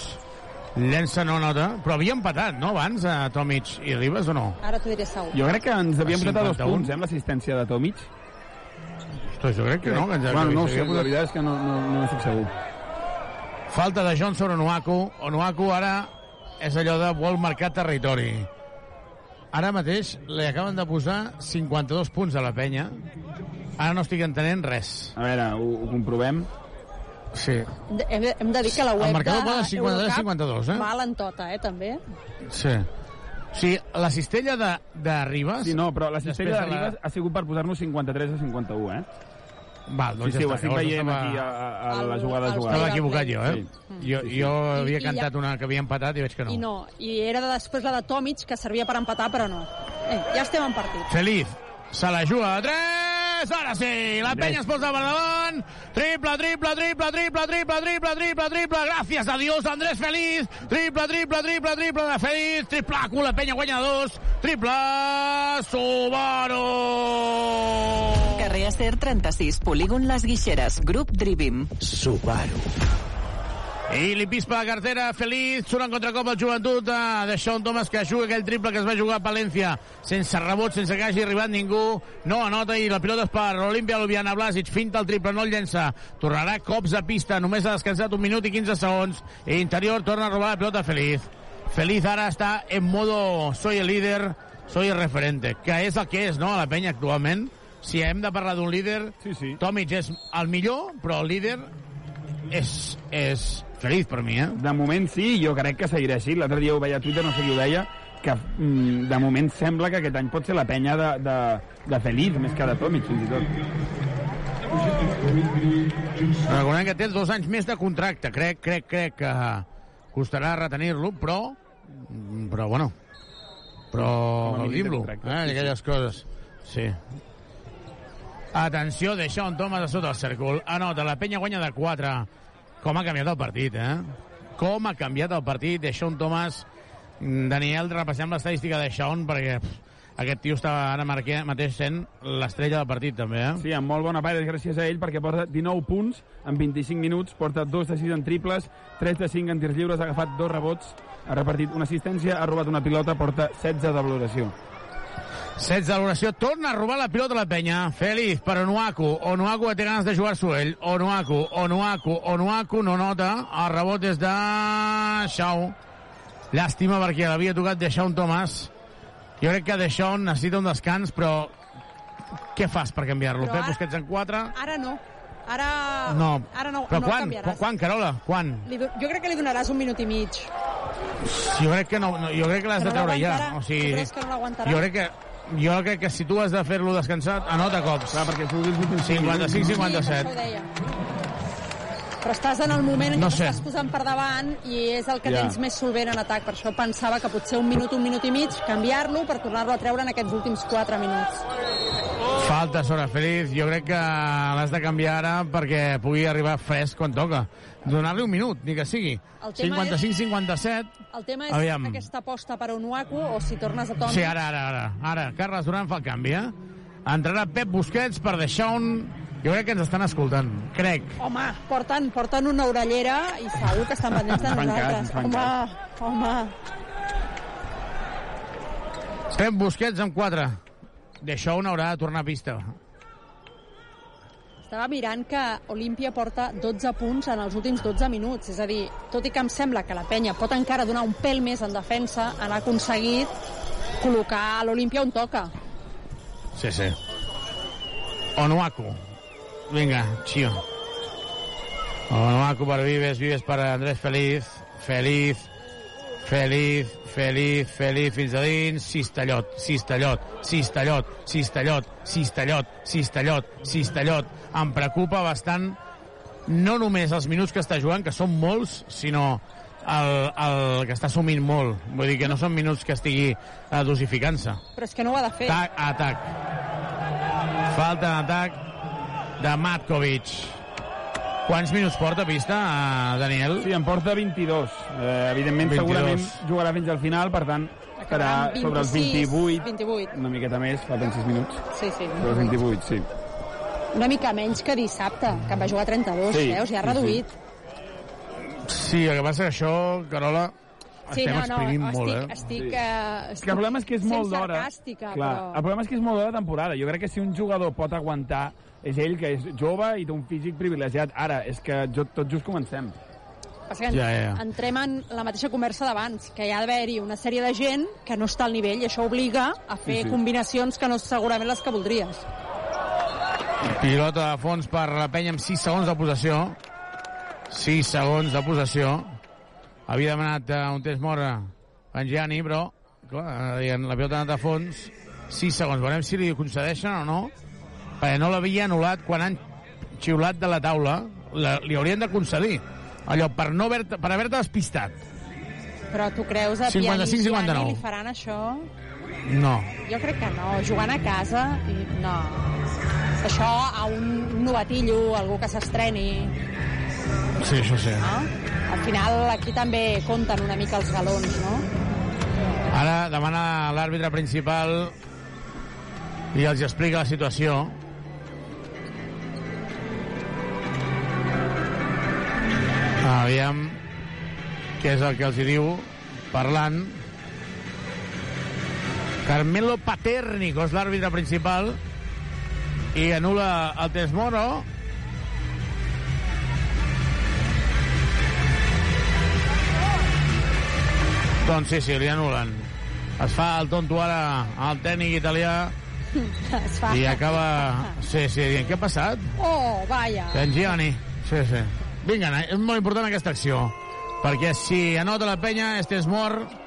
llença no nota, però havia empatat, no, abans, a Tomic i Ribas, o no? Ara t'ho diré segur. Jo crec que ens havíem a dos 51. punts, eh, amb l'assistència de Tomic. Ostres, jo crec que no, que ens bueno, no ho s'havia sé, posat- la veritat és que no, no, no estic segur. Falta de Jones sobre Onuaku. Onuaku ara és allò de vol marcar territori. Ara mateix li acaben de posar 52 punts a la penya. Ara no estic entenent res. A veure, ho, ho comprovem. Sí. De- Hem de, hem de dir que la El web marcador de posa 53-52, eh? Val en tota, eh, també. Sí. Sí, la cistella de, de Ribas... Sí, no, però la cistella de després la- Ribas ha sigut per posar-nos 53 a 51, eh? Val, doncs sí, sí, ja ho està. estic veient estava- aquí a, a, a la El- jugada jugada. Estava equivocat jo, eh? Sí. Jo, jo I- havia i cantat ja- una que havia empatat i veig que no. I no, i era de després la de Tomic, que servia per empatar, però no. Eh, ja estem en partit. Feliz, se la juga a 3, 3, ara sí. La penya es posa per davant. Triple, triple, triple, triple, triple, triple, triple, triple. Gràcies a Dios, Andrés Feliz. Triple, triple, triple, triple de Feliz. Triplaco, la penya guanya dos. Triple, Subaru. Carrer Acer 36, polígon Les Guixeres, grup Drivim. Subaru. I li pispa la cartera, feliç, surt en contracop el joventut de, de Sean Thomas, que juga aquell triple que es va jugar a Palència, sense rebot, sense que hagi arribat ningú, no anota i la pilota és per Olimpia Ljubljana, Blasic, finta el triple, no el llença, tornarà cops a pista, només ha descansat un minut i 15 segons, i interior torna a robar la pilota Feliz. Feliz ara està en modo soy el líder, soy el referente, que és el que és, no?, a la penya actualment. Si hem de parlar d'un líder, sí, sí. Tomic és el millor, però el líder és, és feliç per mi, eh? De moment sí, jo crec que seguirà així. L'altre dia ho veia a Twitter, no sé qui ho deia, que mm, de moment sembla que aquest any pot ser la penya de, de, de Feliz, més que de Tomic, fins i tot. Recordem que té dos anys més de contracte. Crec, crec, crec que costarà retenir-lo, però... Però, bueno... Però contracte, eh? Aquelles coses. Sí. Atenció, deixa un Thomas a sota el cèrcol. Anota, la penya guanya de 4. Com ha canviat el partit, eh? Com ha canviat el partit. Deixa un Thomas... Daniel, repassem l'estadística de Sean, perquè pff, aquest tio està ara marqué, mateix sent l'estrella del partit, també, eh? Sí, amb molt bona part, gràcies a ell, perquè porta 19 punts en 25 minuts, porta 2 de 6 en triples, 3 de 5 en tirs lliures, ha agafat dos rebots, ha repartit una assistència, ha robat una pilota, porta 16 de valoració. 16 de l'oració, torna a robar la pilota a la penya. Feliz per Onuaku. Onuaku té ganes de jugar-s'ho ell. Onuaku, Onuaku, Onuaku no nota. El rebot és de Shaw. Llàstima perquè l'havia tocat de Shawn Thomas. Jo crec que de Shawn necessita un descans, però què fas per canviar-lo? Ara- Busquets en 4? Ara no. Ara No. Ara no, Però no quan? canviaràs. Quan, Carola? Quan? Li, jo crec que li donaràs un minut i mig. Jo crec que no, no jo crec que l'has de treure ja. O sigui, que no jo crec que jo crec que si tu has de fer-lo descansat, anota cops. Clar, perquè tu els últims 55-57. Sí, per això ho deia. Però estàs en el moment en No què sé. t'estàs posant per davant i és el que Ja. tens més solvent en atac. Per això pensava que potser un minut, un minut i mig, canviar-lo per tornar-lo a treure en aquests últims 4 minuts. Falta sobre Feliz. Jo crec que l'has de canviar ara perquè pugui arribar fresc quan toca. Donar-li un minut, ni que sigui. El tema 55-57. El tema és Aviam. aquesta aposta per Onuaku o si tornes a Toni. Sí, ara, ara, ara. Ara, Carles Duran fa el canvi, eh? Entrarà Pep Busquets per deixar un... Jo crec que ens estan escoltant. Crec. Home, porten, porten una orellera i segur que estan pendents de nosaltres. fan Home, cas. home. Pep Busquets amb 4. D'això un haurà de tornar a pista. Estava mirant que Olímpia porta 12 punts en els últims 12 minuts. És a dir, tot i que em sembla que la penya pot encara donar un pèl més en defensa, han aconseguit col·locar l'Olímpia on toca. Sí, sí. Onuaku. Vinga, xio. Onuaku per Vives, Vives per Andrés Feliz. Feliz, Feliz, Feliz, Feliz, fins a dins. Cistellot, Cistellot, Cistellot, Cistellot, Cistellot, Cistellot, Cistellot. Em preocupa bastant no només els minuts que està jugant, que són molts, sinó el, el que està assumint molt. Vull dir que no són minuts que estigui eh, dosificant-se. Però és que no ho ha de fer. Tac, atac. Falta d'atac de Matkovic. Quants minuts porta a pista, eh, Daniel? Sí, en porta 22. Eh, evidentment, 22. segurament jugarà fins al final, per tant, estarà sobre els 26, 28, 28. una miqueta més, falten 6 minuts. Sí, sí. Sobre els 28, sí. Una mica menys que dissabte, que va jugar 32, Sí, veus? Ja ha sí, sí. reduït. Sí, el que passa que això, Carola, Sí, estem no, no, exprimint estic, molt, eh? estic, Sí. eh, És que el problema és que és molt d'hora. però... el problema és que és molt d'hora de temporada. Jo crec que si un jugador pot aguantar és ell, que és jove i té un físic privilegiat. Ara, és que jo, tot just comencem. Passa que Ja, ja, ja. entrem en la mateixa conversa d'abans, que hi ha d'haver-hi una sèrie de gent que no està al nivell i això obliga a fer Sí, sí. combinacions que no segurament les que voldries. Pilota de fons per la penya amb 6 segons de possessió. 6 segons de possessió. Havia demanat eh, un test mort a en Gianni, però clar, eh, la pilota ha anat a fons. 6 segons. Veurem si li concedeixen o no, perquè no l'havia anul·lat quan han xiulat de la taula. La, li haurien de concedir. Allò, per, no haver per haver-te despistat. Però tu creus a 55, Piani i 59. li faran això? No. Jo crec que no. Jugant a casa, no. Això a un novatillo, algú que s'estreni, Sí, això sí. no? Al final aquí també compten una mica els galons, no? Ara demana l'àrbitre principal i els explica la situació. Aviam què és el que els hi diu parlant. Carmelo Paternico és l'àrbitre principal i anula el test moro. Doncs sí, sí, li anulen. Es fa el tonto ara al tècnic italià Es fa... i acaba... Sí, sí, dient, què ha passat? Oh, vaya. En Gianni. Sí, sí. Vinga, és molt important aquesta acció. Perquè si anota la penya, este és mort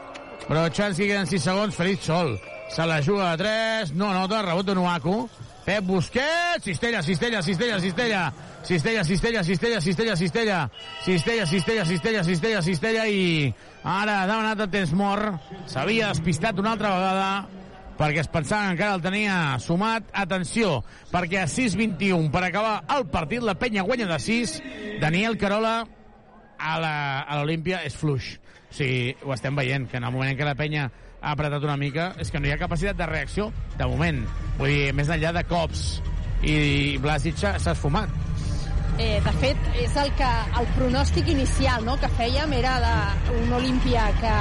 Brochanski queden 6 segons, Feliz Sol. Se la juga a 3, no nota, rebot de Nuaku. Pep Busquets, Cistella, Cistella, Cistella, Cistella, Cistella, Cistella, Cistella, Cistella, Cistella, Cistella, Cistella, Cistella, Cistella, Cistella, i ara ha demanat el temps mort. S'havia despistat una altra vegada perquè es pensava que encara el tenia sumat. Atenció, perquè a 6-21 per acabar el partit, la penya guanya de 6. Daniel Carola a l'Olímpia és fluix. O sigui, ho estem veient, que en el moment en què la penya ha apretat una mica, és que no hi ha capacitat de reacció de moment. Vull dir, més enllà de cops i Blasic s'ha esfumat. Eh, de fet, és el que el pronòstic inicial no, que fèiem era d'un Olímpia que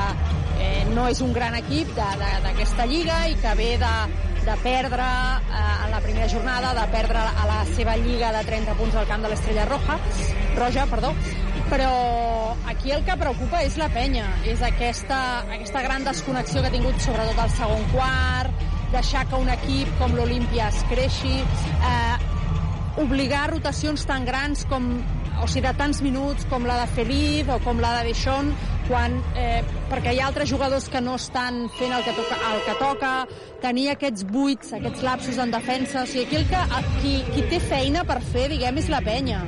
eh, no és un gran equip d'aquesta lliga i que ve de, de perdre eh, en la primera jornada, de perdre a la seva lliga de 30 punts al camp de l'Estrella Roja, Roja, perdó, però aquí el que preocupa és la penya, és aquesta, aquesta gran desconnexió que ha tingut sobretot al segon quart, deixar que un equip com l'Olímpia es creixi, eh, obligar rotacions tan grans com o sigui, de tants minuts com la de Feliz o com la de Deschon quan, eh, perquè hi ha altres jugadors que no estan fent el que toca, el que toca tenir aquests buits, aquests lapsos en defensa o sigui, aquí el que, qui, qui té feina per fer, diguem, és la penya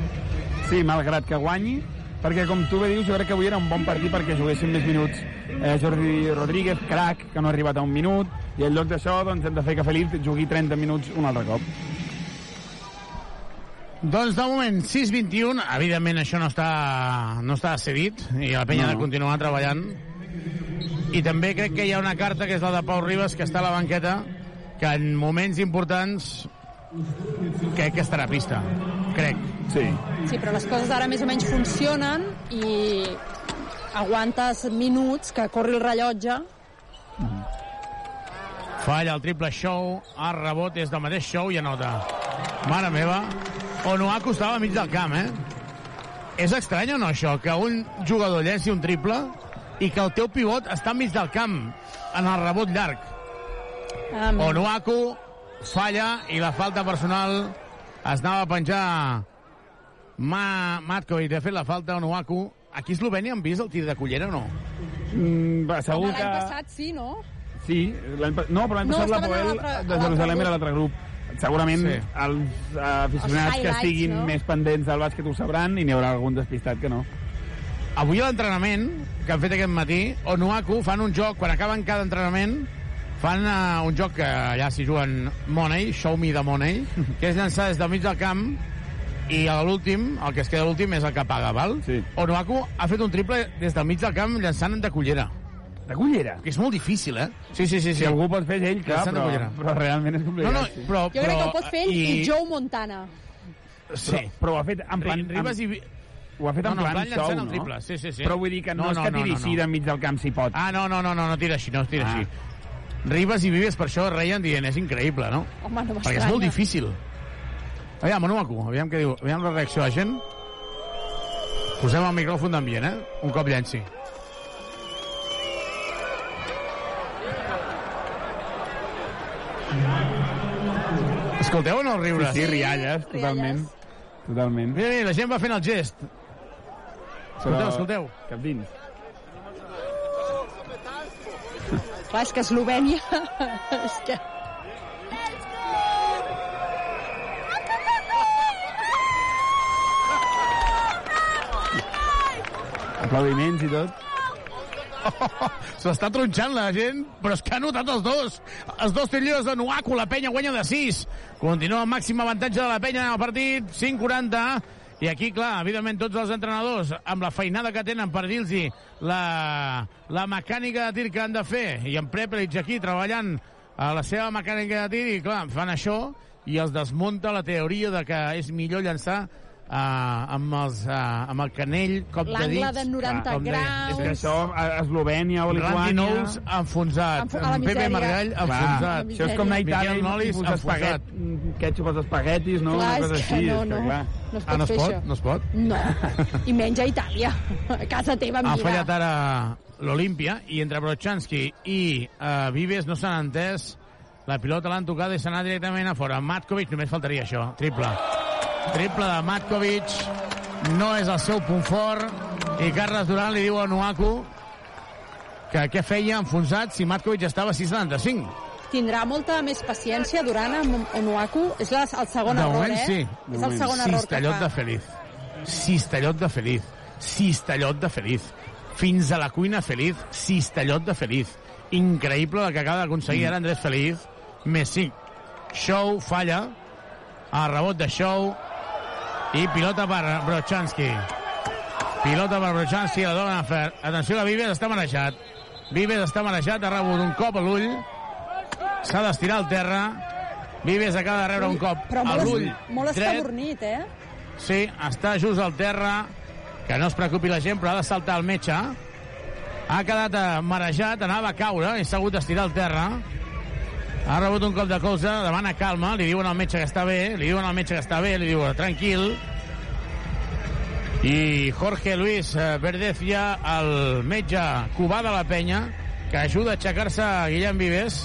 Sí, malgrat que guanyi, perquè com tu bé dius, jo crec que avui era un bon partit perquè juguessin més minuts eh, Jordi Rodríguez, crac, que no ha arribat a un minut, i en lloc d'això doncs, hem de fer que Felip jugui 30 minuts un altre cop. Doncs de moment, 6-21, evidentment això no està, no està cedit i la penya No, ha de continuar treballant. I també crec que hi ha una carta que és la de Pau Ribas, que està a la banqueta, que en moments importants crec que estarà a pista. Crec. Sí. Sí, però les coses ara més o menys funcionen i aguantes minuts que corri el rellotge Falla el triple show, el rebot és del mateix show i anota. Mare meva, Onuaku estava al mig del camp, eh? És estrany o no això, que un jugador llenci un triple i que el teu pivot està enmig del camp, en el rebot llarg. Um, Onuaku falla i la falta personal es anava a penjar Ma Matkovic. De fet, la falta Onuaku. Aquí a Eslovènia han vist el tir de cullera o no? Mm, va, segur l'any que... passat sí, no? Sí, l'any no, però l'any No, passat la a Poel a de Jerusalem era l'altre grup. Segurament Sí. els eh, aficionats Els que estiguin no? més pendents del bàsquet ho sabran i n'hi haurà algun despistat que no. Avui a l'entrenament que han fet aquest matí, Onuaku fan un joc, quan acaben cada entrenament, fan uh, un joc que allà s'hi juguen Money, Show Me the Money, que és llançar des del mig del camp i a l'últim, el que es queda l'últim és el que paga, val? Sí. Onuaku ha fet un triple des del mig del camp llançant de cullera. De cullera? Que és molt difícil, eh? Sí, sí, sí. Si algú pot fer és ell, clar, però, cullera. però realment és No, complicat. no, sí. però... Jo crec que ho pot fer ell i, i Joe Montana. Sí. Però, però ho ha fet en plan... Ribas en, i... Ho ha fet No, en no, plan, el no? triple, sí, sí, sí. Però vull dir que no, No, és no, que no, tiri no, així no. de mig del camp si pot. Ah, no, no, no, no, no tira així, no tira Ah. així. Ribas i Vives per això reien dient és increïble, no? Home, no Perquè és molt difícil. Aviam, Onuaku, aviam què diu. Aviam la reacció de la gent. Posem el micròfon d'ambient, eh? Un cop llenci. Escolteu o no els riures? Sí, sí, rialles, totalment. Totalment. Mira, mira, la gent va fent el gest. Escolteu, escolteu. Cap dins. Clar, és que Eslovènia... és que... Aplaudiments i tot. S'està tronxant la gent, però és que ha notat els dos. Els dos tiros de Nuaku, la penya guanya de 6. Continua el màxim avantatge de la penya en el partit, 5-40. I aquí, clar, evidentment, tots els entrenadors, amb la feinada que tenen per dir-los la, la mecànica de tir que han de fer, i en Prepelic aquí treballant a la seva mecànica de tir, i clar, fan això, i els desmunta la teoria de que és millor llançar uh, amb, els, uh, amb el canell, cop de L'angle dits. de 90 com deia. graus. És que això, a Eslovènia o Randy Lituània... Knowles enfonsat. A la Pepe. Margall enfonsat. això és com anar a Itàlia i Nolis enfonsat. espaguet, ketchup als espaguetis, no? Clar, Una és cosa que així, no, és que, no. No es pot Ah, no es pot? No es pot? No. I menys a Itàlia. A casa teva, Ha mira. fallat ara l'Olímpia i entre Brochanski i uh, Vives no s'han entès. La pilota l'han tocat i s'ha anat directament a fora. Matkovic, només faltaria això. Triple. Triple de Matkovic. No és el seu punt fort. I Carles Duran li diu a Nuaku que què feia enfonsat si Matkovic estava a 6,75. Tindrà molta més paciència durant amb Onuaku. És la, el segon de error, moment, eh? sí. És el segon error que fa. de feliz. Cistellot de feliz. Cistellot de feliz. Fins a la cuina feliz. Cistellot de feliz. Increïble el que acaba d'aconseguir ara Andrés Feliz. Més 5. Show falla. El rebot de Show. I pilota per Brochanski. Pilota per Brochanski. La dona Fer. Atenció que Vives està marejat. Vives està marejat. Ha rebut un cop a l'ull. S'ha d'estirar al terra. Vives acaba de rebre un cop Però a l'ull molt dret. escabornit, eh? Sí, està just al terra. Que no es preocupi la gent, però ha de saltar el metge. Ha quedat eh, marejat, anava a caure i s'ha hagut d'estirar al terra. Ha rebut un cop de colze, demana calma, li diuen al metge que està bé, li diuen al metge que està bé, li diuen tranquil. I Jorge Luis eh, Verdez ja, el metge cubà de la penya, que ajuda a aixecar-se a Guillem Vives,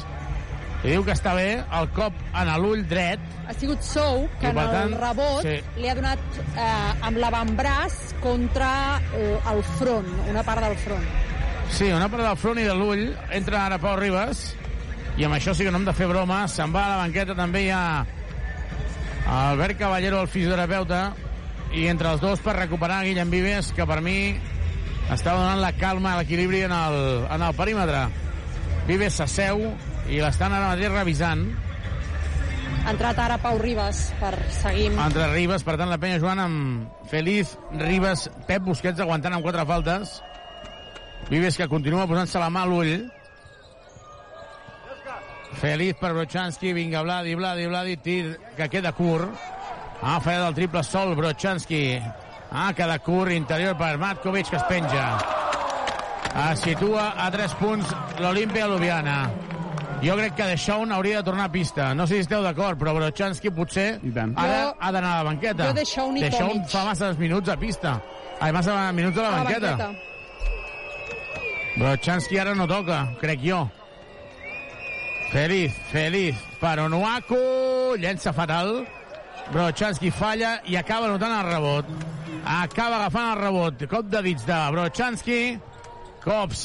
li diu que està bé, el cop en l'ull dret, Ha sigut Sou, que en per el tant, rebot sí. li ha donat eh, amb l'avantbraç contra eh, el front, una part del front. Sí, una part del front i de l'ull. Entra ara Pau Ribas. I amb això sí que no hem de fer broma. Se'n va a la banqueta també hi ha Albert Caballero, el fisioterapeuta. I entre els dos per recuperar Guillem Vives, que per mi està donant la calma, l'equilibri en, el, en el perímetre. Vives s'asseu i l'estan ara mateix revisant. Ha entrat ara Pau Ribas per seguir... Entre Ribas, per tant, la penya jugant amb Feliz, Ribas, Pep Busquets aguantant amb quatre faltes. Vives que continua posant-se la mà a l'ull. Feliz per Brochanski, vinga, Vladi, Vladi, Vladi, tir que queda curt. Ha fallat el triple sol, Brochanski. Ha quedat curt, interior per Matkovic, que es penja. Es situa a 3 punts l'Olimpia Ljubljana. Jo crec que Deixón hauria de tornar a pista. No sé si esteu d'acord, però Brochanski potser ara Jo- ha d'anar a la banqueta. jo Deixón i Deixón fa masses minuts a pista. Ai, massa minuts a la, a la banqueta. banqueta. Brochanski ara no toca, crec jo. Feliz, feliz per Onuaku, llença fatal. Brochanski falla i acaba notant el rebot. Acaba agafant el rebot. Cop de dits de Brochanski. Cops.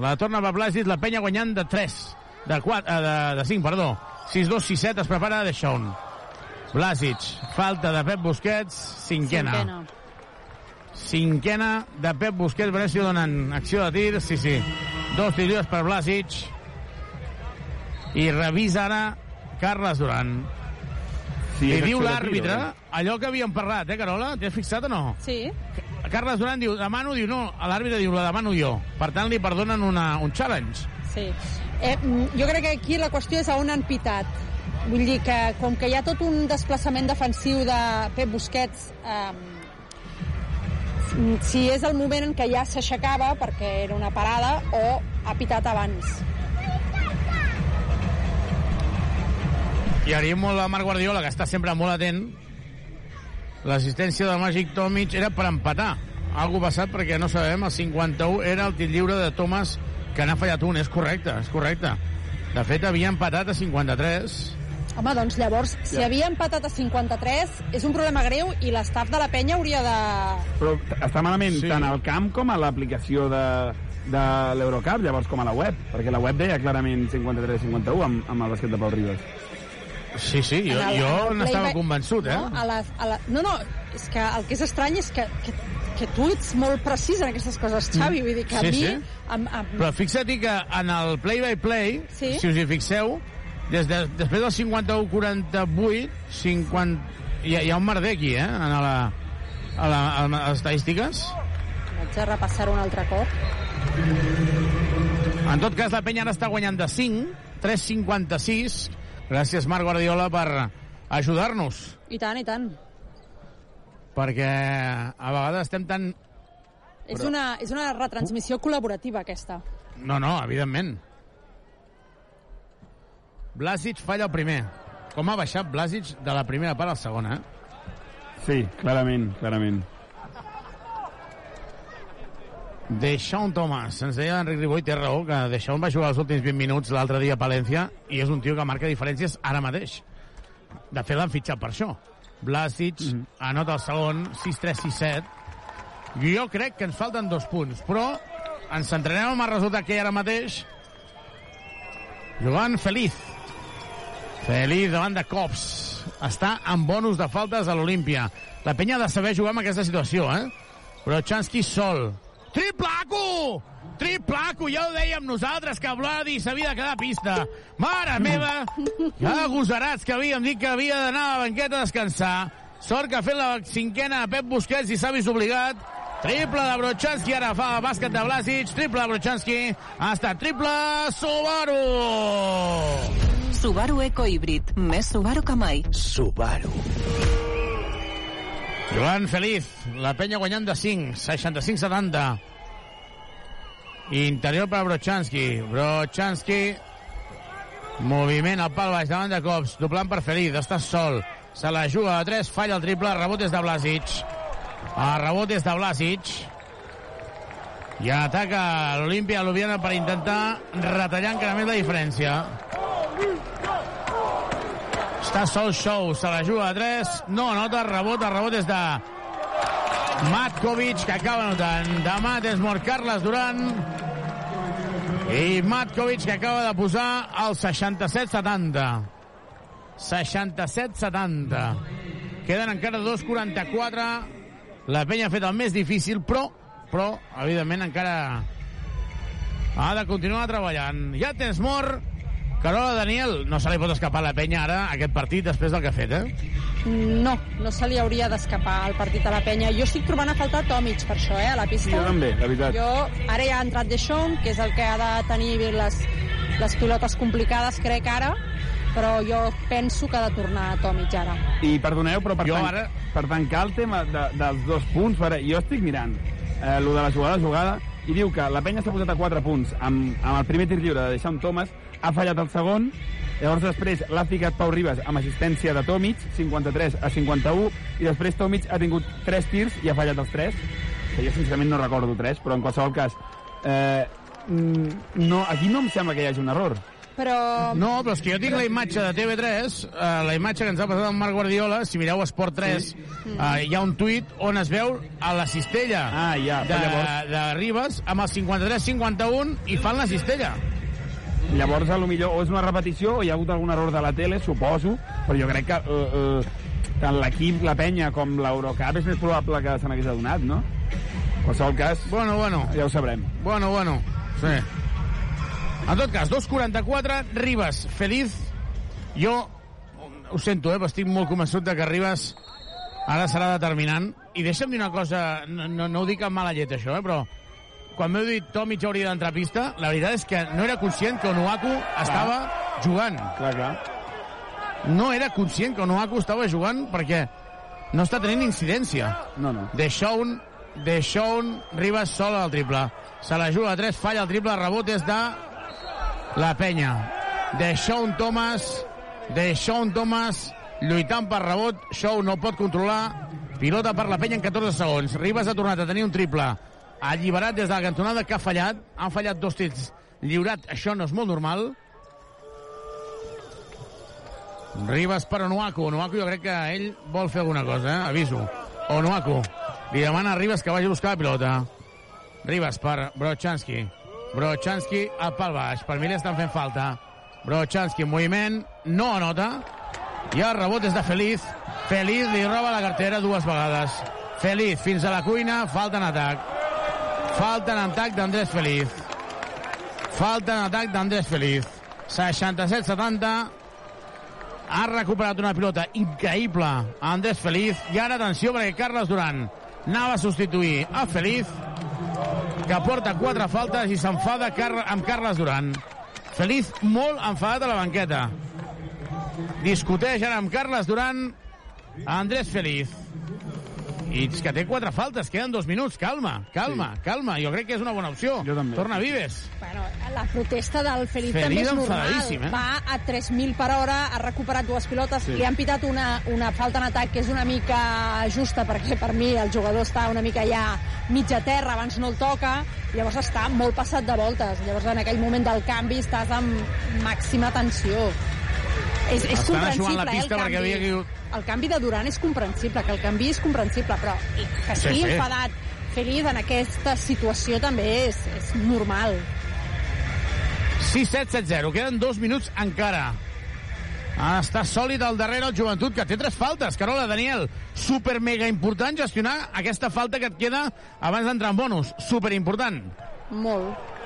La torna per Blasic, la penya guanyant de 3. De 4, eh, de, de 5, perdó. 6-2, 6-7, es prepara de Shaun. Blasic, falta de Pep Busquets, cinquena. Cinquena. Cinquena de Pep Busquets, si donen acció de tir. Sí, sí. Dos tirs per Blasic. I revisa ara Carles Duran. Sí, I és diu l'àrbitre eh? allò que havíem parlat, eh, Carola? T'hi has fixat o no? Sí. Carles Duran diu, demano, diu, no, l'àrbitre diu, la demano jo. Per tant, li perdonen una, un challenge. Sí. Eh, mm, jo crec que aquí la qüestió és a on han pitat. Vull dir que, com que hi ha tot un desplaçament defensiu de Pep Busquets, eh, si és el moment en què ja s'aixecava, perquè era una parada, o ha pitat abans. I agraïm molt a Marc Guardiola, que està sempre molt atent. L'assistència de Magic Tomic era per empatar. Algo passat perquè no sabem, el 51 era el tir lliure de Thomas, que n'ha fallat un. És correcte, és correcte. De fet, havia empatat a 53. Home, doncs llavors, si havia empatat a 53, és un problema greu i l'estaf de la penya hauria de... Però està malament Sí. sí. tant al camp com a l'aplicació de, de l'Eurocup, llavors com a la web, perquè la web deia clarament 53-51 amb, amb el basquet de Pau Ribas. Sí, sí, jo, el- jo n'estava convençut, eh? No, a la, a la, no, no, és que el que és estrany és que, que, que tu ets molt precís en aquestes coses, Xavi. Vull dir que a Sí, mi... sí. Amb, amb... Però fixa't que en el play-by-play, Sí. si us hi fixeu, des de, després del 51-48, 50... Hi, ha, hi ha un merder aquí, eh? En la, a, la, a les estadístiques. Vaig a repassar un altre cop. En tot cas, la penya ara està guanyant de 5, 3-56. Gràcies, Marc Guardiola, per ajudar-nos. I tant, i tant. Perquè a vegades estem tan... És, Però- una, és una retransmissió col·laborativa, aquesta. No, no, evidentment. Blasic falla el primer. Com ha baixat Blasic de la primera part a la segona, eh? Sí, clarament, clarament. Deixón Thomas. Ens deia Enric Riboll, té raó, que Deixón va jugar els últims 20 minuts l'altre dia a Palència i és un tio que marca diferències ara mateix. De fet, l'han fitxat per això. Blasic mm -hmm. anota el segon, 6-3-6-7. Jo crec que ens falten dos punts, però Ens centrarem en el resultat que hi ara mateix. Jugant Feliz. Feliz davant de cops. Està en bonus de faltes a l'Olímpia. La penya ha de saber jugar en aquesta situació, eh? Però Chansky sol. Triplaco! Triplaco! Ja ho dèiem nosaltres, que Vladi s'havia de quedar a pista. Mare meva! Ja agosarats que havíem dit que havia d'anar a la banqueta a descansar. Sort que ha fet la cinquena a Pep Busquets i s'ha vist obligat. Triple de Brochanski, ara fa el bàsquet de Blasic. Triple de Brochanski. Ha estat triple Subaru! Subaru Eco Híbrid. Més Subaru que mai. Subaru. Joan Feliz, la penya guanyant de 5, 65-70. Interior per Brochanski. Brochanski, moviment al pal baix davant de cops, doblant per Feliz, està sol. Se la juga a 3, falla el triple, rebot és de Blasic. El rebot és de Blasic. I ataca l'Olimpia Ljubljana per intentar retallar encara més la diferència. Està sol Show, se la juga a 3, no anota, rebot, el rebot és de Matkovic, que acaba anotant. De Mat és mort Carles Duran. I Matkovic, que acaba de posar el 67-70. 67-70. Queden encara 2-44. La penya ha fet el més difícil, però, però, evidentment, encara ha de continuar treballant. Ja tens mort. Carola Daniel, no se li pot escapar a la penya ara aquest partit després del que ha fet, eh? No, no se li hauria d'escapar el partit a la penya. Jo estic trobant a faltar Tomic per això, eh, a la pista. Jo també, la veritat. Jo, ara ja ha entrat Deschamps, que és el que ha de tenir les, les pilotes complicades, crec, ara, però jo penso que ha de tornar Tomic ara. I perdoneu, però per, Jo tan... ara- per tancar el tema de, dels dos punts, per... jo estic mirant eh, lo de la jugada a jugada i diu que la penya s'ha posat a 4 punts amb, amb el primer tir lliure de Deixant Thomas, ha fallat el segon, llavors després l'ha ficat Pau Ribas amb assistència de Tomic, 53 a 51, i després Tomic ha tingut 3 tirs i ha fallat els 3, que jo sincerament no recordo 3, però en qualsevol cas, eh, mm, no, aquí no em sembla que hi hagi un error. Però... No, però és que jo tinc la imatge de TV3, eh, la imatge que ens ha passat el Marc Guardiola, si mireu Esport 3, sí. eh, hi ha un tuit on es veu a la cistella ah, ja, de, llavors... de Ribas amb el 53-51 i fan la cistella. Llavors, a lo millor, o és una repetició o hi ha hagut algun error de la tele, suposo, però jo crec que eh, eh, tant l'equip, la penya, com l'Eurocup és més probable que se n'hagués adonat, no? En qualsevol cas, Bueno, bueno. ja ho sabrem. Bueno, bueno. Sí. En tot cas, 2.44, Ribas, feliz. Jo ho sento, eh, però estic molt convençut de que Ribas ara serà determinant. I deixa'm dir una cosa, no, no, no ho dic amb mala llet, això, eh, però quan m'heu dit Tomic hauria d'entrar a pista, la veritat és que no era conscient que Onuaku estava jugant. Clar, clar. No era conscient que Onuaku estava jugant perquè no està tenint incidència. No, no. De Shaun, de Shaun, Ribas sol al triple. Se la juga a 3, falla el triple, rebot és de la penya. De Shaun Thomas, de Shaun Thomas, lluitant per rebot, Shaun no pot controlar, pilota per la penya en 14 segons. Ribas ha tornat a tenir un triple alliberat des de la cantonada que ha fallat. Han fallat dos tirs lliurat, això no és molt normal. Ribas per Onuaku. Onuaku jo crec que ell vol fer alguna cosa, eh? Aviso. Onuaku. Li demana a Ribas que vagi a buscar la pilota. Ribas per Brochanski. Brochanski al pal baix. Per mi estan fent falta. Brochanski en moviment. No anota. I el rebot és de Feliz. Feliz li roba la cartera dues vegades. Feliz fins a la cuina. Falta en atac. Falta en atac d'Andrés Feliz. Falta en atac d'Andrés Feliz. 67-70. Ha recuperat una pilota increïble Andrés Feliz. I ara atenció perquè Carles Duran anava a substituir a Feliz que porta quatre faltes i s'enfada Car amb Carles Duran. Feliz molt enfadat a la banqueta. Discuteix ara amb Carles Duran Andrés Feliz. I és que té quatre faltes, queden dos minuts. Calma, calma, sí. calma. Jo crec que és una bona opció. Jo també. Torna Vives. Bueno, la protesta del Feliz també és normal. eh? Va a 3.000 per hora, ha recuperat dues pilotes, Sí. li han pitat una, una falta en atac que és una mica justa, perquè per mi el jugador està una mica ja mitja terra, abans no el toca, llavors està molt passat de voltes. Llavors en aquell moment del canvi estàs amb màxima tensió. És, és Estan comprensible, la eh, el pista perquè canvi. havia El canvi de Duran és comprensible, que el canvi és comprensible, però que Sí, estigui sí. enfadat Feliz en aquesta situació també és, és normal. 6-7-7-0. Queden dos minuts encara. Ah, està sòlid al darrere el joventut, que té tres faltes. Carola, Daniel, super mega important gestionar aquesta falta que et queda abans d'entrar en bonus. Super important. Molt.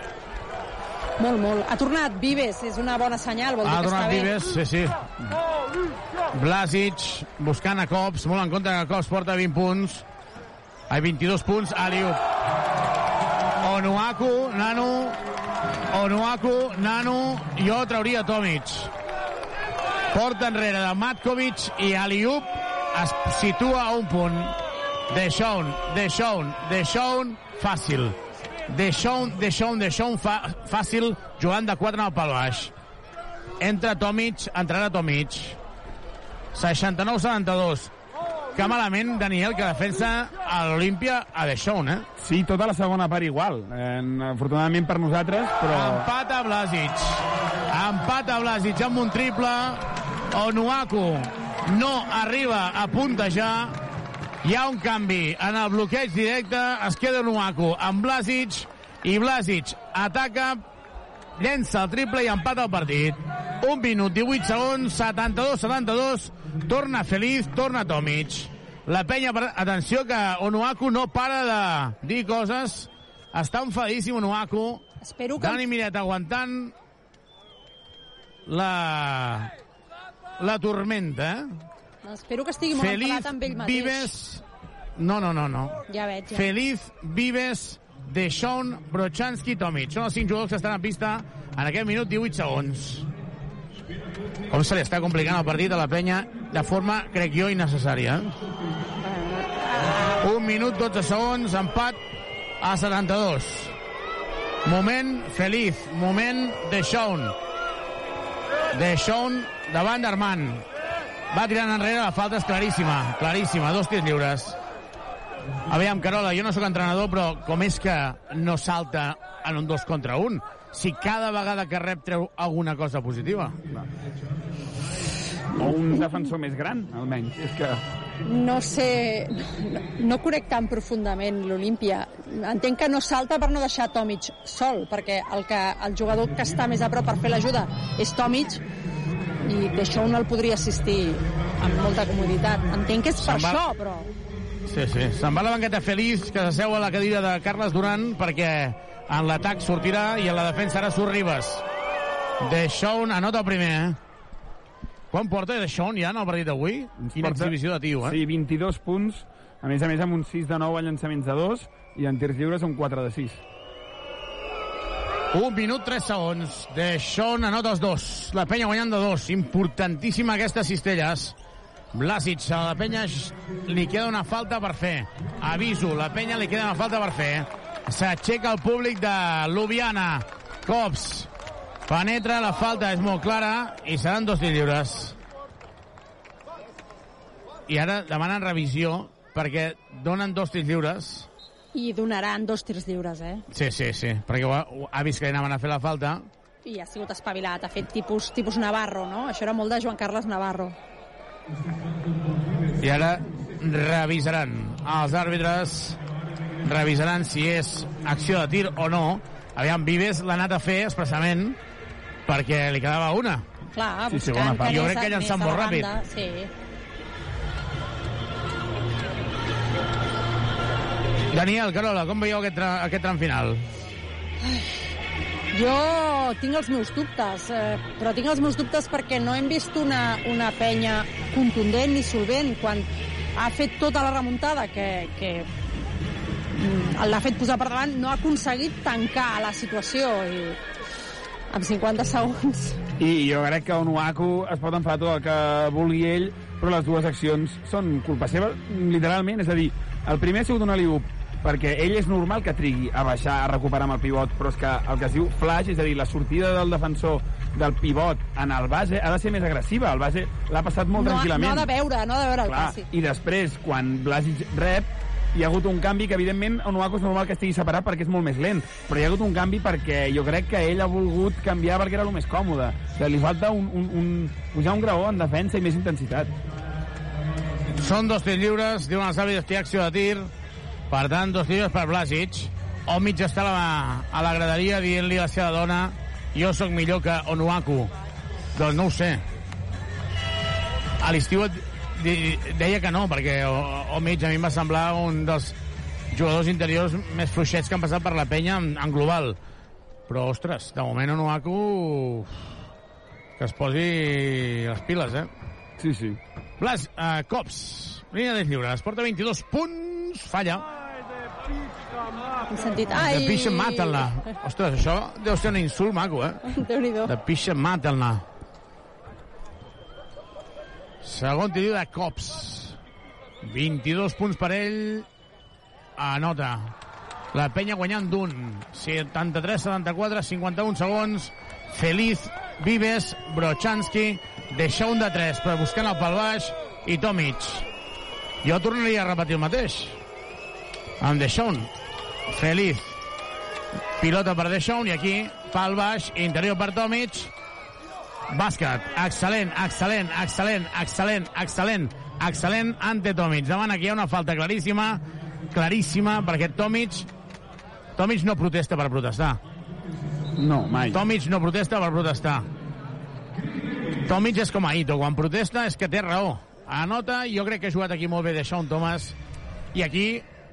Molt, molt. Ha tornat Vives, és una bona senyal, vol dir Ha que està donat bé. Vives, sí, sí. Blasic, buscant a cops, molt en compte que cops porta 20 punts. Ai, 22 punts, Aliup. Onuaku, Nano, Onuaku, Nano, jo trauria Tomic. Porta enrere de Matkovic i Aliup es situa a un punt. De Shaun, de Shaun, de Shaun, fàcil. De Shaun, de Shaun, de Shaun, fa, fàcil, jugant de 4 en el pal baix. Entra Tomic, entrarà Tomic. 69-72. Que malament, Daniel, que defensa a l'Olimpia a De Shaun, eh? Sí, tota la segona part igual. Eh, afortunadament per nosaltres, però... Empat a Blasic. Empat a Blasic amb un triple. Onuaku no arriba a puntejar. Hi ha un canvi en el bloqueig directe. Es queda Onuaku amb Blasic i Blasic ataca, llença el triple i empata el partit. Un minut, 18 segons, 72-72. Torna Feliz, torna Tomic. La penya, atenció que Onuaku no para de dir coses. Està enfadíssim Onuaku. Espero que... Dani Miret aguantant la la tormenta, eh? Espero que estigui molt Feliz enfadat amb ell mateix. Vives... No, no, no, no. Ja veig, ja. Feliz Vives, Deschon, Brochanski, Tomic. Són els cinc jugadors que estan en pista en aquest minut 18 segons. Com se li està complicant el partit a la penya de forma, crec jo, innecessària. Un minut, 12 segons, empat a 72. Moment feliz, moment de Shaun. De Shaun davant d'Armand. Va tirant enrere, la falta és claríssima, claríssima, dos tirs lliures. Aviam, Carola, jo no sóc entrenador, però com és que no salta en un dos contra un? Si cada vegada que rep treu alguna cosa positiva. O un defensor més gran, almenys. És que... No sé, no, no conec tan profundament l'Olimpia. Entenc que no salta per no deixar Tomic sol, perquè el, que, el jugador que està més a prop per fer l'ajuda és Tomic, i d'això un el podria assistir amb molta comoditat. Entenc que és per va- això, però... Sí, sí. Se'n va a la banqueta feliç, que s'asseu a la cadira de Carles Duran, perquè en l'atac sortirà i en la defensa ara surt Ribas. De Shaun anota el primer, eh? Quan porta De Shaun ja en el partit d'avui? Quina Porta- exhibició de tio, eh? Sí, 22 punts, a més a més amb un 6 de 9 a llançaments de 2 i en tirs lliures un 4 de 6. Un minut, tres segons. De Shaun anota els dos. La penya guanyant de dos. Importantíssima aquestes cistelles. Blasic, a la penya li queda una falta per fer. Aviso, la penya li queda una falta per fer. S'aixeca el públic de Ljubljana. Cops. Penetra, la falta és molt clara i seran dos lliures. I ara demanen revisió perquè donen dos tirs lliures. I donaran dos tirs lliures, eh? Sí, sí, sí, perquè ho ha, ho ha vist que li anaven a fer la falta. I ha sigut espavilat, ha fet tipus, tipus Navarro, no? Això era molt de Joan Carles Navarro. I ara revisaran els àrbitres revisaran si és acció de tir o no. Aviam, Vives l'ha anat a fer expressament perquè li quedava una. Clar, Sí, sí, buscant bona part. que Jo crec que llançant molt ràpid. banda, Sí. Daniel, Carola, com veieu aquest, aquest tram final? Jo tinc els meus dubtes, eh, però tinc els meus dubtes perquè no hem vist una, una penya contundent ni solvent quan ha fet tota la remuntada que, que mm, l'ha fet posar per davant, no ha aconseguit tancar la situació i amb 50 segons I jo crec que Onuaku es pot enfadar tot el que vulgui ell, però les dues accions són culpa seva, literalment. És a dir, el primer ha sigut un aliup, perquè ell és normal que trigui a baixar, a recuperar amb el pivot, però és que el que es diu flash, és a dir, la sortida del defensor del pivot en el base ha de ser més agressiva. El base l'ha passat molt no, tranquil·lament. no ha de veure, no ha de veure el Clar, passi. I després, quan Blasic rep, hi ha hagut un canvi que, evidentment, Onuaku és normal que estigui separat perquè és molt més lent, però hi ha hagut un canvi perquè jo crec que ell ha volgut canviar perquè era el més còmode. O sigui, li falta un, un, un, pujar un graó en defensa i més intensitat. Són dos tirs lliures, diuen els àrbitres que hi ha acció de tir. Per tant, dos tiros per Blasic. Omic està a la, a la graderia dient-li a la seva dona jo sóc millor que Onuaku. Doncs no ho sé. A l'estiu deia que no, perquè O- Omic a mi em va semblar un dels jugadors interiors més fluixets que han passat per la penya en, en global. Però, ostres, de moment Onuaku que es posi les piles, eh? Sí, sí. Blas, uh, cops, línia de lliures, porta 22 punts, falla. Hem sentit... De Ai! pixa, mata-la. Ostres, això deu ser un insult maco, eh? Déu-n'hi-do. De pixa, mata-la. Segon tiro de cops. 22 punts per ell. Anota. La penya guanyant d'un. 73-74, 51 segons. Feliz, Vives, Brochanski, deixa un de 3, però buscant el pel baix, i Tomic. Jo tornaria a repetir el mateix. Amb Deixón. Feliz. Pilota per Deixón i aquí, pal baix, interior per Tomic. Bàsquet. Excel·lent, excel·lent, excel·lent, excel·lent, excel·lent, excel·lent ante Tomic. Davant aquí hi ha una falta claríssima, claríssima, perquè Tomic Tomic no protesta per protestar. No, mai. Tomic no protesta per protestar. Tomic és com Aito, quan protesta és que té raó. Anota, jo crec que ha jugat aquí molt bé de Sean Thomas, i aquí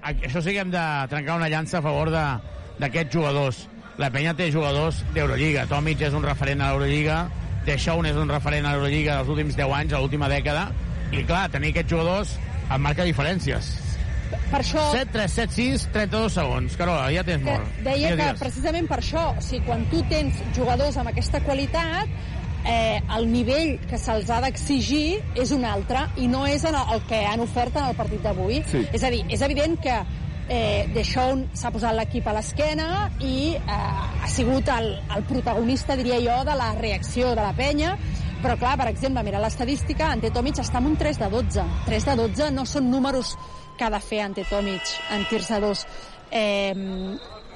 això sí que hem de trencar una llança a favor de- d'aquests jugadors. La penya té jugadors d'Eurolliga. Tomic és un referent a l'Eurolliga, Deshaun és un referent a l'Eurolliga dels últims 10 anys, a l'última dècada, i clar, tenir aquests jugadors em marca diferències. Per això... 7, 3, 7, 6, 32 segons. Carola, ja tens que molt. deia que digues. precisament per això, o sigui, quan tu tens jugadors amb aquesta qualitat, eh, el nivell que se'ls ha d'exigir és un altre i no és en el, que han ofert en el partit d'avui. Sí. És a dir, és evident que eh, Deixón s'ha posat l'equip a l'esquena i eh, ha sigut el, el protagonista, diria jo, de la reacció de la penya, però clar, per exemple, mira l'estadística, Ante Tomic està amb un 3 de 12. 3 de 12 no són números que ha de fer Ante Tomic en tirs de dos. Eh,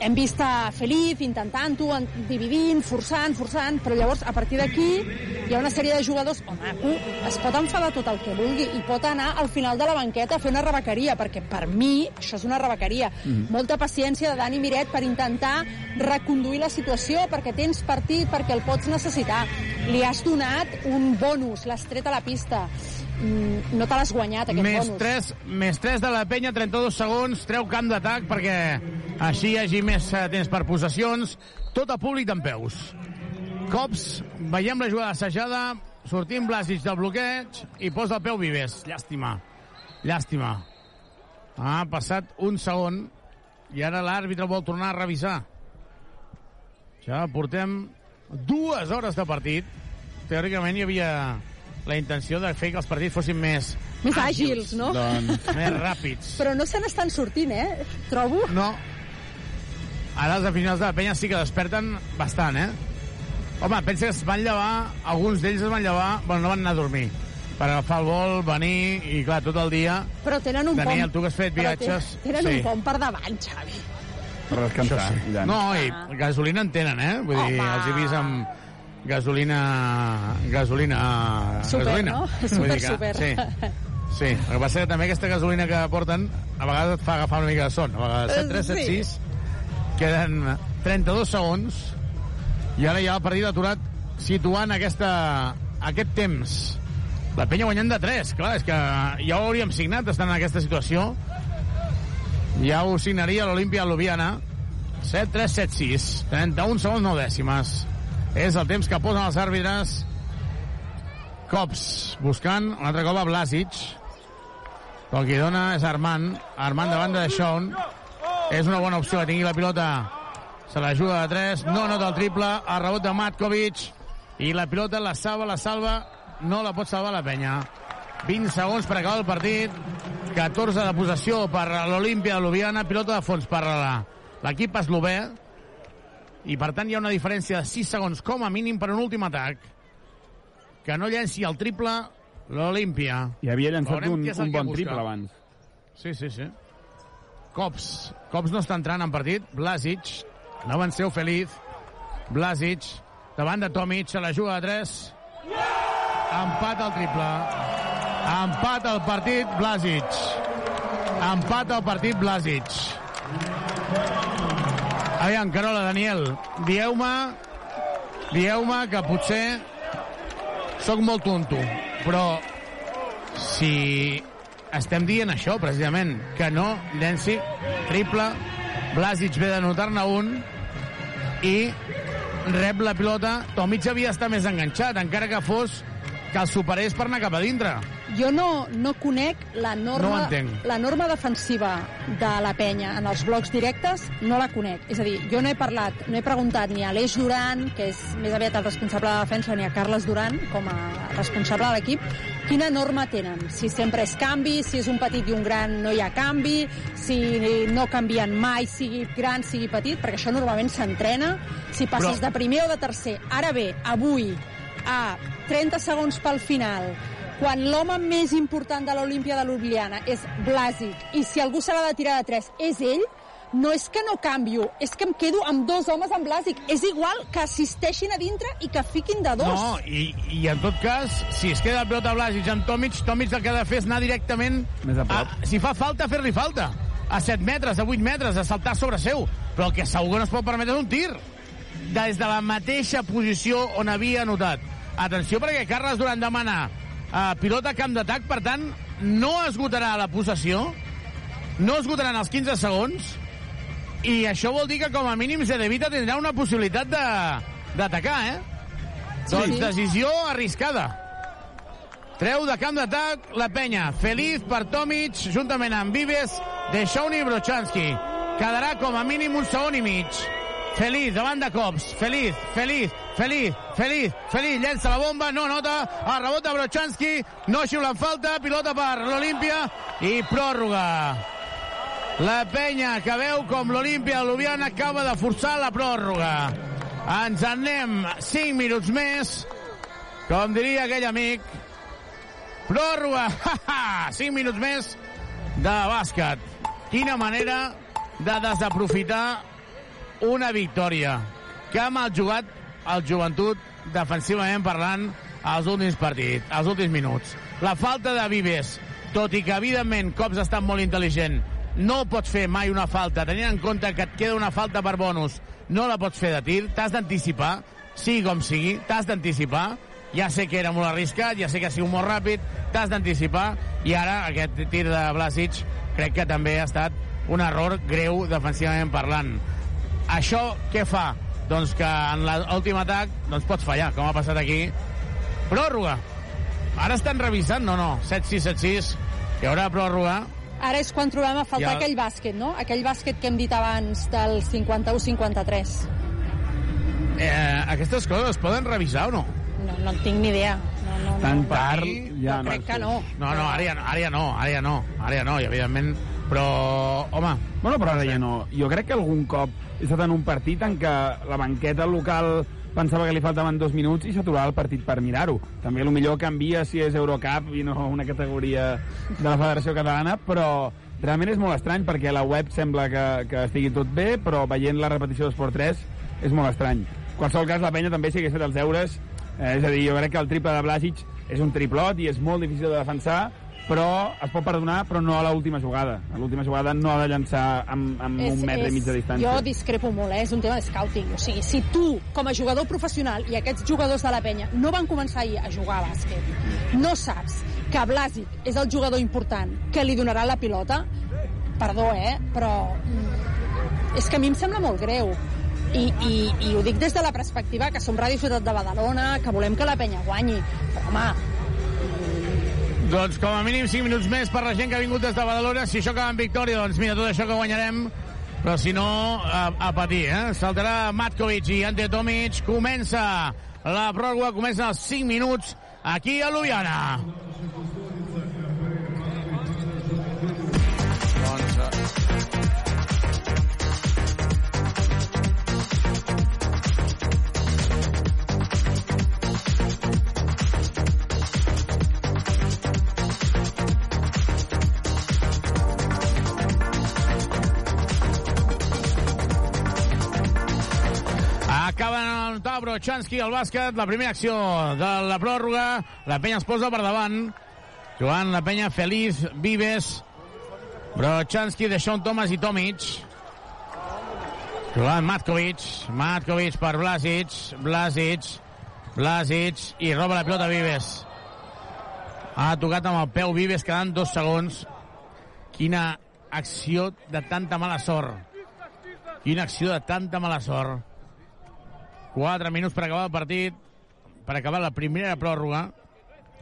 hem vist a Feliz intentant-ho, en- dividint, forçant, forçant, però llavors a partir d'aquí hi ha una sèrie de jugadors, home, un es pot enfadar tot el que vulgui i pot anar al final de la banqueta a fer una rebequeria, perquè per mi això és una rebequeria. Mhm. Molta paciència de Dani Miret per intentar reconduir la situació, perquè tens partit, perquè el pots necessitar. Li has donat un bonus, l'has tret a la pista. Mm, No te l'has guanyat, aquest Més bonus. 3, més 3 de la penya, 32 segons, treu camp d'atac perquè així hi hagi més eh, temps per possessions. Tot a públic d'en peus. Cops, veiem la jugada assajada, sortim Blasic del bloqueig i posa el peu Vives. Llàstima. Llàstima. Ha passat un segon i ara l'àrbitre vol tornar a revisar. Ja portem dues hores de partit. Teòricament hi havia la intenció de fer que els partits fossin més Més àgils, no? Doncs més ràpids. Però no se n'estan sortint, eh? Trobo. No. Ara els aficionats de la penya sí que desperten bastant, eh? Home, pensa que es van llevar, alguns d'ells es van llevar, bueno, no van anar a dormir, per agafar el vol, venir, i clar, tot el dia... Però tenen un Daniel, pont... tu que has fet però viatges... te- Tenen sí. un pont per davant, Xavi. Per descansar. Sí. ja. No, i gasolina en tenen, eh? Vull dir, Home. els he vist amb gasolina... Gasolina... Super, gasolina. no? Super, que- super. Sí. Sí, el que passa que també aquesta gasolina que porten a vegades et fa agafar una mica de son. A vegades 7, 3, 7, Sí. 6. Queden 32 segons i ara ja el partit aturat situant aquesta, aquest temps. La penya guanyant de 3, clar, és que ja ho hauríem signat estant en aquesta situació. Ja ho signaria l'Olimpia Ljubljana. 7, 3, 7, 6. 31 segons, 9 dècimes. És el temps que posen els àrbitres. Cops, buscant un altre cop a Blasic. Però el que dona és Armand. Armand davant de Sean. És una bona opció que tingui la pilota. Se la juga de 3. No nota el triple. El rebot de Matkovic. I la pilota la salva, la salva. No la pot salvar la penya. 20 segons per acabar el partit. 14 de possessió per l'Olimpia de Ljubljana. Pilota de fons per l'equip eslové. I per tant hi ha una diferència de 6 segons com a mínim per un últim atac. Que no llenci el triple l'Olimpia. I havia llançat Veurem un, un bon triple abans. Sí, sí, sí. Cops. Cops no està entrant en partit. Blasic. No venceu Feliz. Blasic. Davant de Tomic. Se la juga de 3. Empat al triple. Empat al partit. Blasic. Empat el partit Blasic. Aviam, Carola, Daniel, dieu-me dieu-me que potser sóc molt tonto, però si estem dient això, precisament, que no llenci triple, Blasic ve de notar-ne un i rep la pilota. Tomic havia estat més enganxat, encara que fos que el superés per anar cap a dintre. Jo no, no conec la No norma, entenc. la norma defensiva de la penya en els blocs directes, no la conec. És a dir, jo no he parlat, no he preguntat ni a Aleix Duran, que és més aviat el responsable de defensa, ni a Carles Duran, com a responsable de l'equip, quina norma tenen. Si sempre és canvi, si és un petit i un gran no hi ha canvi, si no canvien mai, sigui gran, sigui petit, perquè això normalment s'entrena. Si passes Però- de primer o de tercer. Ara bé, avui, a 30 segons pel final, quan l'home més important de l'Olímpia de Ljubljana és Blasic, i si algú se l'ha de tirar de 3 és ell, no és que no canvio, és que em quedo amb dos homes amb Blasic. És igual que assisteixin a dintre i que fiquin de dos. No, i, i en tot cas, si es queda el pilota Blasic amb Tomic, Tomic el que ha de fer és anar directament... Més a prop. si fa falta, fer-li falta. A 7 metres, a 8 metres, a saltar sobre seu. Però el que segur que no es pot permetre és un tir. Des de la mateixa posició on havia anotat. Atenció, perquè Carles Duran demana uh, pilota camp d'atac, per tant, no esgotarà la possessió, no esgotaran els 15 segons, i això vol dir que com a mínim Zedevita tindrà una possibilitat de- d'atacar, eh? Sí, doncs sí. decisió arriscada. Treu de camp d'atac la penya. Feliz per Tomic, juntament amb Vives, de Shawnee i Brochanski. Quedarà com a mínim un segon i mig. Feliz, davant de cops. Feliz, Feliz, Feliz, Feliz, Feliz, llença la bomba, no nota, el rebot de Brochanski, no xiulen falta, pilota per l'Olímpia i pròrroga. La penya que veu com l'Olímpia de Ljubljana acaba de forçar la pròrroga. Ens en anem 5 minuts més, com diria aquell amic. Pròrroga, 5 minuts més de bàsquet. Quina manera de desaprofitar una victòria que ha mal jugat el joventut defensivament parlant als últims partits, als últims minuts. La falta de Vives, tot i que evidentment Cops ha estat molt intel·ligent, no pots fer mai una falta, tenint en compte que et queda una falta per bonus, no la pots fer de tir, t'has d'anticipar, sigui com sigui, t'has d'anticipar, ja sé que era molt arriscat, ja sé que ha sigut molt ràpid, t'has d'anticipar, i ara aquest tir de Blasic crec que també ha estat un error greu defensivament parlant. Això què fa? Doncs que en l'últim atac doncs pots fallar, com ha passat aquí. Pròrroga. Ara estan revisant, no, no, 7-6, 7-6, hi haurà pròrroga. Ara és quan trobem a faltar Ja. aquell bàsquet, no? Aquell bàsquet que hem dit abans del 51-53. Eh, aquestes coses es poden revisar o no? No, no en tinc ni idea. No, no, no. Tan tard, ja no, no. crec que no. No, no, ara ja no, ara ja no, ara ja no, ara ja no, i evidentment, però, home... Bueno, però ara ja no. Jo crec que algun cop he estat en un partit en què la banqueta local pensava que li faltaven dos minuts i s'aturava el partit per mirar-ho. També el millor canvia si és Eurocup i no una categoria de la Federació Catalana, però realment és molt estrany perquè a la web sembla que, que estigui tot bé, però veient la repetició d'Esport 3 és molt estrany. En qualsevol cas, la penya també si hagués fet els deures, eh, és a dir, jo crec que el triple de Blasic és un triplot i és molt difícil de defensar, però es pot perdonar, però no a l'última jugada. A l'última jugada no ha de llançar amb, amb un metre i mig de distància. Jo discrepo molt, eh? és un tema de scouting. O sigui, si tu, com a jugador professional, i aquests jugadors de la penya no van començar ahir a jugar a bàsquet, no saps que Blasic és el jugador important que li donarà la pilota, perdó, eh? però mm, és que a mi em sembla molt greu. I, i, i ho dic des de la perspectiva que som Ràdio Ciutat de Badalona, que volem que la penya guanyi. Però, home, Doncs com a mínim 5 minuts més per la gent que ha vingut des de Badalona. Si això acaba en victòria, doncs mira, tot això que guanyarem. Però si no, a, a patir, eh? Saltarà Matkovic i Ante Tomic. Comença la pròrroga, comencen els 5 minuts aquí a Ljubljana. D'anotar Brochanski al bàsquet, la primera acció de la pròrroga. La penya es posa per davant. Jugant la penya Feliz, Vives, Brochanski, Deixón Thomas i Tomic. Jugant Matkovic. Matkovic per Blasic. Blasic. Blasic. I roba la pilota Vives. Ha tocat amb el peu Vives quedant dos segons. Quina acció de tanta mala sort. Quina acció de tanta mala sort. 4 minuts per acabar el partit, per acabar la primera pròrroga.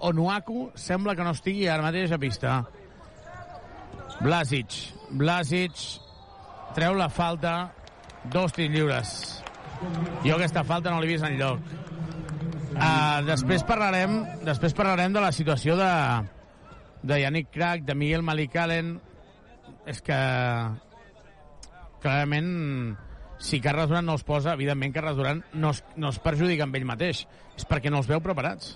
Onuaku sembla que no estigui ara mateix a pista. Blasic. Blasic treu la falta, dos tirs lliures. Jo aquesta falta no l'he vist enlloc. Uh, després parlarem després parlarem de la situació de, de Yannick Crac, de Miguel Malicalen. És que clarament si Carles Duran no els posa, evidentment Carles Duran no es, no es perjudica amb ell mateix. És perquè no els veu preparats.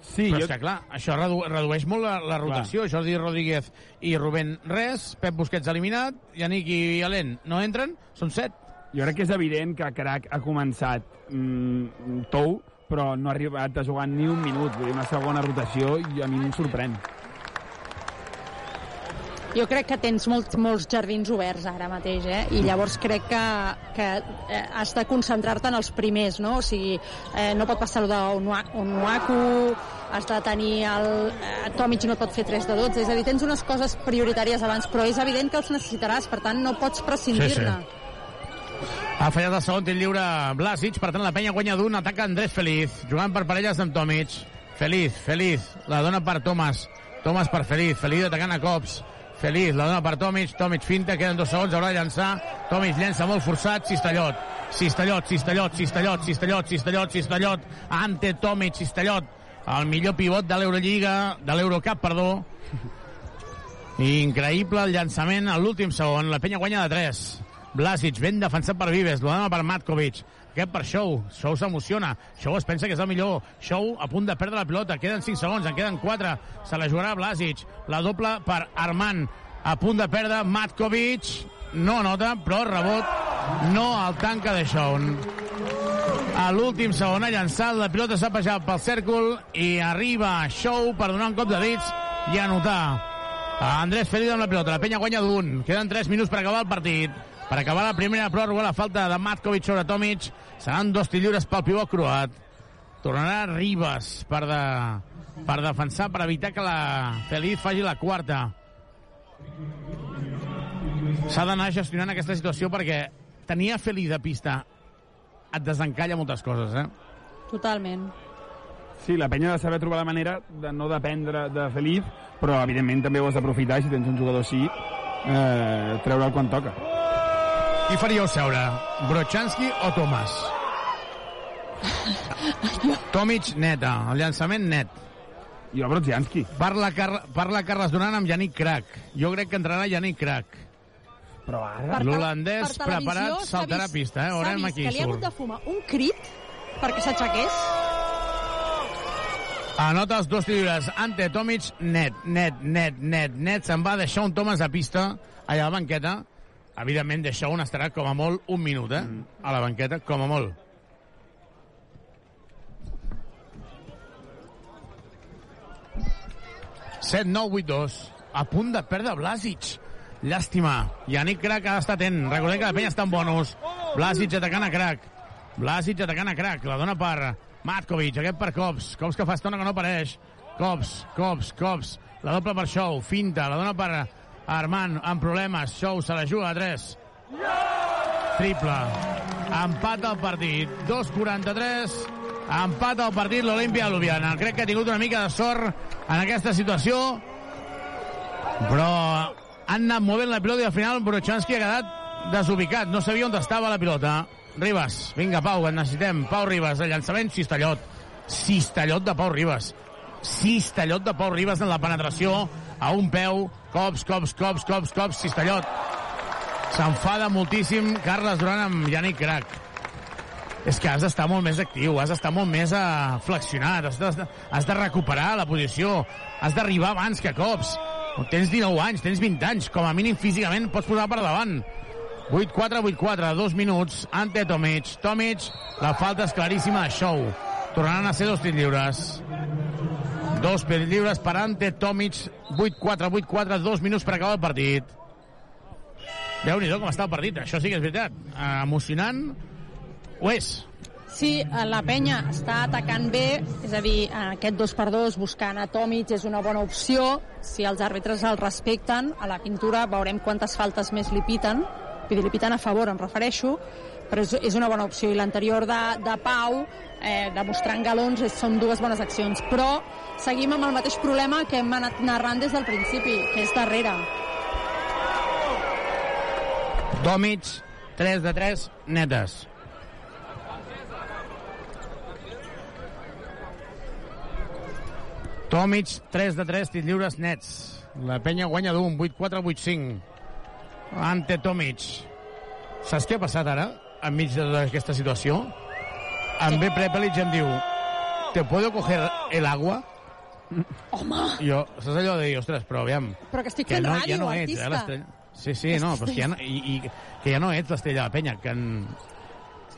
Sí, Però jo- és que, clar, això redu redueix molt la, la rotació. Clar. Jordi Rodríguez i Rubén res, Pep Busquets eliminat, Yannick i Alén no entren, són set. Jo crec que és evident que Crac ha començat mm, tou, però no ha arribat a jugar ni un minut. Vull dir, una segona rotació i a mi em sorprèn. Jo crec que tens molts, molts jardins oberts ara mateix, eh? I llavors crec que, que eh, has de concentrar-te en els primers, no? O sigui, eh, no pot passar d'Onuaku, has de tenir el... Eh, Tomic no pot fer 3 de 12, és a dir, tens unes coses prioritàries abans, però és evident que els necessitaràs, per tant, no pots prescindir-ne. Ha fallat el segon tir lliure Blasic, per tant la penya guanya d'un, ataca Andrés Feliz, jugant per parelles amb Tomic. Feliz, Feliz, la dona per Thomas. Thomas per Feliz, Feliz atacant a cops. Feliz, la dona per Tomic, Tomic finta, queden dos segons, haurà de llançar. Tomic llença molt forçat, Cistellot. Cistellot, Cistellot, Cistellot, Cistellot, Cistellot, Cistellot, ante Tomic, Cistellot, el millor pivot de l'Eurolliga, de l'Eurocup, perdó. Increïble el llançament a l'últim segon. La penya guanya de 3. Blasic, ben defensat per Vives, la dona per Matkovic. Aquest per Show. Show s'emociona. Show es pensa que és el millor. Show a punt de perdre la pilota. Queden 5 segons, en queden 4. Se la jugarà Blasic. La doble per Armand. A punt de perdre Matkovic. No nota, però rebot no el tanca de Show. A l'últim segon ha llançat, la pilota s'ha pejat pel cèrcol i arriba Show per donar un cop de dits i anotar. Andrés Feliz amb la pilota, la penya guanya d'un. Queden 3 minuts per acabar el partit. Per acabar la primera pròrroga, la falta de Matkovic sobre Tomic. Seran dos tirs lliures pel pivot croat. Tornarà Ribas per, de, per defensar, per evitar que la Feliz faci la quarta. S'ha d'anar gestionant aquesta situació perquè tenia Feliz de pista et desencalla moltes coses, eh? Totalment. Sí, la penya ha de saber trobar la manera de no dependre de Feliz, però evidentment també ho has d'aprofitar, si tens un jugador així, eh, treure'l quan toca. Qui faríeu seure? Brochanski o Tomàs? Tomic neta, el llançament net. Jo Brochanski. Parla, Car parla Carles Duran amb Yannick Crac. Jo crec que entrarà Yannick Crac. Però Per L'holandès preparat saltarà a vist- pista, eh? s'ha Veurem vist aquí que li ha hagut de fumar un crit perquè s'aixequés. Anota els dos lliures. Ante Tomic, net, net, net, net, net. Se'n va deixar un Thomas a pista, allà a la banqueta. Evidentment, deixar un estarà com a molt un minut, eh? A la banqueta, com a molt. Set, nou, vuit, dos. A punt de perdre Blasic. Llàstima. Yannick Crac ha d'estar atent. Recordem que la penya està en bonus. Blasic atacant a Crac. Blasic atacant a Crac. La dona per Matkovic. Aquest per Cops. Cops que fa estona que no apareix. Cops, Cops, Cops. La doble per Show. Finta. La dona per Armand. Amb problemes. Show se la juga a 3. Triple. Empat al partit. 2'43. Empat al partit l'Olimpia de Ljubljana. Crec que ha tingut una mica de sort en aquesta situació, però han anat movent la pilota i al final Brochanski ha quedat desubicat. No sabia on estava la pilota. Ribas, vinga, Pau, que necessitem. Pau Ribas, el llançament, Cistellot. Cistellot de Pau Ribas. Cistellot de Pau Ribas en la penetració a un peu. Cops, cops, cops, cops, cops, Cistellot. S'enfada moltíssim Carles Duran amb Yannick Crac. És que has d'estar molt més actiu, has d'estar molt més uh, flexionat, has de, has de recuperar la posició, has d'arribar abans que cops. Tens 19 anys, tens 20 anys, com a mínim físicament pots posar per davant. 8-4, 8-4, dos minuts, ante Tomic. Tomic, la falta és claríssima de Show. Tornaran a ser dos tirs lliures. Dos per lliures per Ante Tomic, 8-4, 8-4, dos minuts per acabar el partit. Déu-n'hi-do com està el partit, això sí que és veritat. Eh, emocionant, ho és. Sí, eh, la penya està atacant bé, és a dir, aquest 2 per 2 buscant a Tomic és una bona opció. Si els àrbitres el respecten, a la pintura veurem quantes faltes més li piten. Li piten a favor, em refereixo, però és, és una bona opció. I l'anterior de, de Pau, eh, demostrant galons, són dues bones accions. Però seguim amb el mateix problema que hem anat narrant des del principi, que és darrere. Tomic, 3 de 3, netes. Tomic, 3 de 3, tit lliures nets. La penya guanya d'un, 8-4, 8-5. Ante Tomic. Saps què ha passat ara, enmig d'aquesta situació? En B. Prepelic em diu ¿Te puedo coger el agua? Home! Jo, saps allò de dir, ostres, però aviam... Però que estic que fent no, ràdio, ja no ets, artista. eh. Sí, sí, no, però que ja no, i, i, que ja no ets l'estrella de la penya, que en...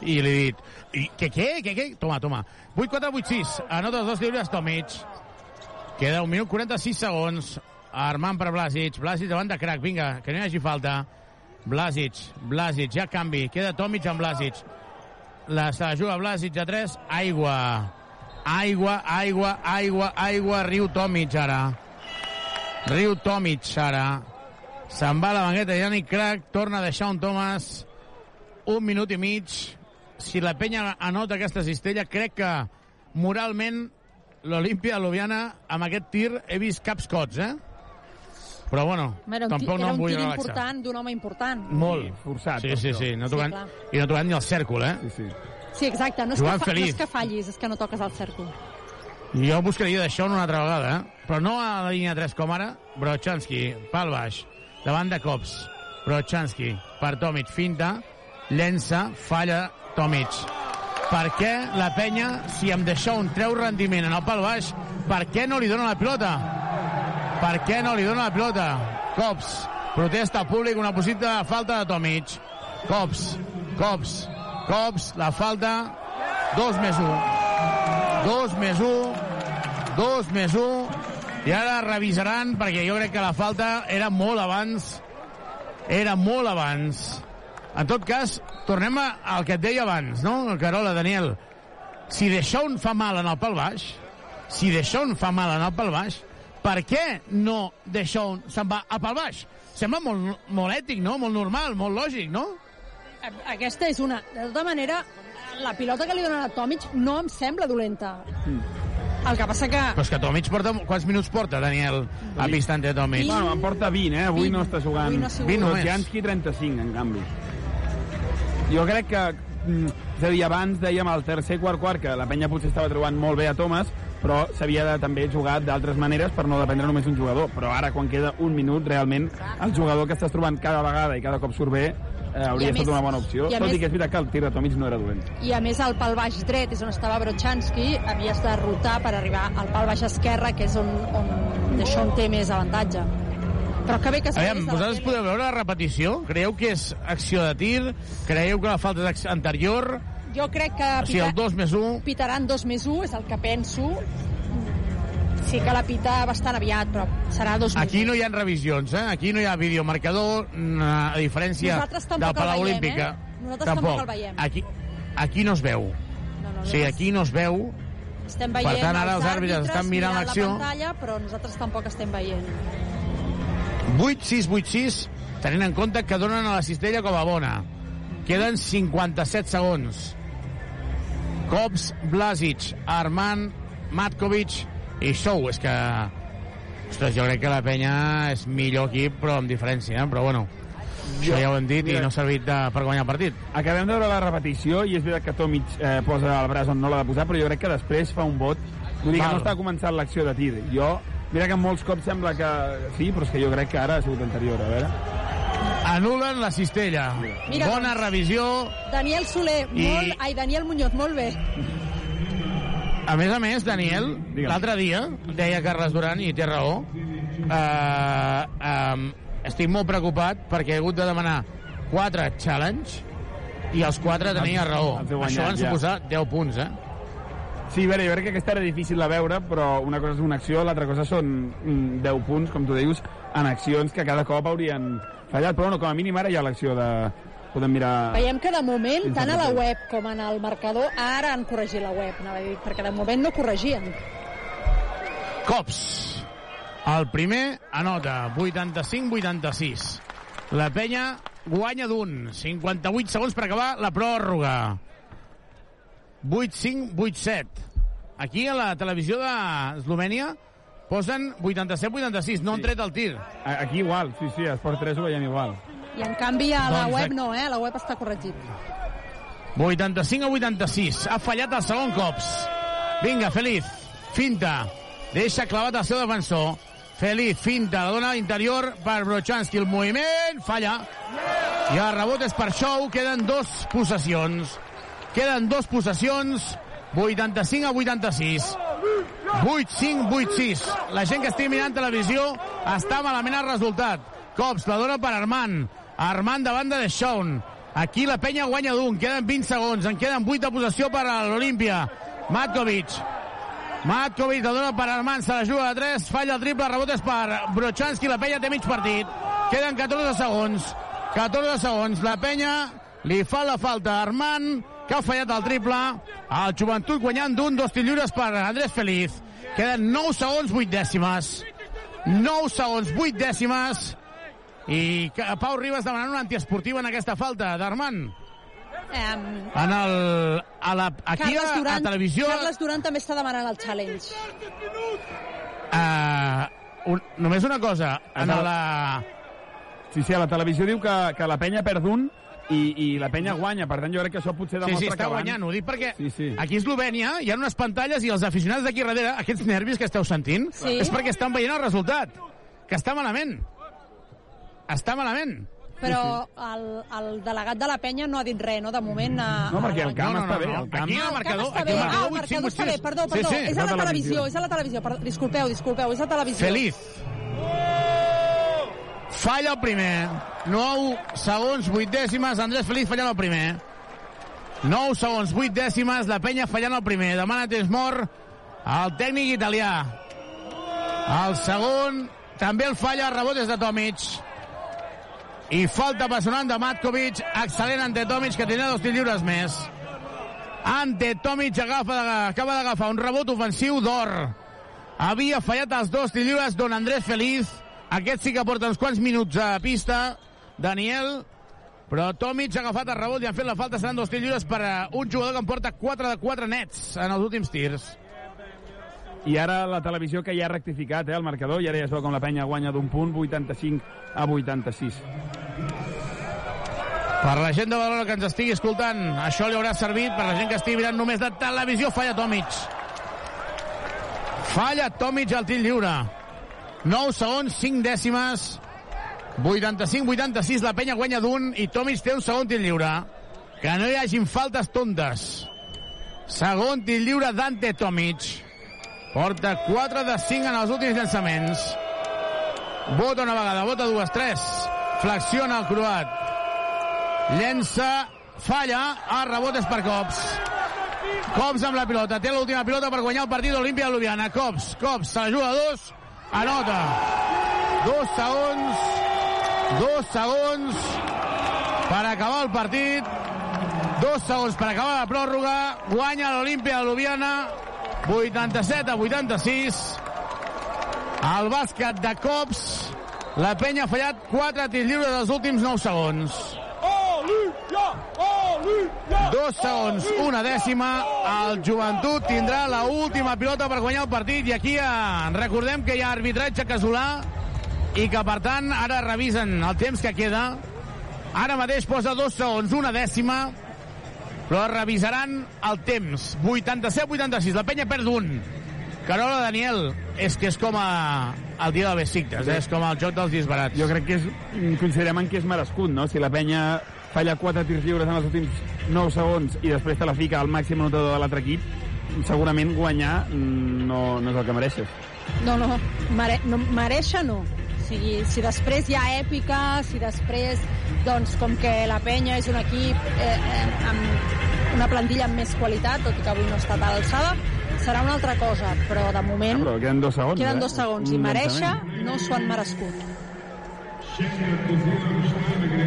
I li he dit, i, que què, que què? Toma, toma. 8-4, 8-6, anota els dos lliures Tomic. Queda un minut 46 segons. Armant per Blasic. Blasic davant de crack. Vinga, que no hi hagi falta. Blasic, Blasic, ja canvi. Queda Tomic amb Blasic. La se la juga Blasic a 3. Aigua. Aigua, aigua, aigua, aigua. Riu Tomic ara. Riu Tomic ara. Se'n va la banqueta Yannick Crack. Torna a deixar un Thomas. Un minut i mig. Si la penya anota aquesta cistella, crec que moralment l'Olimpia de Ljubljana amb aquest tir he vist caps cots, eh? Però bueno, Era un, tampoc no era em un vull tir relaxar. important d'un home important. Molt. Forçat. Sí, sí, sí. No Sí, tocant, clar. I no tocant ni el cèrcol, eh? Sí, sí. Sí, exacte. No és, que Joan fa, no Feliz. és que fallis, és que no toques el cèrcol. Jo buscaria d'això una altra vegada, eh? Però no a la línia 3 com ara. Brochanski, pal baix, davant de cops. Brochanski, per Tomic, finta, llença, falla Tomic. Per què la penya, si em deixa un treu rendiment en el pal baix, per què no li dona la pilota? Per què no li dona la pilota? Cops, protesta públic una possible falta de Tomic. Cops, cops, cops, la falta, dos més un. Dos més un, dos més un, i ara revisaran, perquè jo crec que la falta era molt abans, era molt abans. En tot cas, tornem al que et deia abans, no? Carola, Daniel. Si Deixón fa mal en el pal baix, si Deixón fa mal en el pal baix, per què no Deixón se'n va a pal baix? Sembla molt, molt ètic, no? Molt normal, molt lògic, no? Aquesta és una... De tota manera, la pilota que li donen a Tomic no em sembla dolenta. El que passa que... Però és que Tomic porta... Quants minuts porta, Daniel, a pista ante Tomic? Bueno, en porta 20, eh? Avui 20. no està jugant. Avui no ha sigut. 20 només. Janski 35, en canvi. Jo crec que... mm, És a dir, abans dèiem al tercer quart quart que la penya potser estava trobant molt bé a Thomas, però s'havia de també jugar d'altres maneres per no dependre només d'un jugador. Però ara, quan queda un minut, realment, el jugador que estàs trobant cada vegada i cada cop surt bé, eh, hauria estat més- una bona opció. i a Tot més- i que és veritat que el tir de Tomic no era dolent. I a més, al pal baix dret és on estava Brochanski, havies de rotar per arribar al pal baix esquerre, que és on, on Deixón té més avantatge. Però que bé que es Aviam, veiés a la vosaltres podeu veure la repetició? Creieu que és acció de tir? Creieu que la falta és anterior? Jo crec que O sigui, el 2 més 1... pitaran 2 més 1, és el que penso. Sí que la pita bastant aviat, però serà 2 més Aquí 1. no hi ha revisions, eh? Aquí no hi ha videomarcador, a diferència tampoc del Palau Olímpica. eh? Nosaltres tampoc el veiem. Aquí, aquí no es veu. No, no, O sigui, aquí no es veu. Estem per veient tant, ara els àrbitres estan mirant l'acció. la pantalla, però nosaltres tampoc estem veient. 8-6, 8-6, tenint en compte que donen a la cistella com a bona. Queden 57 segons. Cops, Blasic, Armand, Matkovic i Sou. És que... Ostres, jo crec que la penya és millor equip, però amb diferència, eh? Però bueno, això ja ho hem dit i Mira. no ha servit de, per guanyar el partit. Acabem de veure la repetició i és veritat que Tomic eh, posa el braç on no l'ha de posar, però jo crec que després fa un vot. Vull dir que no està començant l'acció de tir. Jo, mira que molts cops sembla que sí, però és que jo crec que ara ha sigut anterior, a veure. Anulen la cistella. Mira, Bona doncs. revisió. Daniel Soler, I- molt... Ai, Daniel Muñoz, molt bé. A més a més, Daniel, l'altre dia, deia Carles Duran, i té raó, eh, eh, estic molt preocupat perquè he hagut de demanar 4 challenge i els 4 tenia raó. guanyat, Això van ja. suposar 10 punts, eh? Sí, a veure, jo crec que aquesta era difícil de veure, però una cosa és una acció, l'altra cosa són mm, 10 punts, com tu dius, en accions que cada cop haurien fallat. Però bueno, com a mínim ara hi ha l'acció de... Podem mirar... Veiem que de moment, Fins tant a la web com en el marcador, ara han corregit la web, anava a dir, perquè de moment no corregien. Cops. El primer anota, 85-86. La penya guanya d'un. 58 segons per acabar la pròrroga. 8-5, 8-7. Aquí a la televisió d'Eslovènia posen 87-86, no han tret el tir. Aquí igual, sí, sí, a Esport 3 ho veiem igual. I en canvi a la Doncs web no, eh? A la web està corregit. 85 a 86. Ha fallat el segon cops. Vinga, Feliz. Finta. Deixa clavat el seu defensor. Feliz, finta. La dona a l'interior per Brochanski. El moviment falla. I el rebot és per Show. Queden dos possessions. Queden dos possessions. 85 a 86. 8-5, 8-6. La gent que estigui mirant televisió està malament el resultat. Cops, la dona per Armand. Armand davant de Shaun. Aquí la penya guanya d'un. Queden 20 segons. En queden 8 de possessió per a l'Olimpia. Matkovic. Matkovic la dona per Armand. Se la juga de 3. Falla el triple. Rebot és per Brochanski. La penya té mig partit. Queden 14 segons. 14 segons. La penya li fa la falta a Armand, que ha fallat el triple. El joventut guanyant d'un, dos tirs lliures per Andrés Feliz. Queden 9 segons, 8 dècimes. 9 segons, 8 dècimes. I Pau Ribas demanant una antiesportiva en aquesta falta d'Armand. Um, En el, a la, aquí Carles a, a Duran, televisió... Carles Duran també està demanant el challenge. Uh, un, només una cosa. En En el- la... Sí, sí, a la televisió diu que, que la penya perd un i, i la penya guanya. Per tant, jo crec que això potser Sí, demostra sí, està que van- guanyant. Ho dic perquè Sí, sí. aquí a Eslovènia hi ha unes pantalles i els aficionats d'aquí darrere, aquests nervis que esteu sentint, Sí. és perquè estan veient el resultat, que està malament. Està malament. Però el, el delegat de la penya no ha dit res, no? De moment... A, No, perquè el camp No, no, està bé. no. El camp... Aquí el Ah, marcador... està aquí bé. el Ah, el marcador, marcador està bé. Perdó, Sí, perdó. sí. És a la televisió, és a la televisió. Disculpeu, disculpeu, és a la televisió. Feliz. Falla el primer. 9 segons, 8 dècimes. Andrés Feliz fallant el primer. 9 segons, 8 dècimes. La penya fallant el primer. Demana temps mort el tècnic italià. El segon també el falla. Rebot és de Tomic. I falta personal de Matkovic. Excel·lent ante Tomic, que tindrà dos tirs lliures més. Ante Tomic agafa, acaba d'agafar un rebot ofensiu d'or. Havia fallat els dos tirs lliures Don Andrés Feliz. Aquest sí que porta uns quants minuts a pista. Daniel, però Tomic ha agafat el rebot i han fet la falta. Seran dos tirs lliures per a un jugador que en porta 4 de 4 nets en els últims tirs. I ara la televisió que ja ha rectificat eh, el marcador, i ara ja es veu com la penya guanya d'un punt, 85 a 86. Per la gent de Badalona que ens estigui escoltant, això li haurà servit per la gent que estigui mirant només de televisió. Falla Tomic. Falla Tomic al tir lliure. 9 segons, 5 dècimes. 85-86, la penya guanya d'un i Tomic té un segon tir lliure. Que no hi hagin faltes tontes. Segon tir lliure Dante Tomic. Porta 4 de 5 en els últims llançaments. Vota una vegada, vota dues, tres. Flexiona el croat. Llença, falla, el rebot és per Cops. Cops amb la pilota, té l'última pilota per guanyar el partit d'Olimpia de Ljubljana. Cops, Cops, se la juga a dos, anota. Dos segons, dos segons per acabar el partit. Dos segons per acabar la pròrroga. Guanya l'Olimpia de Ljubljana, 87 a 86. El bàsquet de Cops. La penya ha fallat 4 tirs lliures dels últims 9 segons. Dos segons, una dècima. El joventut tindrà la última pilota per guanyar el partit i aquí eh, recordem que hi ha arbitratge casolà i que per tant ara revisen el temps que queda. Ara mateix posa dos segons, una dècima, però revisaran el temps. 87-86, la penya perd un. Carola Daniel, és que és com a, el dia de Besiktas, eh? és com el joc dels disbarats. Jo crec que és, considerem que és merescut, no? Si la penya falla 4 tirs lliures en els últims 9 segons i després te la fica al màxim anotador de l'altre equip, segurament guanyar no, no és el que mereixes. No, no, mere, no mereixer no. O sigui, si després hi ha èpica, si després, doncs, com que la penya és un equip eh, eh, amb una plantilla amb més qualitat, tot i que avui no estat a l'alçada, serà una altra cosa, però de moment... Ah, però queden dos segons, Queden eh? dos segons, i mereixer no s'ho han merescut.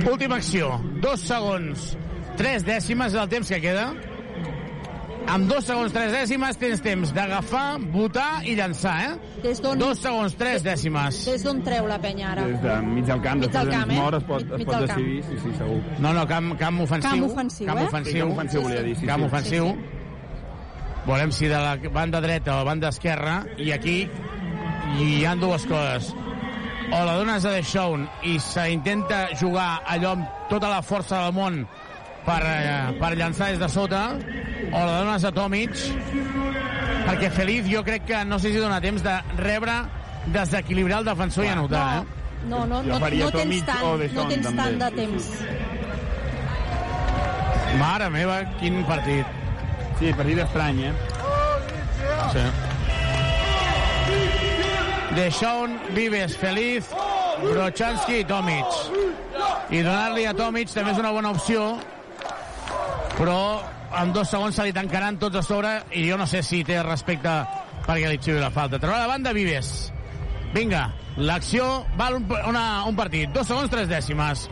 Última acció. Dos segons, tres dècimes és el temps que queda. Amb dos segons, tres dècimes tens temps d'agafar, votar i llançar, eh? Des. Dos segons, tres dècimes. Des d'on treu la penya ara? Des de mig del camp, Mig del després camp, eh? mort es pot, es mig pot camp. decidir, sí, sí, segur. No, no, camp, camp ofensiu. Camp ofensiu, camp eh? ofensiu. Sí, camp ofensiu volia dir, sí, camp sí. ofensiu. Sí, sí. Veurem si de la banda dreta o banda esquerra, i aquí hi han dues coses. O la dones a Deshaun i s'intenta jugar allò amb tota la força del món per, eh, per llançar des de sota, o la dones a Tomic, perquè Feliz jo crec que no sé si dona temps de rebre, desequilibrar el defensor i anotar, eh? No, no, no, faria no tens tant, no tens també. tant de temps. Mare meva, quin partit. Sí, partit estrany, eh? Sí. Deshaun, Vives, Feliz, Brochanski i Tomic. I donar-li a Tomic també és una bona opció, però en dos segons se li tancaran tots a sobre i jo no sé si té respecte perquè li xivi la falta. Treure la banda Vives. Vinga, l'acció val un, una, un partit. Dos segons, tres dècimes.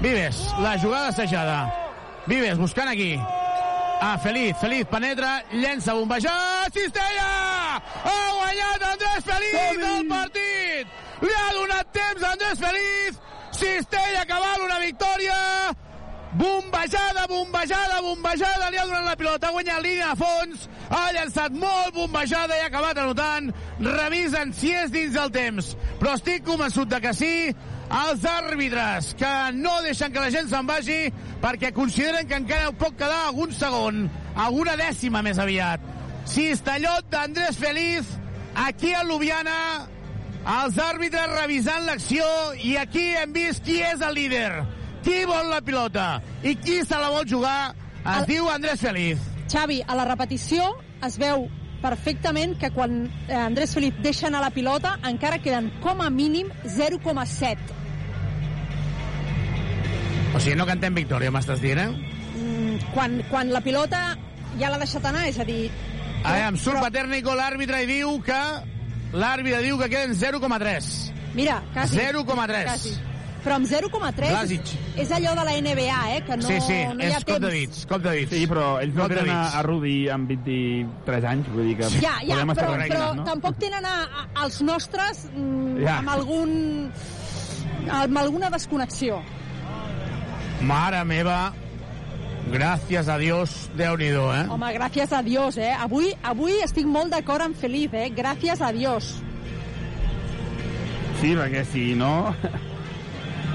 Vives, la jugada assajada. Vives, buscant aquí. Ah, Feliz, Feliz penetra, llença, bombejat, Cistella! Ha guanyat Andrés Feliz el partit! Li ha donat temps a Andrés Feliz! Cistella que val una victòria! Bombejada, bombejada, bombejada, li ha donat la pilota, ha guanyat línia a fons, ha llançat molt bombejada i ha acabat anotant. Revisen si és dins del temps, però estic convençut de que sí. Els àrbitres que no deixen que la gent se'n vagi perquè consideren que encara pot quedar algun segon, alguna dècima més aviat. Cistellot d'Andrés Feliz, aquí a Ljubljana, els àrbitres revisant l'acció i aquí hem vist qui és el líder, qui vol la pilota i qui se la vol jugar. Es El- diu Andrés Feliz. Xavi, a la repetició es veu perfectament que quan eh, Andrés Felip deixa anar la pilota encara queden com a mínim 0,7. O sigui, no cantem victòria, m'estàs dient, eh? Mm, Quan, quan la pilota ja l'ha deixat anar, és a dir... A veure, surt Paternico l'àrbitre i diu que... L'àrbitre diu que queden 0,3. Mira, quasi. 0,3. Quasi. Però amb 0,3 Blasic. és allò de la NBA, eh? Que no, sí, sí, no hi ha és cop de temps. dits, cop de dits. Sí, però ells no Cop tenen a, a Rudi amb 23 anys, vull dir que Ja, ja, però, tranquils, però no? tampoc tenen a, a, als nostres mm, Ja. amb algun amb alguna desconnexió. Mare meva, gràcies a Dios, Déu-n'hi-do, eh? Home, gràcies a Dios, eh? Avui, avui estic molt d'acord amb Feliz, eh? Gràcies a Dios. Sí, perquè si no...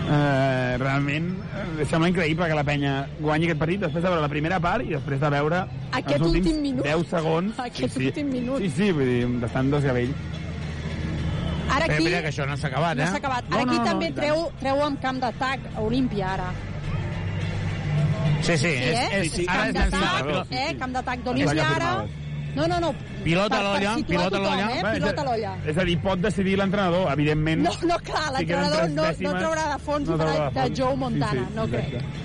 Eh, realment eh, sembla increïble que la penya guanyi aquest partit després de veure la primera part i després de veure Aquest els últims últim minut. 10 segons Aquest sí, sí. últim minut. sí, sí, vull dir, bastant dos gavells Ara aquí... espera, que això no s'ha acabat, No eh? s'ha acabat. No, Ara aquí no, no, també tant. treu, treu amb camp d'atac a Olímpia, ara. Sí, sí, Sí, és, eh? és, Sí, ara camp és llançar. d'atac, eh? Camp d'atac d'Olímpia, ara... No, no, no. Pilota l'olla, pilota l'olla. Eh? Pilota l'olla. és a dir, pot decidir l'entrenador, evidentment. No, no, clar, l'entrenador no, no dècimes, traurà de fons no i farà traurà de fons. Joe Montana, Sí, sí, no crec. exacte.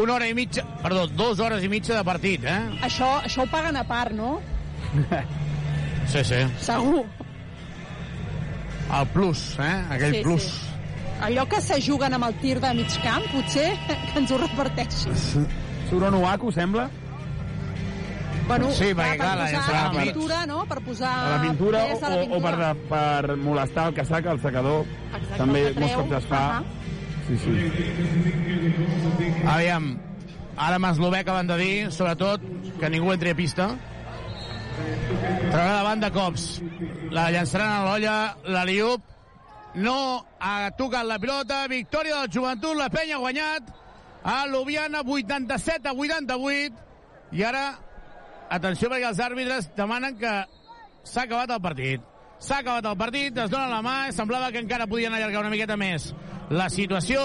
Una hora i mitja, perdó, dues hores i mitja de partit, eh? Això, això ho paguen a part, no? Sí, sí. Segur. El plus, eh? Aquell Sí, plus. sí. Allò que se juguen amb el tir de mig camp, potser que ens ho reparteixi. Surt Onuaku, sembla? Bueno, Sí, perquè, clar, la per posar la pintura, no? Per posar... La pintura o, la o, o per, pintura. per molestar el casac, el secador. Exacte, També el que molts cops es fa. Ahà. Sí, sí. Aviam, ara amb Eslovè acaben de dir, sobretot, que ningú entri a pista. Traurà davant de cops. La llançaran a l'olla, la Liup. No ha tocat la pilota. Victòria del joventut, la penya ha guanyat. A Ljubljana, 87 a 88. I ara, atenció perquè els àrbitres demanen que s'ha acabat el partit. S'ha acabat el partit, es dona la mà, semblava que encara podien allargar una miqueta més la situació,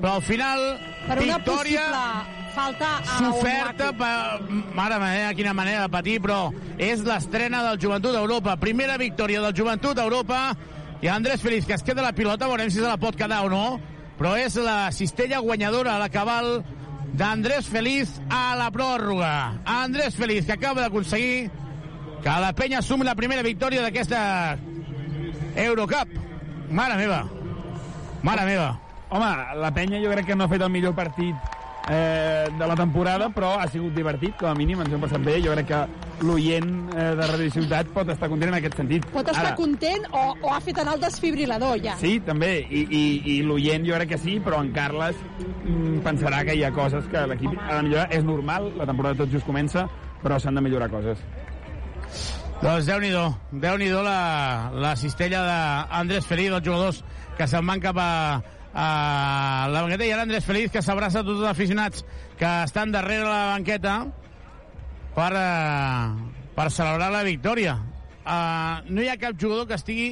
però al final, Per una victòria falta a s'oferta per... Mare meva, quina manera de patir, però és l'estrena del Joventut d'Europa. Primera victòria del Joventut d'Europa. I Andrés Feliz, que es queda la pilota, veurem si se la pot quedar o no, però és la cistella guanyadora a la cabal d'Andrés Feliz a la pròrroga. Andrés Feliz, que acaba d'aconseguir que la penya sumi la primera victòria d'aquesta Eurocup. Mare meva. Mare meva. Home, la penya jo crec que no ha fet el millor partit eh, de la temporada, però ha sigut divertit, com a mínim, ens ho hem passat bé. Jo crec que l'oient eh, de Radio Ciutat pot estar content en aquest sentit. Pot estar Ara, content o, o ha fet anar el desfibrilador, ja. Sí, també, i, i, i l'oient jo crec que sí, però en Carles mm, pensarà que hi ha coses que l'equip ha de millorar. És normal, la temporada tot just comença, però s'han de millorar coses. Doncs Déu-n'hi-do, déu nhi déu la, la cistella d'Andrés Feliz, els jugadors que se'n van cap a, a la banqueta, i ara Andrés Feliz que s'abraça a tots els aficionats que estan darrere la banqueta per, uh, per celebrar la victòria. Uh, no hi ha cap jugador que estigui,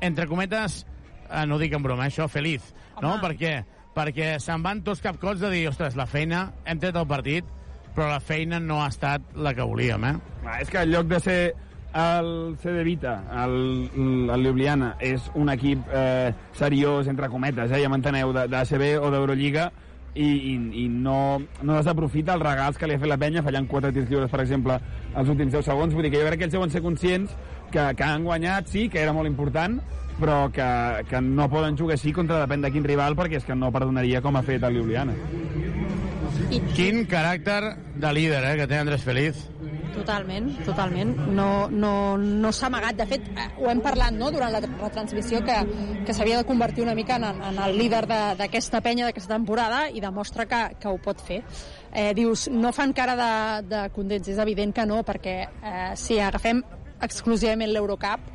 entre cometes, uh, no ho dic en broma, això, feliç, no? Per què? Perquè se'n van tots capcots de dir, ostres, la feina, hem tret el partit, però la feina no ha estat la que volíem, eh? Ah, és que en lloc de ser el CD Vita, el, el Ljubljana, és un equip eh, seriós, entre cometes, eh, ja m'enteneu, d'ACB o d'Eurolliga, i, i, i no, no desaprofita els regals que li ha fet la penya, fallant quatre tirs lliures, per exemple, els últims 10 segons. Vull dir que jo crec que ells deuen ser conscients que, que han guanyat, sí, que era molt important, però que, que no poden jugar així contra depèn de quin rival, perquè és que no perdonaria com ha fet el Ljubljana. Quin caràcter de líder eh, que té Andrés Feliz. Totalment, totalment. No, no, no s'ha amagat. De fet, eh, ho hem parlat no, durant la retransmissió que, que s'havia de convertir una mica en, en el líder d'aquesta penya d'aquesta temporada i demostra que, que ho pot fer. Eh, dius, no fan cara de, de condents, és evident que no, perquè eh, si agafem exclusivament l'Eurocup,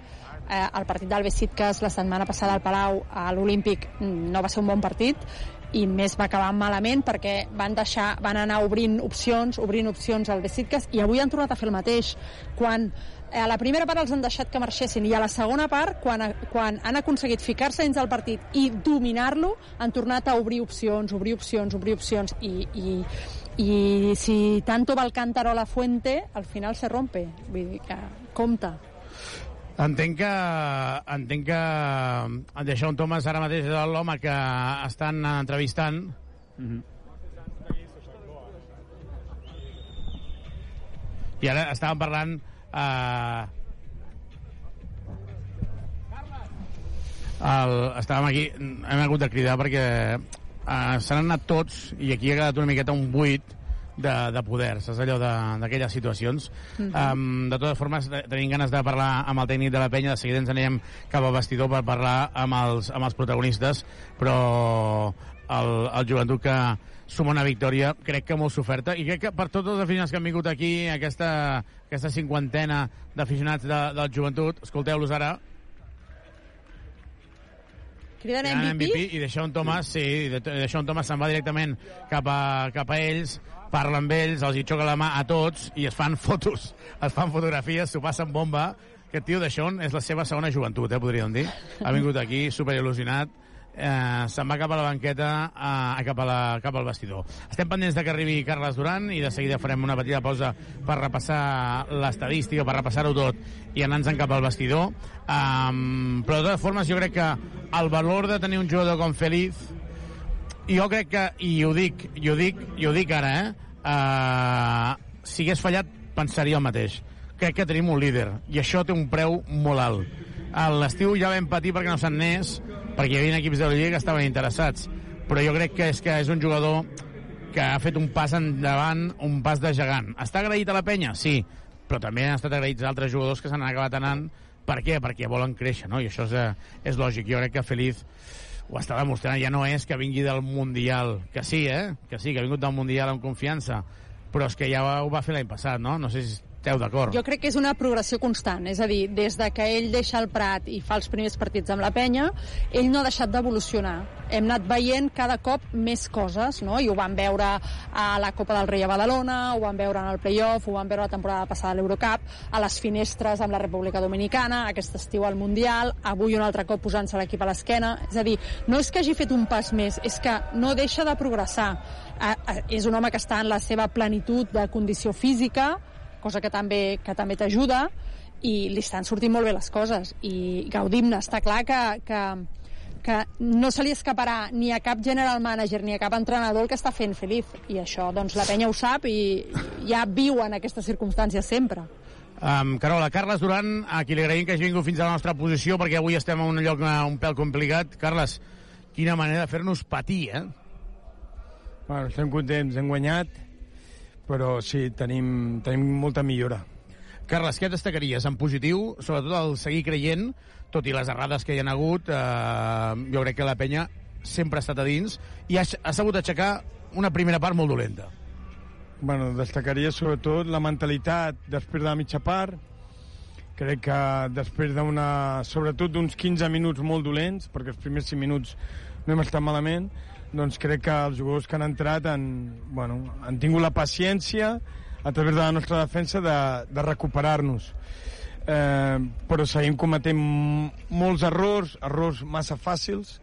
eh, el partit del Besiktas la setmana passada al Palau a l'Olímpic no va ser un bon partit i més va acabar malament perquè van deixar, van anar obrint opcions, obrint opcions al Besiktas i avui han tornat a fer el mateix. Quan eh, a la primera part els han deixat que marxessin i a la segona part, quan, quan han aconseguit ficar-se dins del partit i dominar-lo, han tornat a obrir opcions, obrir opcions, obrir opcions i, i, i si tanto va el cántaro a la fuente, al final se rompe. Vull dir que compta. Entenc que, entenc que en Deixón Thomas ara mateix és l'home que estan entrevistant. Mm -hmm. I ara estàvem parlant... Eh, el, estàvem aquí, hem hagut de cridar perquè eh, s'han anat tots i aquí ha quedat una miqueta un buit de, de poder, saps allò d'aquelles situacions. Uh -huh. um, de totes formes, tenim ganes de parlar amb el tècnic de la penya, de seguida ens anirem cap al vestidor per parlar amb els, amb els protagonistes, però el, el joventut que suma una victòria, crec que molt soferta, i crec que per tots els aficionats que han vingut aquí, aquesta, aquesta cinquantena d'aficionats de, del joventut, escolteu-los ara, Criden Criden MVP? MVP i Deixón Thomas, sí, Deixón Thomas se'n va directament cap a, cap a ells, parla amb ells, els hi xoca la mà a tots i es fan fotos, es fan fotografies, s'ho passen bomba. Aquest tio Deixón és la seva segona joventut, eh, podríem dir. Ha vingut aquí super il·lusionat, eh, se'n va cap a la banqueta, eh, cap, a la, cap al vestidor. Estem pendents de que arribi Carles Duran i de seguida farem una petita pausa per repassar l'estadística, per repassar-ho tot i anar-nos cap al vestidor. Um, però de totes formes jo crec que el valor de tenir un jugador com Feliz jo crec que, i ho dic, i ho dic, i ho dic ara, eh? Uh, si hagués fallat, pensaria el mateix. Crec que tenim un líder, i això té un preu molt alt. A l'estiu ja vam patir perquè no se'n anés, perquè hi havia equips de la Lliga que estaven interessats. Però jo crec que és que és un jugador que ha fet un pas endavant, un pas de gegant. Està agraït a la penya? Sí, però també han estat agraïts altres jugadors que s'han acabat anant. Per què? Perquè volen créixer, no? I això és, eh, és lògic. Jo crec que Feliz ho està demostrant, ja no és que vingui del Mundial, que sí, eh? Que sí, que ha vingut del Mundial amb confiança, però és que ja ho va fer l'any passat, no? No sé si esteu d'acord. Jo crec que és una progressió constant, és a dir, des de que ell deixa el Prat i fa els primers partits amb la penya, ell no ha deixat d'evolucionar. Hem anat veient cada cop més coses, no? I ho vam veure a la Copa del Rei a Badalona, ho vam veure en el playoff, ho vam veure la temporada passada a l'Eurocup, a les finestres amb la República Dominicana, aquest estiu al Mundial, avui un altre cop posant-se l'equip a l'esquena. És a dir, no és que hagi fet un pas més, és que no deixa de progressar. És un home que està en la seva plenitud de condició física, cosa que també, que també t'ajuda i li estan sortint molt bé les coses i gaudim-ne, està clar que, que que no se li escaparà ni a cap general manager ni a cap entrenador el que està fent Feliz i això doncs la penya ho sap i ja viu en aquestes circumstàncies sempre Um, Carola, Carles Duran, a qui li agraïm que hagi vingut fins a la nostra posició, perquè avui estem en un lloc eh, un pèl complicat. Carles, quina manera de fer-nos patir, eh? Bueno, estem contents, hem guanyat, però sí, tenim, tenim molta millora. Carles, què destacaries en positiu, sobretot el seguir creient, tot i les errades que hi ha hagut, eh, jo crec que la penya sempre ha estat a dins i ha, ha sabut aixecar una primera part molt dolenta. Bueno, destacaria sobretot la mentalitat després de la mitja part. Crec que després d'una... sobretot d'uns 15 minuts molt dolents, perquè els primers 5 minuts no hem estat malament, doncs crec que els jugadors que han entrat han, bueno, han tingut la paciència a través de la nostra defensa de, de recuperar-nos. Eh, però seguim cometent molts errors, errors massa fàcils,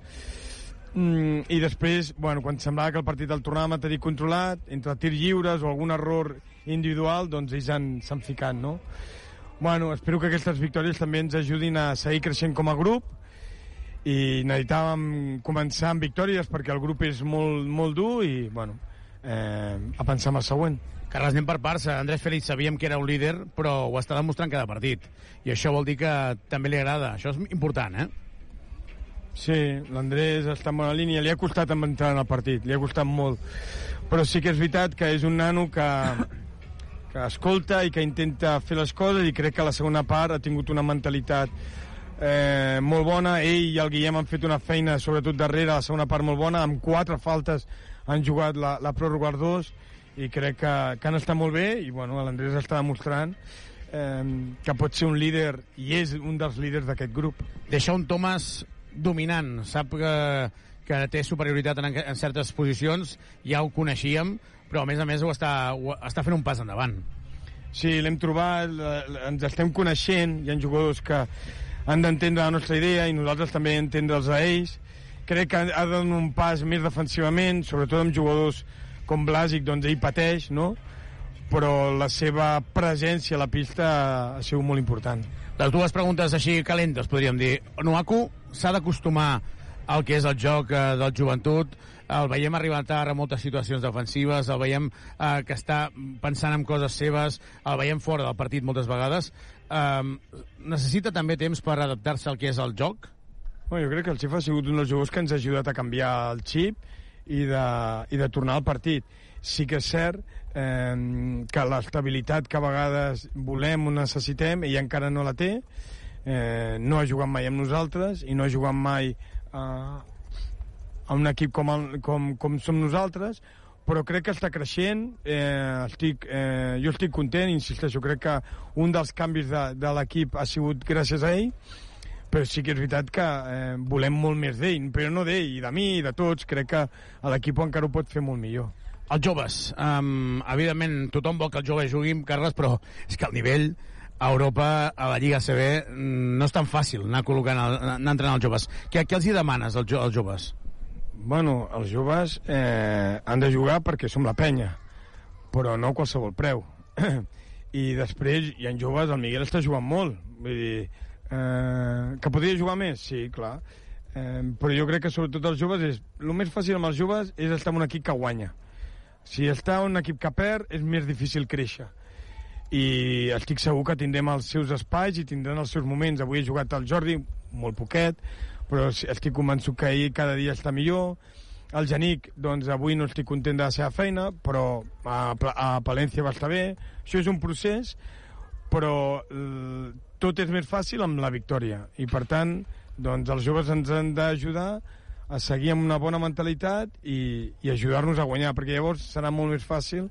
Mm, I després, bueno, quan semblava que el partit el tornàvem a tenir controlat, entre tirs lliures o algun error individual, doncs ells s'han ficat, no? Bueno, espero que aquestes victòries també ens ajudin a seguir creixent com a grup i necessitàvem començar amb victòries perquè el grup és molt, molt dur i, bueno, eh, a pensar en el següent. Carles, anem per parts. Andrés Félix sabíem que era un líder, però ho està demostrant cada partit. I això vol dir que també li agrada. Això és important, eh? Sí, l'Andrés està en bona línia. Li ha costat entrar en el partit, li ha costat molt. Però sí que és veritat que és un nano que, que escolta i que intenta fer les coses i crec que la segona part ha tingut una mentalitat eh, molt bona. Ell i el Guillem han fet una feina, sobretot darrere, la segona part molt bona. Amb quatre faltes han jugat la, la pròrroga als dos i crec que, que han estat molt bé i bueno, l'Andrés està demostrant eh, que pot ser un líder i és un dels líders d'aquest grup. Deixa un Tomàs dominant, sap que, que té superioritat en, en certes posicions, ja ho coneixíem, però a més a més ho està, ho està fent un pas endavant. Sí, l'hem trobat, ens estem coneixent, hi ha jugadors que han d'entendre la nostra idea i nosaltres també entendre'ls a ells. Crec que ha de donar un pas més defensivament, sobretot amb jugadors com Blàsic, doncs ell pateix, no? però la seva presència a la pista ha sigut molt important. Les dues preguntes així calentes, podríem dir. Nuaku s'ha d'acostumar al que és el joc eh, del joventut, el veiem arribar tard a moltes situacions defensives, el veiem eh, que està pensant en coses seves, el veiem fora del partit moltes vegades. Eh, necessita també temps per adaptar-se al que és el joc? Bueno, jo crec que el Xif ha sigut un dels jugadors que ens ha ajudat a canviar el xip i de, i de tornar al partit. Sí que és cert eh, que l'estabilitat que a vegades volem o necessitem, ell encara no la té, eh, no ha jugat mai amb nosaltres i no ha jugat mai eh, a un equip com, el, com, com som nosaltres, però crec que està creixent, eh, estic, eh, jo estic content, insisteixo, crec que un dels canvis de, de l'equip ha sigut gràcies a ell, però sí que és veritat que eh, volem molt més d'ell, però no d'ell, i de mi, i de tots, crec que l'equip encara ho pot fer molt millor. Els joves, um, evidentment tothom vol que els joves juguin, Carles, però és que el nivell a Europa, a la Lliga CB, no és tan fàcil anar col·locant, el, anar entrenant els joves. Què, què els hi demanes als, als joves? Bueno, els joves eh, han de jugar perquè som la penya, però no a qualsevol preu. I després hi ha joves, el Miguel està jugant molt, vull dir, eh, que podria jugar més, sí, clar, eh, però jo crec que sobretot els joves és, el més fàcil amb els joves és estar en un equip que guanya. Si està en un equip que perd, és més difícil créixer. I estic segur que tindrem els seus espais i tindran els seus moments. Avui he jugat al Jordi, molt poquet, però estic convençut que ell cada dia està millor. El Janic, doncs avui no estic content de la seva feina, però a, a Palència va estar bé. Això és un procés, però tot és més fàcil amb la victòria. I per tant, doncs els joves ens han d'ajudar a seguir amb una bona mentalitat i, i ajudar-nos a guanyar, perquè llavors serà molt més fàcil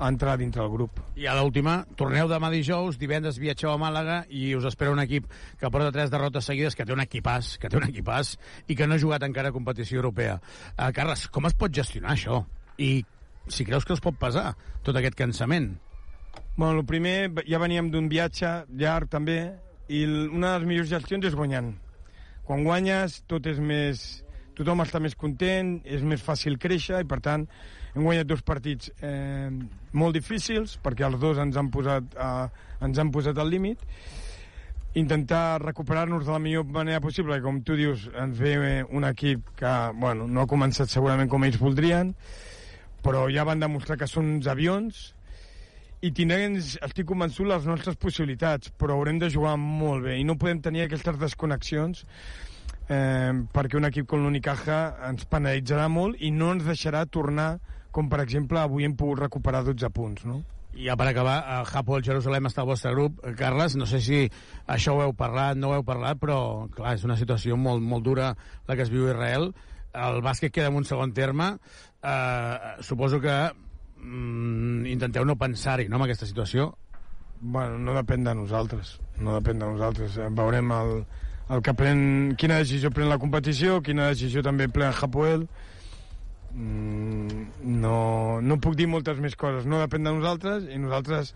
entrar dintre el grup. I a l'última, torneu demà dijous, divendres viatgeu a Màlaga i us espera un equip que porta tres derrotes seguides, que té un equipàs, que té un equipàs i que no ha jugat encara a competició europea. Uh, Carles, com es pot gestionar això? I si creus que us pot pesar tot aquest cansament? Bueno, el primer, ja veníem d'un viatge llarg també, i una de les millors gestions és guanyant. Quan guanyes, tot és més tothom està més content, és més fàcil créixer i per tant hem guanyat dos partits eh, molt difícils perquè els dos ens han posat, eh, ens han posat al límit. Intentar recuperar-nos de la millor manera possible, com tu dius, ens ve un equip que, bueno, no ha començat segurament com ells voldrien, però ja van demostrar que són uns avions i tindrem, estic convençut, les nostres possibilitats, però haurem de jugar molt bé i no podem tenir aquestes desconnexions eh, perquè un equip com l'Unicaja ens penalitzarà molt i no ens deixarà tornar com per exemple avui hem pogut recuperar 12 punts no? I ja per acabar, el Hapoel Jerusalem està al vostre grup. Carles, no sé si això ho heu parlat, no ho heu parlat, però clar, és una situació molt, molt dura la que es viu a Israel. El bàsquet queda en un segon terme. Eh, suposo que mm, intenteu no pensar-hi, no, en aquesta situació. Bueno, no depèn de nosaltres. No depèn de nosaltres. Eh, Veurem el, el que pren, quina decisió pren la competició, quina decisió també pren Hapoel. Mm, no, no puc dir moltes més coses. No depèn de nosaltres i nosaltres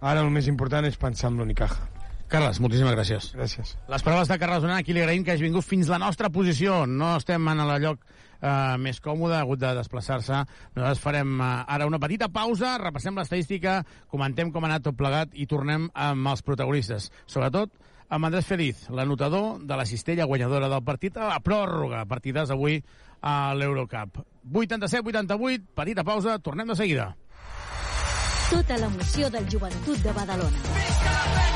ara el més important és pensar en l'Unicaja. Carles, moltíssimes gràcies. Gràcies. Les paraules de Carles Donant, aquí li agraïm que hagi vingut fins la nostra posició. No estem en el lloc eh, més còmode, ha hagut de desplaçar-se. Nosaltres farem eh, ara una petita pausa, repassem l'estadística, comentem com ha anat tot plegat i tornem amb els protagonistes. Sobretot amb Andrés Feliz, l'anotador de la cistella guanyadora del partit a la pròrroga. Partides avui a l'Eurocup. 87-88, petita pausa, tornem de seguida. Tota l'emoció del joventut de Badalona.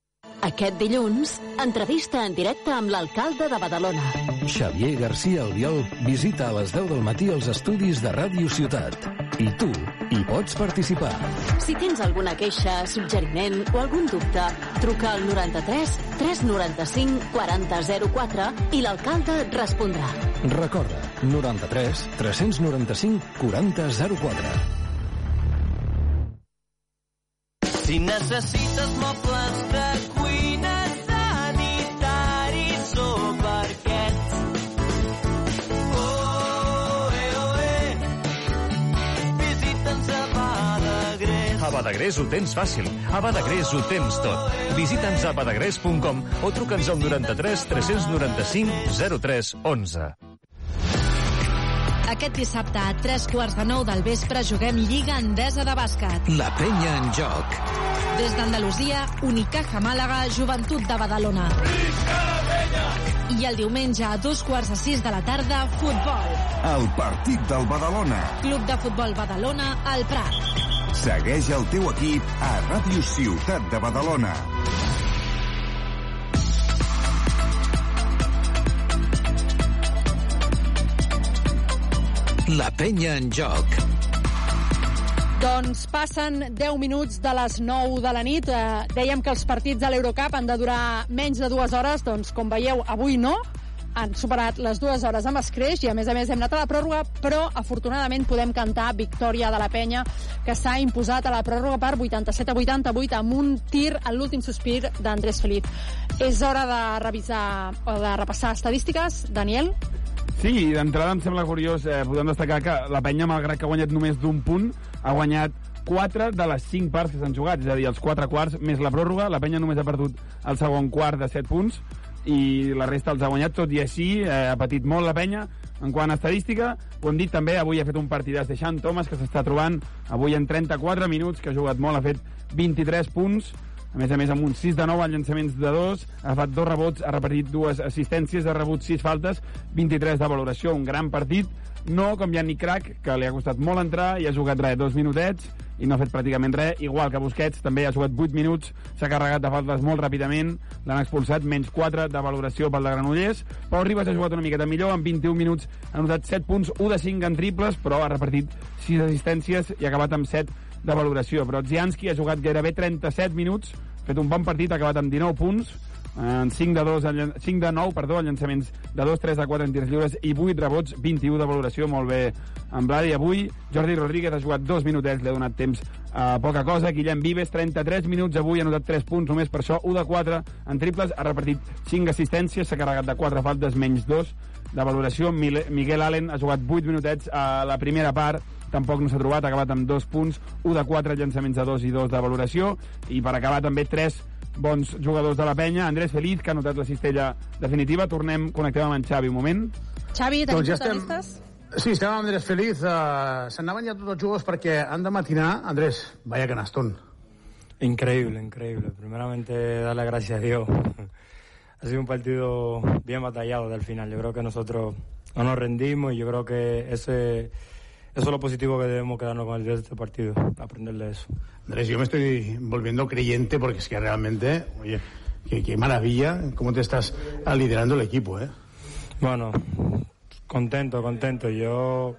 Aquest dilluns, entrevista en directe amb l'alcalde de Badalona. Xavier García Albiol visita a les 10 del matí els estudis de Ràdio Ciutat. I tu hi pots participar. Si tens alguna queixa, suggeriment o algun dubte, truca al 93 395 4004 i l'alcalde et respondrà. Recorda, 93 395 4004. Si necessites mobles de cuina sanitaris o parquets. Oh, eh, oh, eh. Visita'ns a Badagrés. A Badagrés ho tens fàcil. A Badagrés ho tens tot. Visita'ns a badagrés.com o truca'ns al 93 395 03 11. Aquest dissabte a tres quarts de nou del vespre juguem Lliga Endesa de Bàsquet. La penya en joc. Des d'Andalusia, Unicaja Màlaga, Joventut de Badalona. I el diumenge a dos quarts de sis de la tarda, futbol. El partit del Badalona. Club de Futbol Badalona, al Prat. Segueix el teu equip a Ràdio Ciutat de Badalona. La penya en joc. Doncs passen 10 minuts de les 9 de la nit. Eh, dèiem que els partits de l'Eurocup han de durar menys de dues hores. Doncs, com veieu, avui no. Han superat les dues hores amb escreix i, a més a més, hem anat a la pròrroga, però, afortunadament, podem cantar victòria de la penya, que s'ha imposat a la pròrroga per 87 a 88 amb un tir a l'últim sospir d'Andrés Feliz. És hora de revisar o de repassar estadístiques. Daniel? Sí, d'entrada em sembla curiós, eh, podem destacar que la penya, malgrat que ha guanyat només d'un punt, ha guanyat 4 de les 5 parts que s'han jugat, és a dir, els 4 quarts més la pròrroga, la penya només ha perdut el segon quart de 7 punts, i la resta els ha guanyat, tot i així eh, ha patit molt la penya. En quant a estadística, ho hem dit també, avui ha fet un partidàs de Xan Thomas, que s'està trobant avui en 34 minuts, que ha jugat molt, ha fet 23 punts, a més a més amb un 6 de 9 en llançaments de 2, ha agafat dos rebots, ha repartit dues assistències, ha rebut 6 faltes, 23 de valoració, un gran partit, no com Yannick Crac, que li ha costat molt entrar i ha jugat res, dos minutets i no ha fet pràcticament res, igual que Busquets també ha jugat 8 minuts, s'ha carregat de faltes molt ràpidament, l'han expulsat, menys 4 de valoració pel de Granollers, Pau Ribas ha jugat una miqueta millor, en 21 minuts ha notat 7 punts, 1 de 5 en triples, però ha repartit 6 assistències i ha acabat amb 7 de valoració. Però Zianski ha jugat gairebé 37 minuts, ha fet un bon partit, ha acabat amb 19 punts, en 5 de, 2, en llan- 5 de 9 perdó, en llançaments de 2, 3 de 4 en tirs lliures i 8 rebots, 21 de valoració, molt bé en Bladi. Avui Jordi Rodríguez ha jugat 2 minutets, li ha donat temps a poca cosa. Guillem Vives, 33 minuts avui, ha notat 3 punts, només per això 1 de 4 en triples, ha repartit 5 assistències, s'ha carregat de 4 faltes, menys 2 de valoració. Miguel Allen ha jugat 8 minutets a la primera part, tampoc no s'ha trobat, ha acabat amb 2 punts, 1 de 4 llançaments de 2 i 2 de valoració, i per acabar també 3 bons jugadors de la penya. Andrés Feliz, que ha notat la cistella definitiva. Tornem, connectem amb en Xavi un moment. Xavi, tenim Doncs ja estem-? Sí, estem amb Andrés Feliz. Uh, S'anaven ja tots els jugadors perquè han de matinar. Andrés, vaya canastón. Increíble, increíble. Primeramente, darle gracias a Dios. Ha sido un partido bien batallado del final. Yo creo que nosotros no nos rendimos y yo creo que ese, eso es lo positivo que debemos quedarnos con el día de este partido, aprender de eso. Andrés, yo me estoy volviendo creyente porque es que realmente, oye, qué, qué maravilla cómo te estás liderando el equipo, ¿eh? Bueno, contento, contento. Yo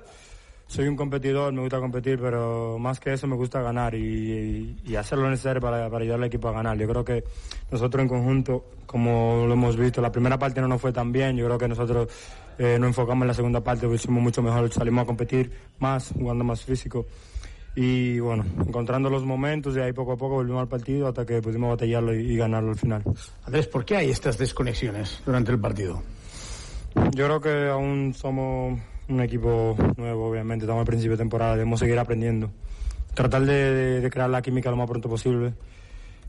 soy un competidor, me gusta competir, pero más que eso me gusta ganar y, y hacer lo necesario para, para ayudar al equipo a ganar. Yo creo que nosotros en conjunto, como lo hemos visto, la primera parte no nos fue tan bien. Yo creo que nosotros eh, nos enfocamos en la segunda parte, lo hicimos mucho mejor, salimos a competir más, jugando más físico. Y bueno, encontrando los momentos y ahí poco a poco volvimos al partido hasta que pudimos batallarlo y, y ganarlo al final. Andrés, ¿por qué hay estas desconexiones durante el partido? Yo creo que aún somos un equipo nuevo, obviamente, estamos al principio de temporada, debemos seguir aprendiendo. Tratar de, de- de crear la química lo más pronto posible,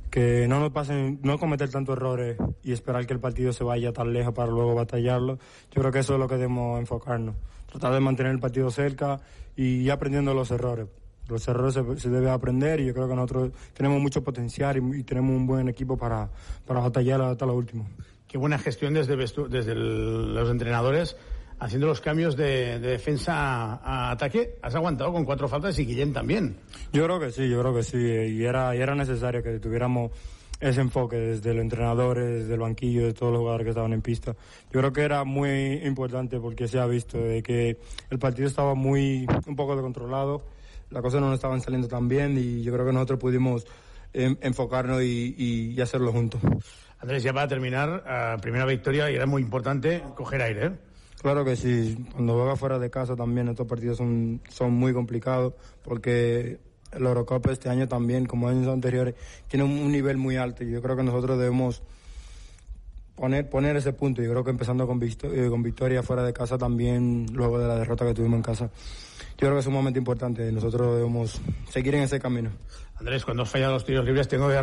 que no nos pasen, no cometer tantos errores y esperar que el partido se vaya tan lejos para luego batallarlo. Yo creo que eso es lo que debemos enfocarnos. Tratar de mantener el partido cerca y ir aprendiendo los errores. Los errores se, se debe aprender y yo creo que nosotros tenemos mucho potencial y, y tenemos un buen equipo para, para batallar hasta lo último. Qué buena gestión desde, desde el- los entrenadores haciendo los cambios de, de defensa a, a ataque. Has aguantado con cuatro faltas y Guillem también. Yo creo que sí, yo creo que sí. Y era, y era necesario que tuviéramos ese enfoque desde los entrenadores, desde el banquillo, de todos los jugadores que estaban en pista. Yo creo que era muy importante porque se ha visto de que el partido estaba muy, un poco descontrolado, las cosas no nos estaban saliendo tan bien y yo creo que nosotros pudimos enfocarnos y, y- y hacerlo juntos. Andrés, ya para terminar, eh, primera victoria y era muy importante coger aire, ¿eh? Claro que sí, cuando juega fuera de casa también estos partidos son, son muy complicados porque el Eurocup este año también, como años anteriores, tiene un, nivel muy alto y yo creo que nosotros debemos poner, poner ese punto. Yo creo que empezando con, victo- eh, con victoria fuera de casa también, luego de la derrota que tuvimos en casa, yo creo que es un momento importante nosotros debemos seguir en ese camino. Andrés, cuando has fallado los tiros libres tengo que